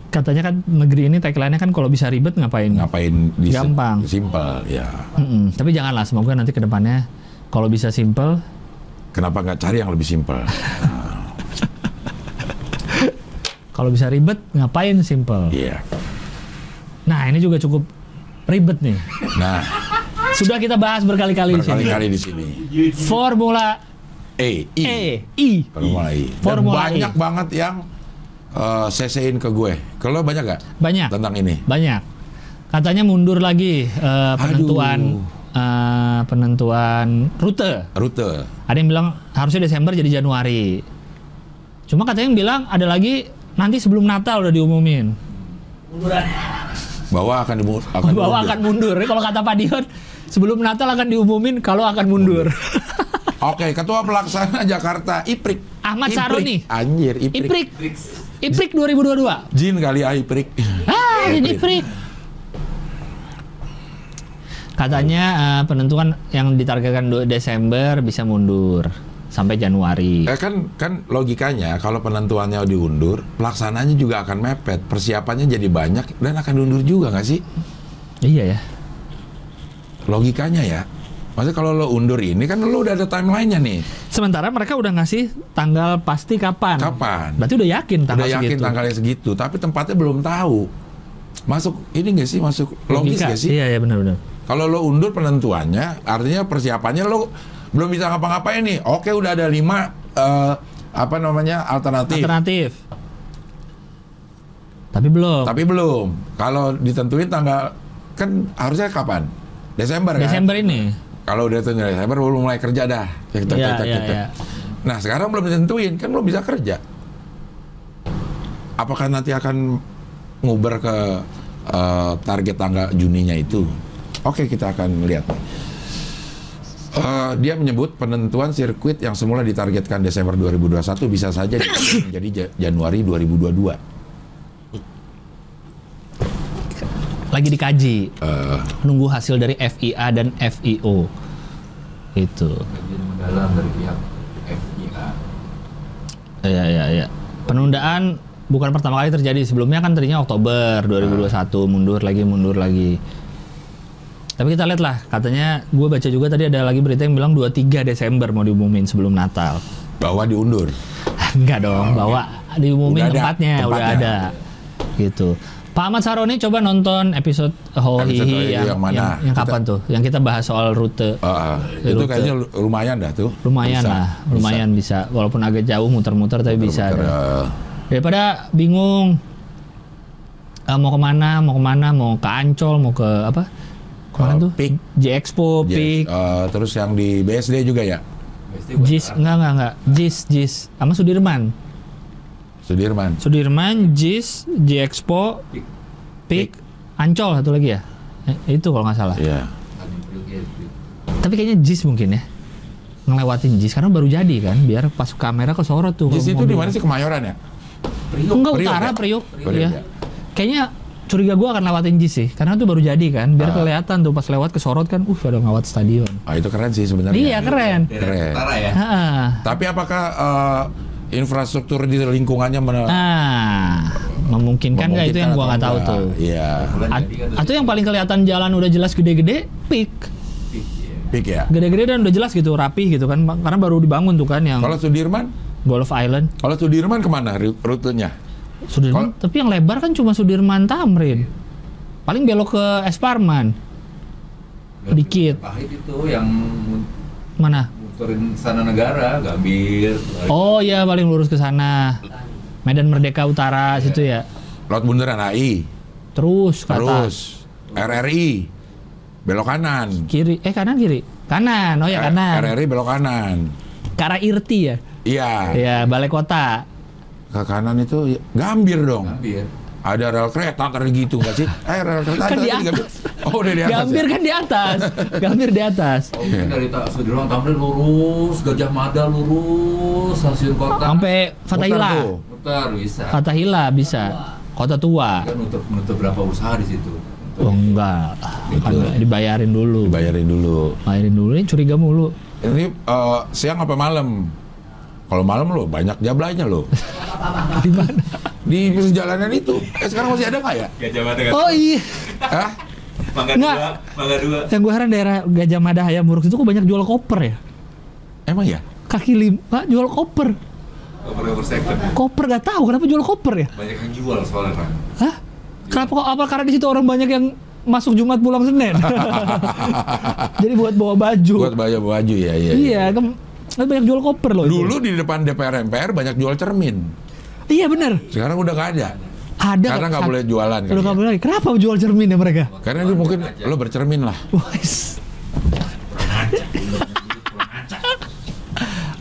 katanya kan negeri ini tagline-nya kan kalau bisa ribet ngapain? ngapain di Gampang. simpel ya Mm-mm. Tapi janganlah, semoga nanti ke depannya kalau bisa simple, kenapa nggak cari yang lebih simpel *laughs* kalau bisa ribet ngapain simple. iya Nah ini juga cukup ribet nih. nah Sudah kita bahas berkali-kali di sini. berkali-kali di sini Formula E I E, I. Formula I Dan Formula banyak E. banget yang uh, CC-in ke gue kalau banyak gak Banyak. tentang ini Banyak. Katanya mundur lagi eh, penentuan eh, penentuan rute. rute Ada yang bilang harusnya Desember jadi Januari. Cuma katanya yang bilang ada lagi nanti sebelum Natal udah diumumin. bahwa akan dimu- akan Bahwa mundur. akan mundur. Kalau kata Pak Dion, sebelum Natal akan diumumin kalau akan mundur. Oke, ketua pelaksana Jakarta Iprik. Ahmad Iprik. Saroni. Anjir, Iprik. Iprik. Iprik 2022. Jin kali ah Iprik. Ah, jadi Iprik. Katanya eh, penentuan yang ditargetkan du- Desember bisa mundur sampai Januari. Eh kan kan logikanya kalau penentuannya diundur, pelaksananya juga akan mepet, persiapannya jadi banyak dan akan diundur juga nggak sih? Iya ya. Logikanya ya. Maksudnya kalau lo undur ini kan lo udah ada timelinenya nih. Sementara mereka udah ngasih tanggal pasti kapan. Kapan? Berarti udah yakin tanggal udah yakin segitu. tanggalnya segitu, tapi tempatnya belum tahu. Masuk ini nggak sih? Masuk logis Logika. nggak sih? Iya, iya benar-benar. Kalau lo undur penentuannya, artinya persiapannya lo belum bisa ngapa-ngapain nih. Oke, udah ada lima eh, apa namanya alternatif. Alternatif. Tapi belum. Tapi belum. Kalau ditentuin tanggal kan harusnya kapan? Desember kan? Desember ini. Kalau udah tentuin Desember baru mulai kerja dah. Iya, cek, cek. iya. Nah sekarang belum ditentuin kan belum bisa kerja. Apakah nanti akan nguber ke eh, target tanggal Juninya itu? Oke kita akan lihat. Eh, dia menyebut penentuan sirkuit yang semula ditargetkan Desember 2021 bisa saja *coughs* menjadi Ja- Januari 2022. Lagi dikaji. Eh, Nunggu hasil dari FIA dan FIO. Itu. kajian mendalam dari pihak FIA Iya, iya, iya. Penundaan bukan pertama kali terjadi. Sebelumnya kan tadinya Oktober 2021, mundur lagi, mundur lagi. Tapi kita lihat lah, katanya gue baca juga tadi ada lagi berita yang bilang 23 Desember mau diumumin sebelum Natal. bahwa diundur. Enggak dong, bawa diumumin Udah ada, tempatnya, udah tempatnya. ada. Gitu. Pak Ahmad Saroni coba nonton episode Ho Episode Hihi Ho Hihi yang, yang mana? yang, yang kapan tuh? Yang kita bahas soal rute. Ah, ah. Di itu rute. kayaknya lumayan dah tuh. Lumayan Bisa, lah, bisa. lumayan bisa. Walaupun agak jauh muter-muter tapi bisa. Muter-muter, ada. eh, daripada bingung eh, mau ke mana mau ke mana mau ke Ancol mau ke apa ke mana Ke tuh Peak. J Expo Yes. Peak Eh, terus yang di BSD juga ya, JIS enggak enggak enggak JIS JIS sama Sudirman Sudirman. Sudirman JIS J Expo Peak. Peak Ancol satu lagi ya Eh, itu kalau nggak salah Iya. Ya, Priok. tapi kayaknya JIS mungkin ya ngelewatin JIS karena baru jadi kan biar pas kamera kesorot tuh situ mobil. di mana sih Kemayoran ya? Priok Enggak Priok utara ya? Priok. Priok Iya. ya? Kayaknya curiga gua akan lewatin JIS sih karena itu baru jadi kan biar Ah. kelihatan tuh pas lewat kesorot kan uh ada ngawat stadion. Ah, itu keren sih sebenarnya. Iya keren. Keren. utara ya Ha-ha. Tapi apakah eh, infrastruktur di lingkungannya men- Nah, memungkinkan nggak itu yang gua nggak tahu atau tuh. Iya. Kan tuh atau yang paling kelihatan jalan udah jelas gede-gede, peak. Peak, ya. Pik ya. Gede-gede dan udah jelas gitu, rapih gitu kan. Karena baru dibangun tuh kan yang Kalau Sudirman, Golf Island. kalau Sudirman ke mana ru- rutenya? Sudirman, tapi yang lebar kan cuma Sudirman Tamrin. Paling belok ke Esparman. Nggak Dikit. Pahit itu yang Mana? muterin sana negara Gambir Oh iya paling lurus ke sana. Medan Merdeka Utara situ ya. Laut Bundaran AI. Terus ke atas. Terus RRI belok kanan. Kiri, eh kanan kiri. Kanan, oh ya kanan. RRI belok kanan. Ke arah Irti ya. Iya. Ya, balai kota. Ke kanan itu ya, Gambir dong. Gambir Ada rel kereta tadi gitu nggak sih? Eh rel kereta Kan di Gambir. Oh udah di atas. Gambir ya? kan di atas. Gambir di atas. Oh, mungkin dari tak Sudirman Tamrin lurus, Gajah Mada lurus, stasiun kota. Sampai Fatahila. Muter bisa. Fatahila bisa. Kota tua. Kan nutup nutup berapa usaha di situ. Oh enggak. Kan dibayarin dulu. Dibayarin dulu. Bayarin dulu ini curiga mulu. Ini eh, siang apa malam? Kalau malam lo banyak jablanya lo. *laughs* Di mana? Di perjalanan itu. Eh sekarang masih ada nggak ya? Gajah Mada Oh iya. Hah? Mangga Nggak. dua, Mangga dua. Yang gue heran daerah Gajah Mada Hayam Buruk itu kok banyak jual koper ya? Emang ya? Kaki lima jual koper. Koper-koper second. Koper gak tahu kenapa jual koper ya? Banyak yang jual soalnya kan. Hah? Kenapa kok apa karena di situ orang banyak yang masuk Jumat pulang Senin? *laughs* Jadi buat bawa baju. Buat baju baju ya, iya. Iya, kan kan banyak jual koper loh. itu. Dulu di depan DPR MPR banyak jual cermin. Iya bener. Sekarang udah nggak ada. Ada. Karena nggak boleh jualan. Udah kali nggak boleh lagi. Kenapa jual cermin ya mereka? Karena itu mungkin lo bercermin lah. Wais.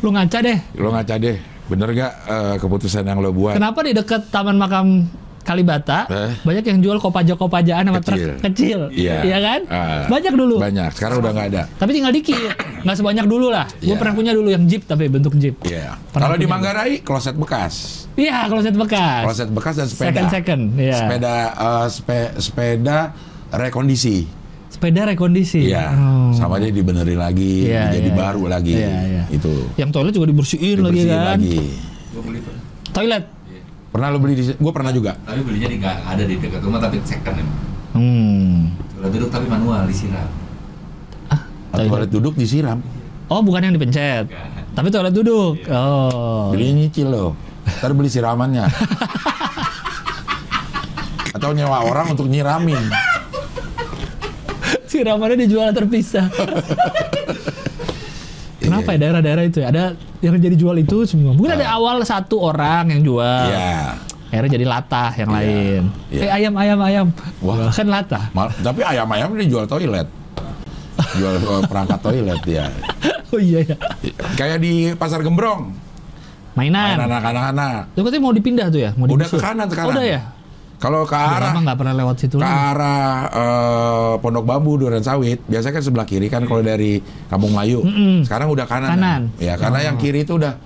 Lu ngaca deh. Lo ngaca deh. Bener gak eh, keputusan yang lo buat? Kenapa di dekat Taman Makam Kalibata Eh? banyak yang jual kopaja-kopajaan sama truk Kecil. kecil, Iya. kan? Ah. banyak dulu. Banyak. Sekarang udah nggak ada. Tapi tinggal dikit, nggak sebanyak dulu lah. Gue Iya. pernah punya dulu yang jeep tapi bentuk jeep. Iya. Pernah Kalau di. Manggarai kloset bekas. Iya, kalau set bekas. Kloset bekas dan sepeda. Second second, iya. Sepeda eh, spe- sepeda rekondisi. Sepeda rekondisi. Iya. Oh. Sama aja dibenerin lagi, Iya, jadi iya, baru iya. lagi. Iya, iya. Itu. Yang toilet juga dibersihin, lagi Dibersihin kan. lagi. Beli pernah. Toilet. Pernah lo beli di Gue pernah juga. Tapi belinya di nggak ada di dekat rumah tapi second emang. Hmm. Kalau duduk tapi manual disiram. Toilet duduk disiram. Oh, bukan yang dipencet. Tapi toilet duduk. Iya. Oh. Beli nyicil lo. Ntar beli siramannya. Atau nyewa orang untuk nyiramin. Siramannya dijual terpisah. Kenapa ya daerah-daerah itu ya? Ada yang jadi jual itu semua. Mungkin ada awal satu orang yang jual. Iya. Akhirnya jadi latah yang Iya. lain. Iya. Eh ayam ayam ayam. Wah. Kan latah. Mal- tapi ayam-ayam dia jual toilet. Jual eh, perangkat toilet ya. *laughs* Oh iya ya. Kayak di Pasar Gembrong. Mainan. Main anak-anak. Itu katanya mau dipindah tuh ya? Mau Udah ke kanan sekarang. Oh, udah ya? Kalau ke arah nggak pernah lewat situ ke arah eh, Pondok Bambu Duren Sawit, biasanya kan sebelah kiri kan kalau dari Kampung Melayu. Mm-mm. Sekarang udah kanan. Kanan. Ya, karena yang kiri itu udah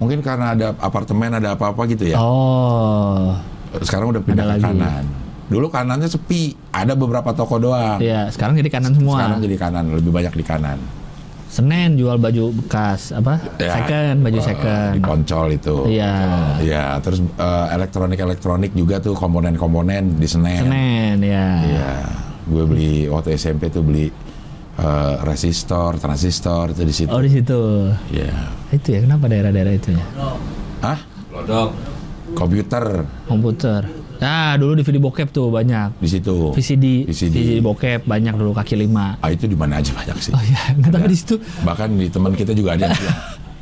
mungkin karena ada apartemen ada apa-apa gitu ya. Oh. Sekarang udah pindah Ada ke lagi. kanan. Dulu kanannya sepi, ada beberapa toko doang. Iya, sekarang jadi kanan semua. Sekarang jadi kanan, lebih banyak di kanan. Senen jual baju bekas apa? Ya, second, baju eh, second. Di Poncol itu. Iya. Iya, terus eh, elektronik-elektronik juga tuh komponen-komponen di Senen. Senen ya. Iya, gue beli waktu SMP tuh beli eh, resistor, transistor itu di situ. Oh di situ. Iya. Itu ya kenapa daerah-daerah itu ya? Hah? Lodok. Komputer Komputer. Nah dulu DVD bokep tuh banyak. di situ. VCD, VCD. bokep banyak dulu kaki lima. Ah itu di mana aja banyak sih. Oh iya, *laughs* nggak tapi Ada. di situ. Bahkan di teman kita juga ada yang *laughs*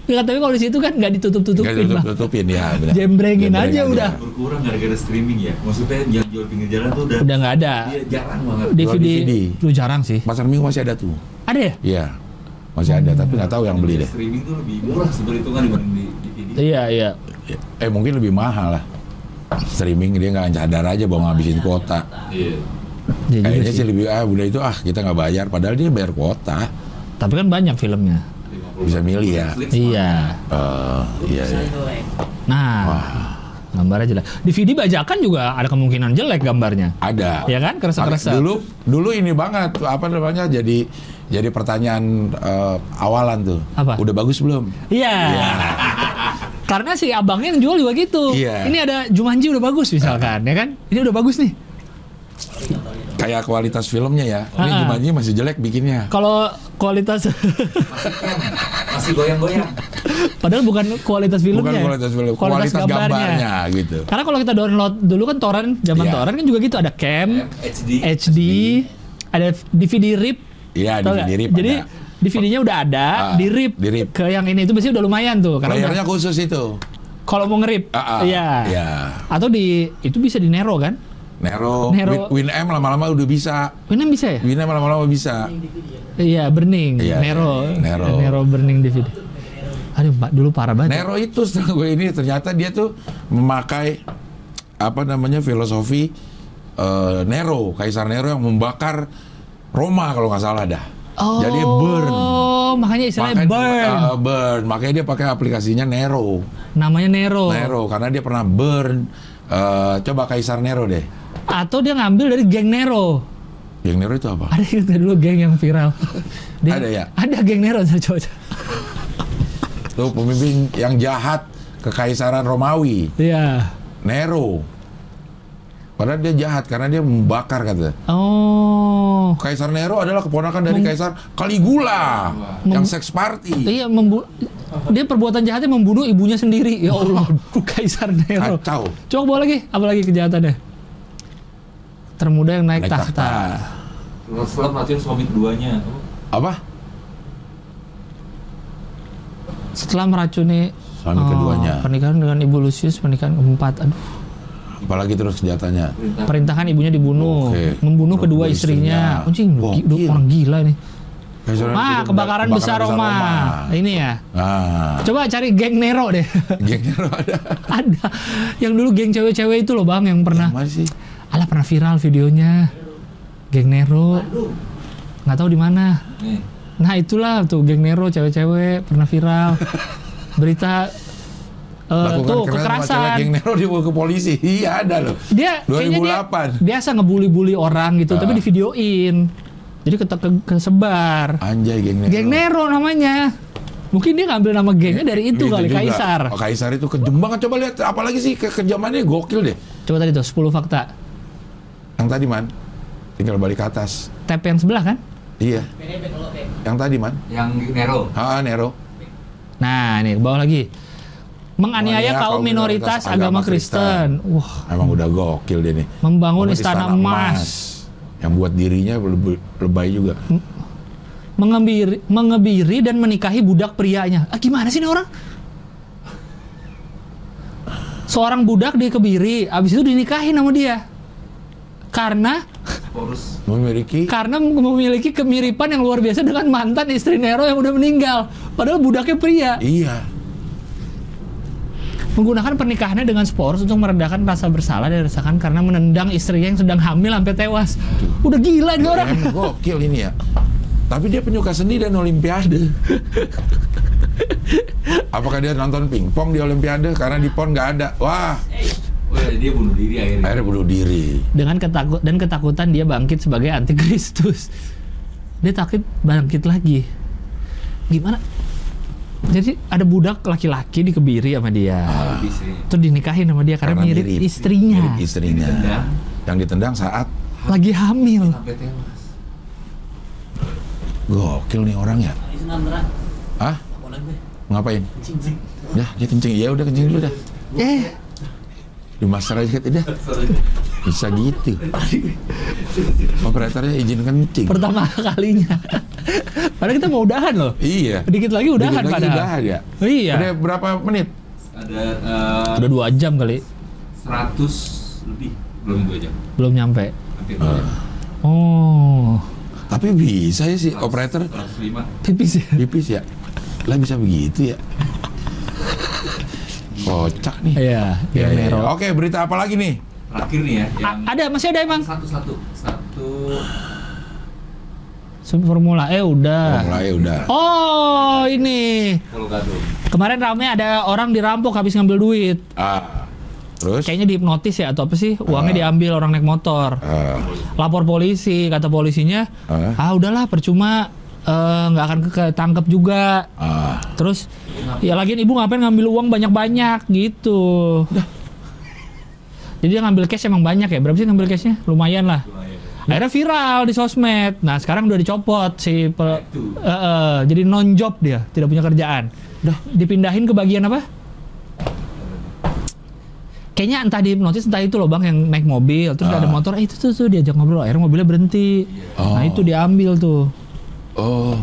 Nggak, tapi kalau di situ kan nggak ditutup-tutupin tutup bang. tutupin ya. benar. Jembrengin Jembreng aja udah. Berkurang gara-gara streaming ya. Maksudnya yang jual pinggir jalan tuh udah Udah nggak ada. Iya, jarang banget. DVD, DVD. lu jarang sih. Pasar Minggu masih ada tuh. Ada ya? Iya. Masih ada, tapi nggak tahu yang beli deh. Streaming tuh lebih murah seperhitungan dibanding di DVD. Iya iya. Eh mungkin lebih mahal lah. Streaming dia nggak sadar aja bahwa ngabisin kuota. Iya. Juga Kayaknya sih. lebih ah udah itu ah kita nggak bayar padahal dia bayar kuota. Tapi kan banyak filmnya. 50 Bisa milih ya. Iya. Eh, iya iya. Nah, gambarnya jelek. DVD bajakan juga ada kemungkinan jelek gambarnya. Ada. Ya kan? Kerasa-kerasa. Dulu dulu ini banget apa namanya jadi jadi pertanyaan eh, awalan tuh. Apa? Udah bagus belum? Iya. *laughs* Karena si abangnya yang jual juga gitu. Iya. Ini ada Jumanji udah bagus misalkan, ya kan? Ini udah bagus nih. Kayak kualitas filmnya ya. Ini Ah. Jumanji masih jelek bikinnya. Kalau kualitas Masih goyang-goyang. padahal bukan kualitas filmnya. Bukan kualitas film, kualitas, gambarnya. gitu. Karena kalau kita download dulu kan torrent, zaman Iya. torrent kan juga gitu ada cam, HD. HD, ada DVD rip. Iya, DVD rip Jadi ada. DVD-nya udah ada, Ah, di rip, di rip. ke yang ini itu biasanya udah lumayan tuh. Karena udah- Playernya khusus itu. kalau mau ngerip, Ah, ah. iya. Iya. Atau di itu bisa di Nero kan? Nero, Nero. Win, Winamp lama-lama udah bisa. Ini bisa ya? Winamp lama-lama bisa. Iya, burning. Iya, Nero. Nero. Nero burning DVD. Aduh, Pak, dulu parah banget. Nero itu setelah gue ini ternyata dia tuh memakai apa namanya filosofi eh, Nero, Kaisar Nero yang membakar Roma kalau nggak salah dah. Oh, Jadi burn. makanya istilahnya Makanya- burn. eh, burn. Makanya dia pakai aplikasinya Nero. Namanya Nero. Nero karena dia pernah burn. Eh, coba Kaisar Nero deh. Atau dia ngambil dari geng Nero. Yang Nero itu apa? Ada yang dulu geng yang viral. *laughs* Ada ya? Ada geng Nero, coba. coba. Tuh pemimpin yang jahat kekaisaran Romawi, Iya. Nero. Padahal dia jahat karena dia membakar kata. Oh. Kaisar Nero adalah keponakan dari Kaisar Caligula yang seks party. Iya, membu dia perbuatan jahatnya membunuh ibunya sendiri. Ya Allah, Kaisar Nero. Kacau. Coba lagi, apa lagi kejahatannya? Termuda yang naik, Naik tahta. tahta. Setelah meracun suami keduanya. Apa? Setelah meracuni Suami oh, keduanya. Pernikahan dengan Ibu Lucius, pernikahan keempat. Aduh, Apalagi terus senjatanya. Perintah. perintahan ibunya dibunuh, Oke. membunuh kedua Kedua istrinya. istrinya. Anjing, gi- gila. orang gila nih. Ah, Nero- kebakaran, besar Roma. Ini ya. Nah, Coba cari geng Nero deh. geng Nero ada. *laughs* Ada. Yang dulu geng cewek-cewek itu loh bang, yang pernah. Mana sih? Alah pernah viral videonya. Geng Nero. Nggak tahu di mana. Nih. Nah itulah tuh geng Nero cewek-cewek pernah viral. *laughs* Berita eh, Lakukan tuh kekerasan geng Nero dibawa ke polisi. *laughs* Iya ada loh. Dia kayaknya dia 2008. biasa ngebully-bully orang gitu, tapi Ah. di videoin. Jadi ke, ke, kesebar. Anjay geng Nero. Geng Nero namanya. Mungkin dia ngambil nama gengnya dari itu, Gitu kali juga. Kaisar. Oh, Kaisar itu kejam banget. Coba lihat apalagi sih ke kejamannya gokil deh. Coba tadi tuh 10 fakta. Yang tadi man, tinggal balik ke atas. Tab yang sebelah kan? Iya. Yang tadi man. Yang Nero. Ah Nero. Nah, nih ke bawah lagi. Menganiaya kaum kaum minoritas, minoritas agama agama Kristen. Wah, Emang udah gokil dia nih. membangun Bangun istana, emas. Yang buat dirinya lebay, lebay juga. mengebiri, mengebiri dan menikahi budak prianya. Ah, gimana sih ini orang? Seorang budak dikebiri, abis itu dinikahi sama dia. Karena. Memiliki karena memiliki kemiripan yang luar biasa dengan mantan istri Nero yang udah meninggal. Padahal budaknya pria. iya. Menggunakan pernikahannya dengan Sporus untuk meredakan rasa bersalah dan dirasakan karena menendang istrinya yang sedang hamil sampai tewas. Udah gila nih orang. Gokil ini ya. Tapi dia penyuka seni dan olimpiade. *laughs* Apakah dia nonton pingpong di olimpiade karena di pon nggak ada? Wah, Oh ya, dia bunuh diri akhirnya. akhirnya bunuh diri. Dengan ketakut dan ketakutan dia bangkit sebagai antikristus. Dia takut bangkit lagi. Gimana? Jadi ada budak laki-laki dikebiri sama dia. Sih. Terus dinikahin sama dia karena, mirip, istrinya. Mirip istrinya. Ditendang. Yang ditendang saat Lagi hamil. Gokil nih orang ya. Gue. Ngapain? Cincin. Ya, dia kencing. Ya udah kencing dulu dah. Eh, Di master aja udah. Bisa gitu. Operatornya izin kencing. pertama kalinya. Padahal kita mau udahan loh. Iya. Dikit lagi udahan Dikit lagi padahal. udahan ya. Iya. Udah berapa menit? Ada eh, Udah dua jam kali. 100 lebih. Belum 2 jam. Belum nyampe. Hampir. 2 jam. Oh. Tapi bisa ya sih operator 105. Pipis ya. pipis ya. Lah bisa begitu ya. *laughs* Kocak nih. Iya, Ya, yang ya, ya. Nero. Oke, berita apa lagi nih? Terakhir nih ya, yang A- ada masih ada emang satu-satu. Satu. Formula E udah. Oh, mulai udah. Oh, ini. Kemarin rame ada orang dirampok habis ngambil duit. Ah. Terus? Kayaknya dihipnotis ya atau apa sih? Uangnya Ah. diambil orang naik motor. Ah, Lapor polisi, kata polisinya, ah, ah udahlah percuma eh, nggak akan ke- ketangkep juga. ah. Terus ya lagian ibu ngapain ngambil uang banyak-banyak gitu. Jadi dia ngambil cash emang banyak ya? Berapa sih ngambil cashnya? Lumayan lah. Akhirnya viral di sosmed. Nah sekarang udah dicopot si pe-. Eh, eh, jadi non job dia, tidak punya kerjaan. Udah dipindahin ke bagian apa? Kayaknya entah di hipnotis entah itu loh bang yang naik mobil terus ada Ah. motor eh itu tuh, tuh diajak ngobrol akhirnya mobilnya berhenti Oh. nah itu diambil tuh Oh.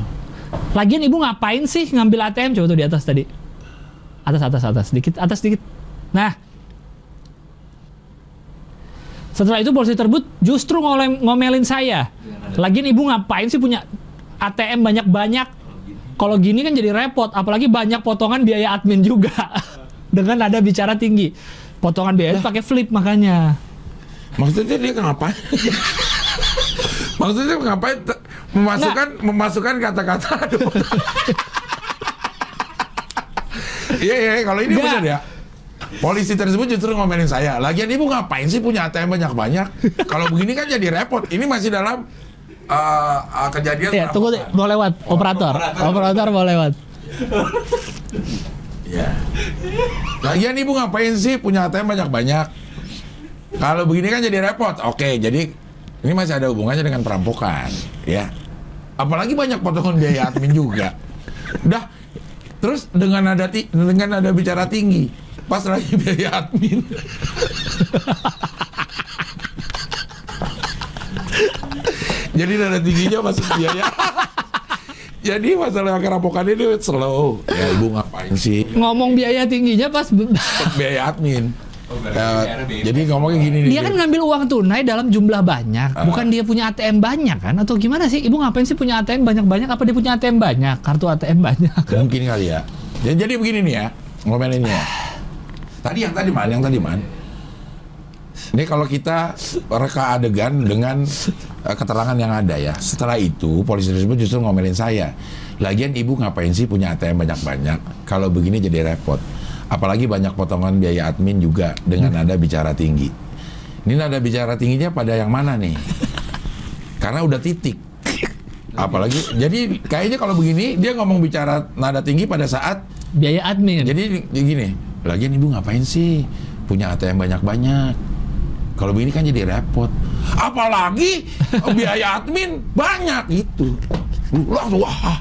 Lagian ibu ngapain sih ngambil ATM coba tuh di atas tadi? Atas atas atas dikit atas dikit. Nah. Setelah itu polisi tersebut justru ngolem, ngomelin saya. Lagian ibu ngapain sih punya ATM banyak-banyak? Kalau gini kan jadi repot, apalagi banyak potongan biaya admin juga. *laughs* Dengan ada bicara tinggi. Potongan biaya pakai flip makanya. Maksudnya dia ngapain? *laughs* Maksudnya ngapain memasukkan memasukkan kata-kata Iya iya kalau ini Nggak. benar ya. Polisi tersebut justru ngomelin saya. Lagian ibu ngapain sih punya ATM banyak-banyak? Kalau begini kan jadi repot. Ini masih dalam uh, uh, kejadian Ya, tunggu deh, mau lewat operator. Operator mau lewat. Ya. Lagian ibu ngapain sih punya ATM banyak-banyak? Kalau begini kan jadi repot. Oke, jadi ini masih ada hubungannya dengan perampokan, ya. Apalagi banyak potongan biaya admin juga. Udah. Terus dengan ada dengan ada bicara tinggi, pas lagi *laughs* biaya admin. *laughs* jadi nada tingginya masuk biaya. *laughs* Jadi masalah kerampokan ini slow. Ya ibu ngapain sih? Ngomong biaya tingginya pas biaya admin. Ya, jadi ngomongnya gini nih. Dia kan ngambil uang tunai dalam jumlah banyak, Ah. bukan dia punya ATM banyak kan? Atau gimana sih? Ibu ngapain sih punya ATM banyak-banyak? Apa dia punya ATM banyak? Kartu ATM banyak? *laughs* mungkin kali ya. Jadi, jadi begini nih ya, ngomelinnya. Tadi yang tadi man, yang tadi man. Ini kalau kita reka adegan dengan eh, keterangan yang ada ya. Setelah itu polisi tersebut justru ngomelin saya. Lagian ibu ngapain sih punya ATM banyak-banyak? Kalau begini jadi repot. Apalagi banyak potongan biaya admin juga dengan nada bicara tinggi. Ini nada bicara tingginya pada yang mana nih? Karena udah titik. Apalagi jadi kayaknya kalau begini dia ngomong bicara nada tinggi pada saat Biaya admin. jadi gini, lagian ibu ngapain sih punya ATM banyak-banyak? Kalau begini kan jadi repot. Apalagi biaya admin banyak itu. Langsung wah.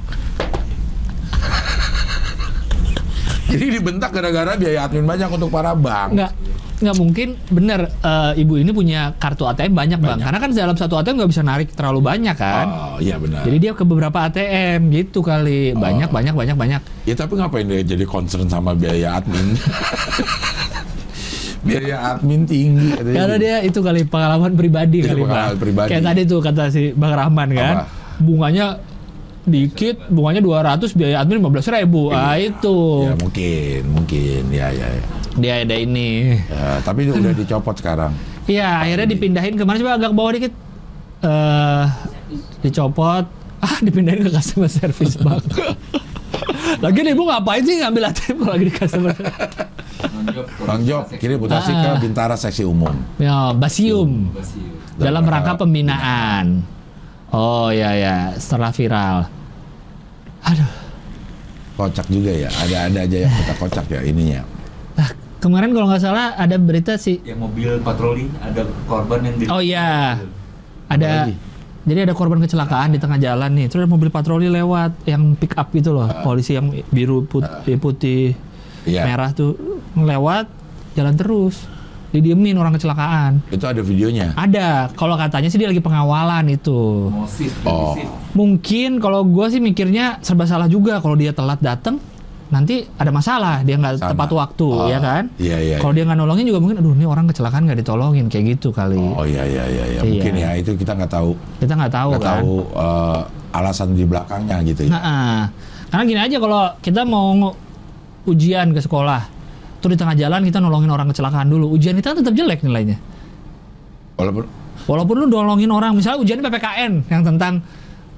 *laughs* Jadi dibentak gara-gara biaya admin banyak untuk para bank. Enggak. nggak mungkin bener eh, ibu ini punya kartu ATM banyak, bang. Banyak. Karena kan dalam satu ATM nggak bisa narik terlalu banyak kan. Oh, iya benar. Jadi dia ke beberapa ATM gitu kali. Oh. Banyak banyak banyak banyak. Ya tapi ngapain dia jadi concern sama biaya admin? *laughs* biaya admin tinggi. Karena gitu. dia itu kali pengalaman pribadi Iya, kali pengalaman Pak. pribadi. Kayak tadi tuh kata si Bang Rahman kan. Apa? Bunganya dikit, bunganya 200, biaya admin 15 ribu. Ah itu. Ya mungkin, mungkin. Ya, ya, ya. Dia ada ini. Ya, tapi udah dicopot sekarang. Iya, akhirnya dipindahin ke mana coba agak ke bawah dikit. Eh dicopot. Ah, dipindahin ke customer service, Bang. *laughs* Lagi ibu ngapain sih ngambil ATM kalau lagi di customer Bang Job, kirim mutasi ke Ah. Bintara Seksi Umum. Ya, Basium. Basiu. dalam rangka pembinaan. Oh ya ya, setelah viral. Aduh, Kocak juga ya. Ada-ada aja yang kota kocak ya ininya. ah, kemarin kalau nggak salah ada berita sih. Yang mobil patroli ada korban yang di Oh iya, ada. lagi? Jadi ada korban kecelakaan di tengah jalan nih. Terus ada mobil patroli lewat yang pick up gitu loh. Polisi yang biru putih, putih Iya. merah tuh lewat jalan terus. Didiemin orang kecelakaan. Itu ada videonya. Ada. Kalau katanya sih dia lagi pengawalan itu. Oh. Mungkin kalau gue sih mikirnya serba salah juga kalau dia telat datang nanti ada masalah dia nggak tepat waktu Oh, ya kan Iya, iya. kalau dia nggak nolongin juga mungkin aduh ini orang kecelakaan nggak ditolongin kayak gitu kali Oh iya iya iya, iya. mungkin Iya. ya itu kita nggak tahu kita nggak tahu nggak kan tahu eh, alasan di belakangnya gitu ya. Nah, ah. karena gini aja kalau kita mau ujian ke sekolah tuh di tengah jalan kita nolongin orang kecelakaan dulu. Ujian kita tetap jelek nilainya. Walaupun walaupun lu nolongin orang misalnya ujian PPKN yang tentang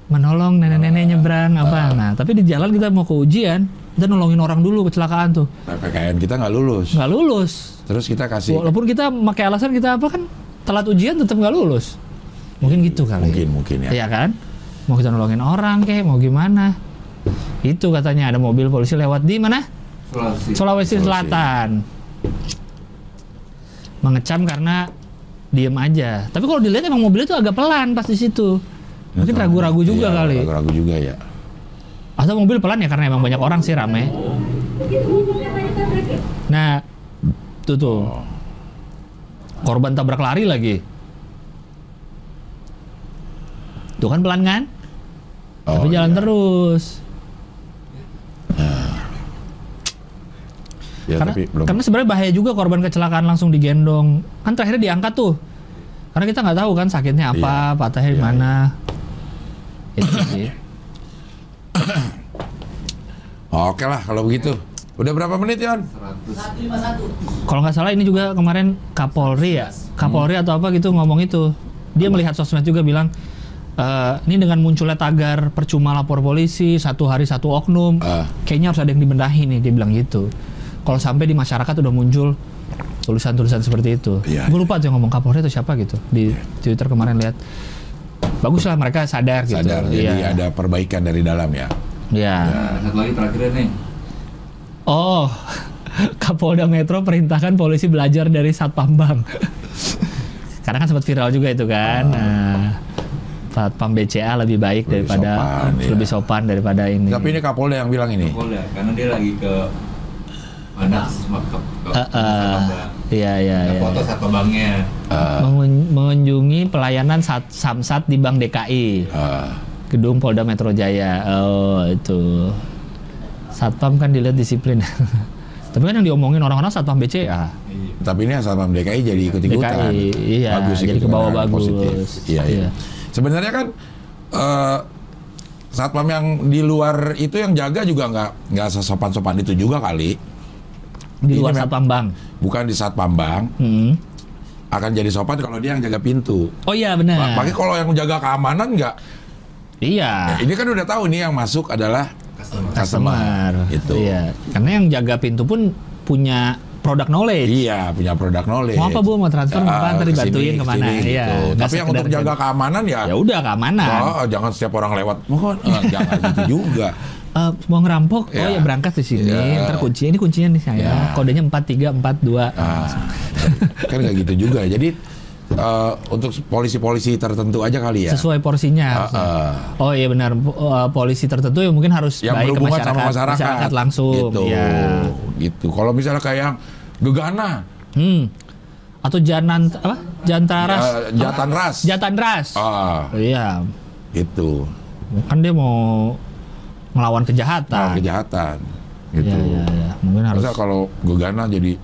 menolong nenek-nenek nyebrang apa. Nah tapi di jalan kita mau ke ujian kita nolongin orang dulu kecelakaan tuh. PPKN kita nggak lulus, nggak lulus. Terus kita kasih walaupun kita pakai alasan kita apa kan telat ujian tetap nggak lulus. Mungkin gitu kali mungkin mungkin ya. Iya kan? Mau kita nolongin orang kayak mau gimana? Itu katanya ada mobil polisi lewat di mana Sulawesi. Sulawesi Sulawesi. Selatan. Mengecam karena diem aja. Tapi kalau dilihat emang mobilnya tuh agak pelan pas di situ. Mungkin ragu-ragu juga Iya, kali. Ragu-ragu juga ya. atau mobil pelan ya karena emang banyak orang sih rame. Nah tuh tuh. Korban tabrak lari lagi. Tuh kan pelan kan? Oh, tapi jalan iya. terus Ya, karena tapi belum. karena sebenarnya bahaya juga korban kecelakaan langsung digendong kan terakhirnya diangkat tuh karena kita nggak tahu kan sakitnya apa Iya. patahnya di Iya, mana itu sih *clears throat* Oke lah kalau begitu. Udah berapa menit Yon? 100. 151. kalau nggak salah ini juga kemarin Kapolri ya Kapolri atau apa gitu ngomong itu dia melihat sosmed juga bilang "Eh, ini dengan munculnya tagar percuma lapor polisi satu hari satu oknum Ah. kayaknya harus ada yang dibenahi nih dia bilang gitu kalau sampai di masyarakat udah muncul tulisan-tulisan seperti itu Iya, gue lupa tuh yang ngomong Kapolri atau siapa gitu di Twitter kemarin lihat bagus lah mereka sadar gitu Sadar jadi Iya. ada perbaikan dari dalam ya. Iya. Nah, satu lagi terakhir nih. Oh, *laughs* Kapolda Metro perintahkan polisi belajar dari Satpam Bank. *laughs* Karena kan sempat viral juga itu kan. Nah, Satpam BCA lebih baik Lebih daripada sopan, iya. lebih sopan daripada ini. Tapi ini Kapolda yang bilang ini. Polda karena dia lagi ke ke, Eh, eh, iya iya Ada iya. foto satpam banknya. Eh, Mengun- mengunjungi pelayanan Sat Samsat di Bank DKI, eh, gedung Polda Metro Jaya. Oh, itu. Satpam kan dilihat disiplin. *laughs* Tapi kan yang diomongin orang-orang Satpam BCA. Iya. tapi ini Satpam DKI jadi ikut-ikutan. DKI, iya, jadi ikut-ikutan, ke bawah bagus. positif. Iya, iya. Iya. Sebenarnya kan eh satpam yang di luar itu yang jaga juga nggak nggak sesopan-sopan itu juga kali. Di Ini luar Satpam. Bukan di Satpam Hmm. akan jadi sopan kalau dia yang jaga pintu. Oh iya benar. Pakai kalau yang jaga keamanan nggak. Iya. Ini kan udah tahu nih yang masuk adalah Customer. customer. Itu. Iya. Karena yang jaga pintu pun punya produk knowledge. Iya, punya produk knowledge. Mau apa bu? Mau transfer? Mau apa? Ah, Ntar ke sini, dibantuin ke mana? ke sini, Iya. gitu. Tapi yang untuk jaga jaga. keamanan ya, Ya udah keamanan. oh, jangan setiap orang lewat. Mohon, eh, jangan gitu juga. *laughs* Eh, mau ngerampok? Oh Iya. ya berangkat di sini. Iya. Ntar kunci ini kuncinya nih saya. Iya. Kodenya 4342. Ah, kan nggak gitu juga. Jadi eh, untuk polisi-polisi tertentu aja kali ya. Sesuai porsinya. Harusnya. ah. Oh iya benar. Eh, polisi tertentu yang mungkin harus yang baik ke berhubungan masyarakat, sama masyarakat, langsung. gitu. Iya. Gitu. Kalau misalnya kayak yang gegana, Hmm. atau Janan apa? Jantaras. Eh, Jatan Ras. Jatan Ras. Ah, Iya. itu. Kan dia mau ngelawan kejahatan. Nah, kejahatan. Gitu. Iya, iya, iya. Mungkin harus Masa kalau Gegana jadi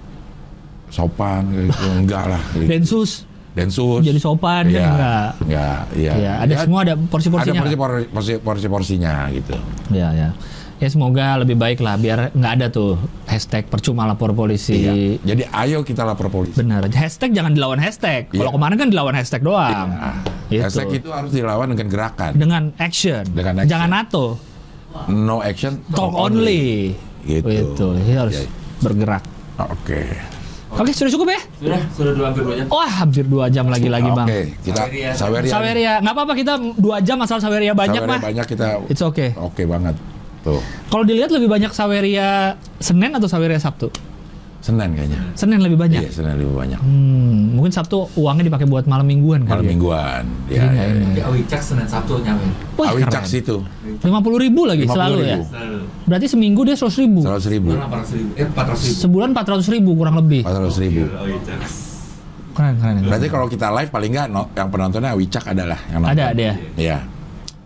sopan gitu *laughs* enggak lah. Gitu. Densus Densus. jadi sopan Iya. kan enggak. Enggak, iya. Iya, ada Ya, semua ada ada porsi-porsinya. porsi, porsi, gitu. Iya, ya. Ya semoga lebih baik lah biar nggak ada tuh hashtag percuma lapor polisi. Iya. Jadi ayo kita lapor polisi. Benar. Hashtag jangan dilawan hashtag. Kalau Iya. kemarin kan dilawan hashtag doang. Gitu. Hashtag itu harus dilawan dengan gerakan. Dengan action. Dengan action. Jangan NATO. No action, Talk only. Gitu. Itu. Jadi harus Iya. bergerak. Oke. Oke, sudah cukup ya? Sudah, sudah dua hampir dua jam. Wah, hampir dua jam lagi-lagi bang. Oke, kita Saweria. Saweria. Saweria, nggak apa-apa kita dua jam asal Saweria banyak Saweria mah. banyak kita. It's okay. Oke banget. Tuh, Kalau dilihat lebih banyak Saweria Senin atau Saweria Sabtu? Senin kayaknya. Senin lebih banyak. Iya, Senin lebih banyak. Hmm, mungkin Sabtu uangnya dipakai buat malam mingguan Malam kali ya. mingguan. Ya, nggak ya. Di Awicak Senin Sabtu nyampe. Wah, Awicak keren. situ. 50 ribu lagi 50.000. selalu ya. Selalu. Berarti seminggu dia 100 ribu. Seratus ribu. Bulan 800 ribu. Eh 400 ribu. Sebulan 400 ribu kurang lebih. Empat ratus ribu. Awicak. Keren, keren. keren. Berarti kalau kita live paling nggak no, yang penontonnya Wicak adalah yang nonton. Ada dia. Iya.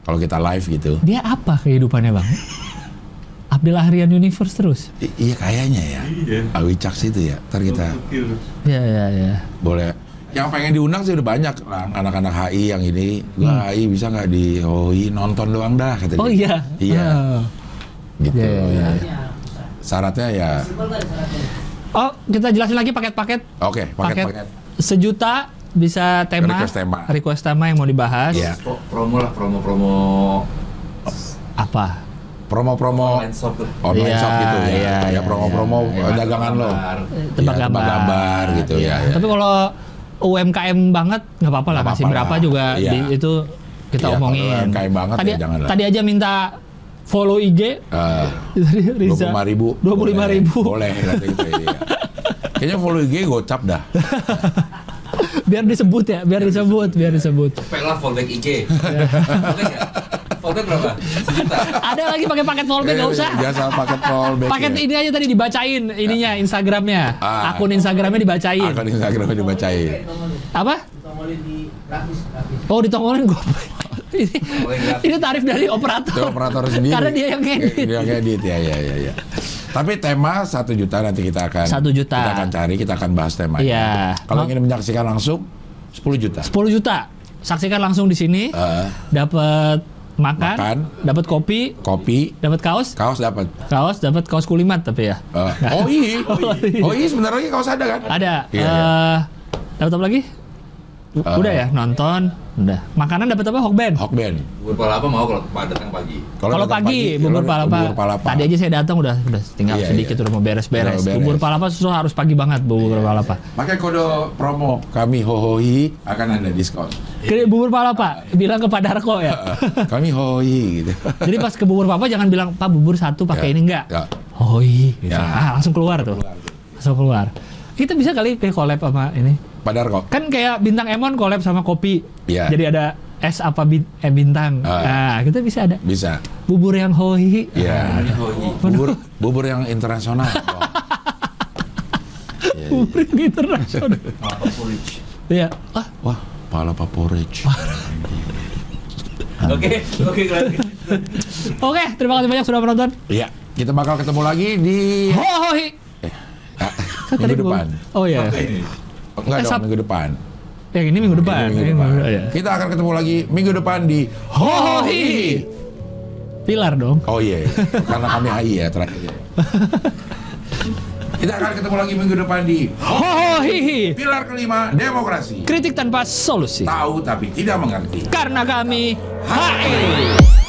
Kalau kita live gitu. Dia apa kehidupannya bang? *laughs* Abdul Ahrian Universe terus. I- iya kayaknya ya. Iya. Awicak situ ya. Ntar kita Gokil. Ya, ya, ya. boleh. Yang pengen diundang sih udah banyak lah anak-anak HI yang ini. Gua HI bisa nggak di HI nonton doang dah kata Hmm. Oh iya. Iya. Ah. Gitu. Iya, iya, iya. iya. Syaratnya ya. Oh, kita jelasin lagi paket-paket. Oke, paket-paket. sejuta bisa tema Request tema. request tema yang mau dibahas. Iya. Pro- Promo lah, promo-promo Apa? Promo-promo online shop online Iya, shop gitu ya. iya, ya iya, promo-promo dagangan lo. Gambar. Tebak Iya, gambar. gambar gitu ya. ya. Tapi kalau UMKM banget nggak apa-apa lah apa-apa berapa lah. juga Iya. di- itu kita omongin. UMKM banget tadi, ya jangan lah. tadi aja minta follow IG *laughs* dari dua Riza. puluh ribu. 25 Boleh. ribu. Boleh gitu *laughs* iya. Kayaknya follow IG gocap dah. biar disebut ya, biar disebut, biar disebut. Cepet lah fallback IG. *laughs* Fallback ya? Fallback berapa? Sejuta. Ada lagi pakai paket fallback nggak usah. Biasa paket fallback. Paket ya. ini aja tadi dibacain ininya Instagramnya, Ah. akun Instagramnya dibacain. Akun Instagramnya dibacain. Apa? Oh ditongolin gue. *laughs* ini, tarif dari operator. Itu operator sendiri. Karena dia yang ngedit. Dia yang edit ya ya ya ya. Tapi tema satu juta nanti kita akan Satu juta. Kita akan cari, kita akan bahas temanya. Iya. Kalau ingin menyaksikan langsung 10 juta. 10 juta. Saksikan langsung di sini. Eh, Dapat makan, Makan. dapat kopi, kopi, dapat kaos, kaos dapat. kaos dapat kaos kulimat tapi ya. Eh, *laughs* *laughs* oh iya. Oh iya sebentar lagi kaos ada kan? Ada. Iya, eh dapat apa lagi? Eh. udah ya nonton, udah. Makanan dapat apa? Hokben. Hokben. Bubur palapa mau kalau datang pagi. Kalau datang pagi, bubur kalau palapa. Bubur palapa. Tadi aja saya datang udah udah tinggal Iya, sedikit iya. udah mau beres-beres. Bubur palapa susah harus pagi banget bubur palapa. Pakai kode promo kami hohoi akan ada diskon. Ke bubur palapa, bilang ke Pak Darko ya. kami hohoi gitu. *laughs* Jadi pas ke bubur papa jangan bilang Pak bubur satu pakai Ya, ini enggak. ya. Oh iya. gitu. Ya. Ah, langsung keluar tuh. Langsung keluar. Kita bisa kali kayak collab sama ini. Padahal kok. Kan kayak bintang Emon collab sama kopi. Iya. Jadi ada es apa bin- eh, bintang. Ah. Nah, kita bisa ada Bisa. bubur yang hoi. Iya. Hoyi. Bubur bubur yang internasional. *laughs* Wah. Iya, iya. Bubur yang internasional. Apa porridge. Iya. Ah, Wah, palapa porridge. *laughs* Oke, oke gitu. Oke, terima kasih banyak sudah menonton. Iya, kita bakal ketemu lagi di Hoi. ah, Kan tadi minggu depan. Oh iya. Enggak Eh, dong, minggu depan. Yang ini minggu depan. Minggu Ini depan. minggu- iya. Kita akan ketemu lagi minggu depan di Hoi. Pilar dong. Oh iya, karena kami HI ya terakhir. Kita akan ketemu lagi minggu depan di Hoi. pilar kelima demokrasi. Kritik tanpa solusi. Tahu tapi tidak mengerti. Karena kami HI.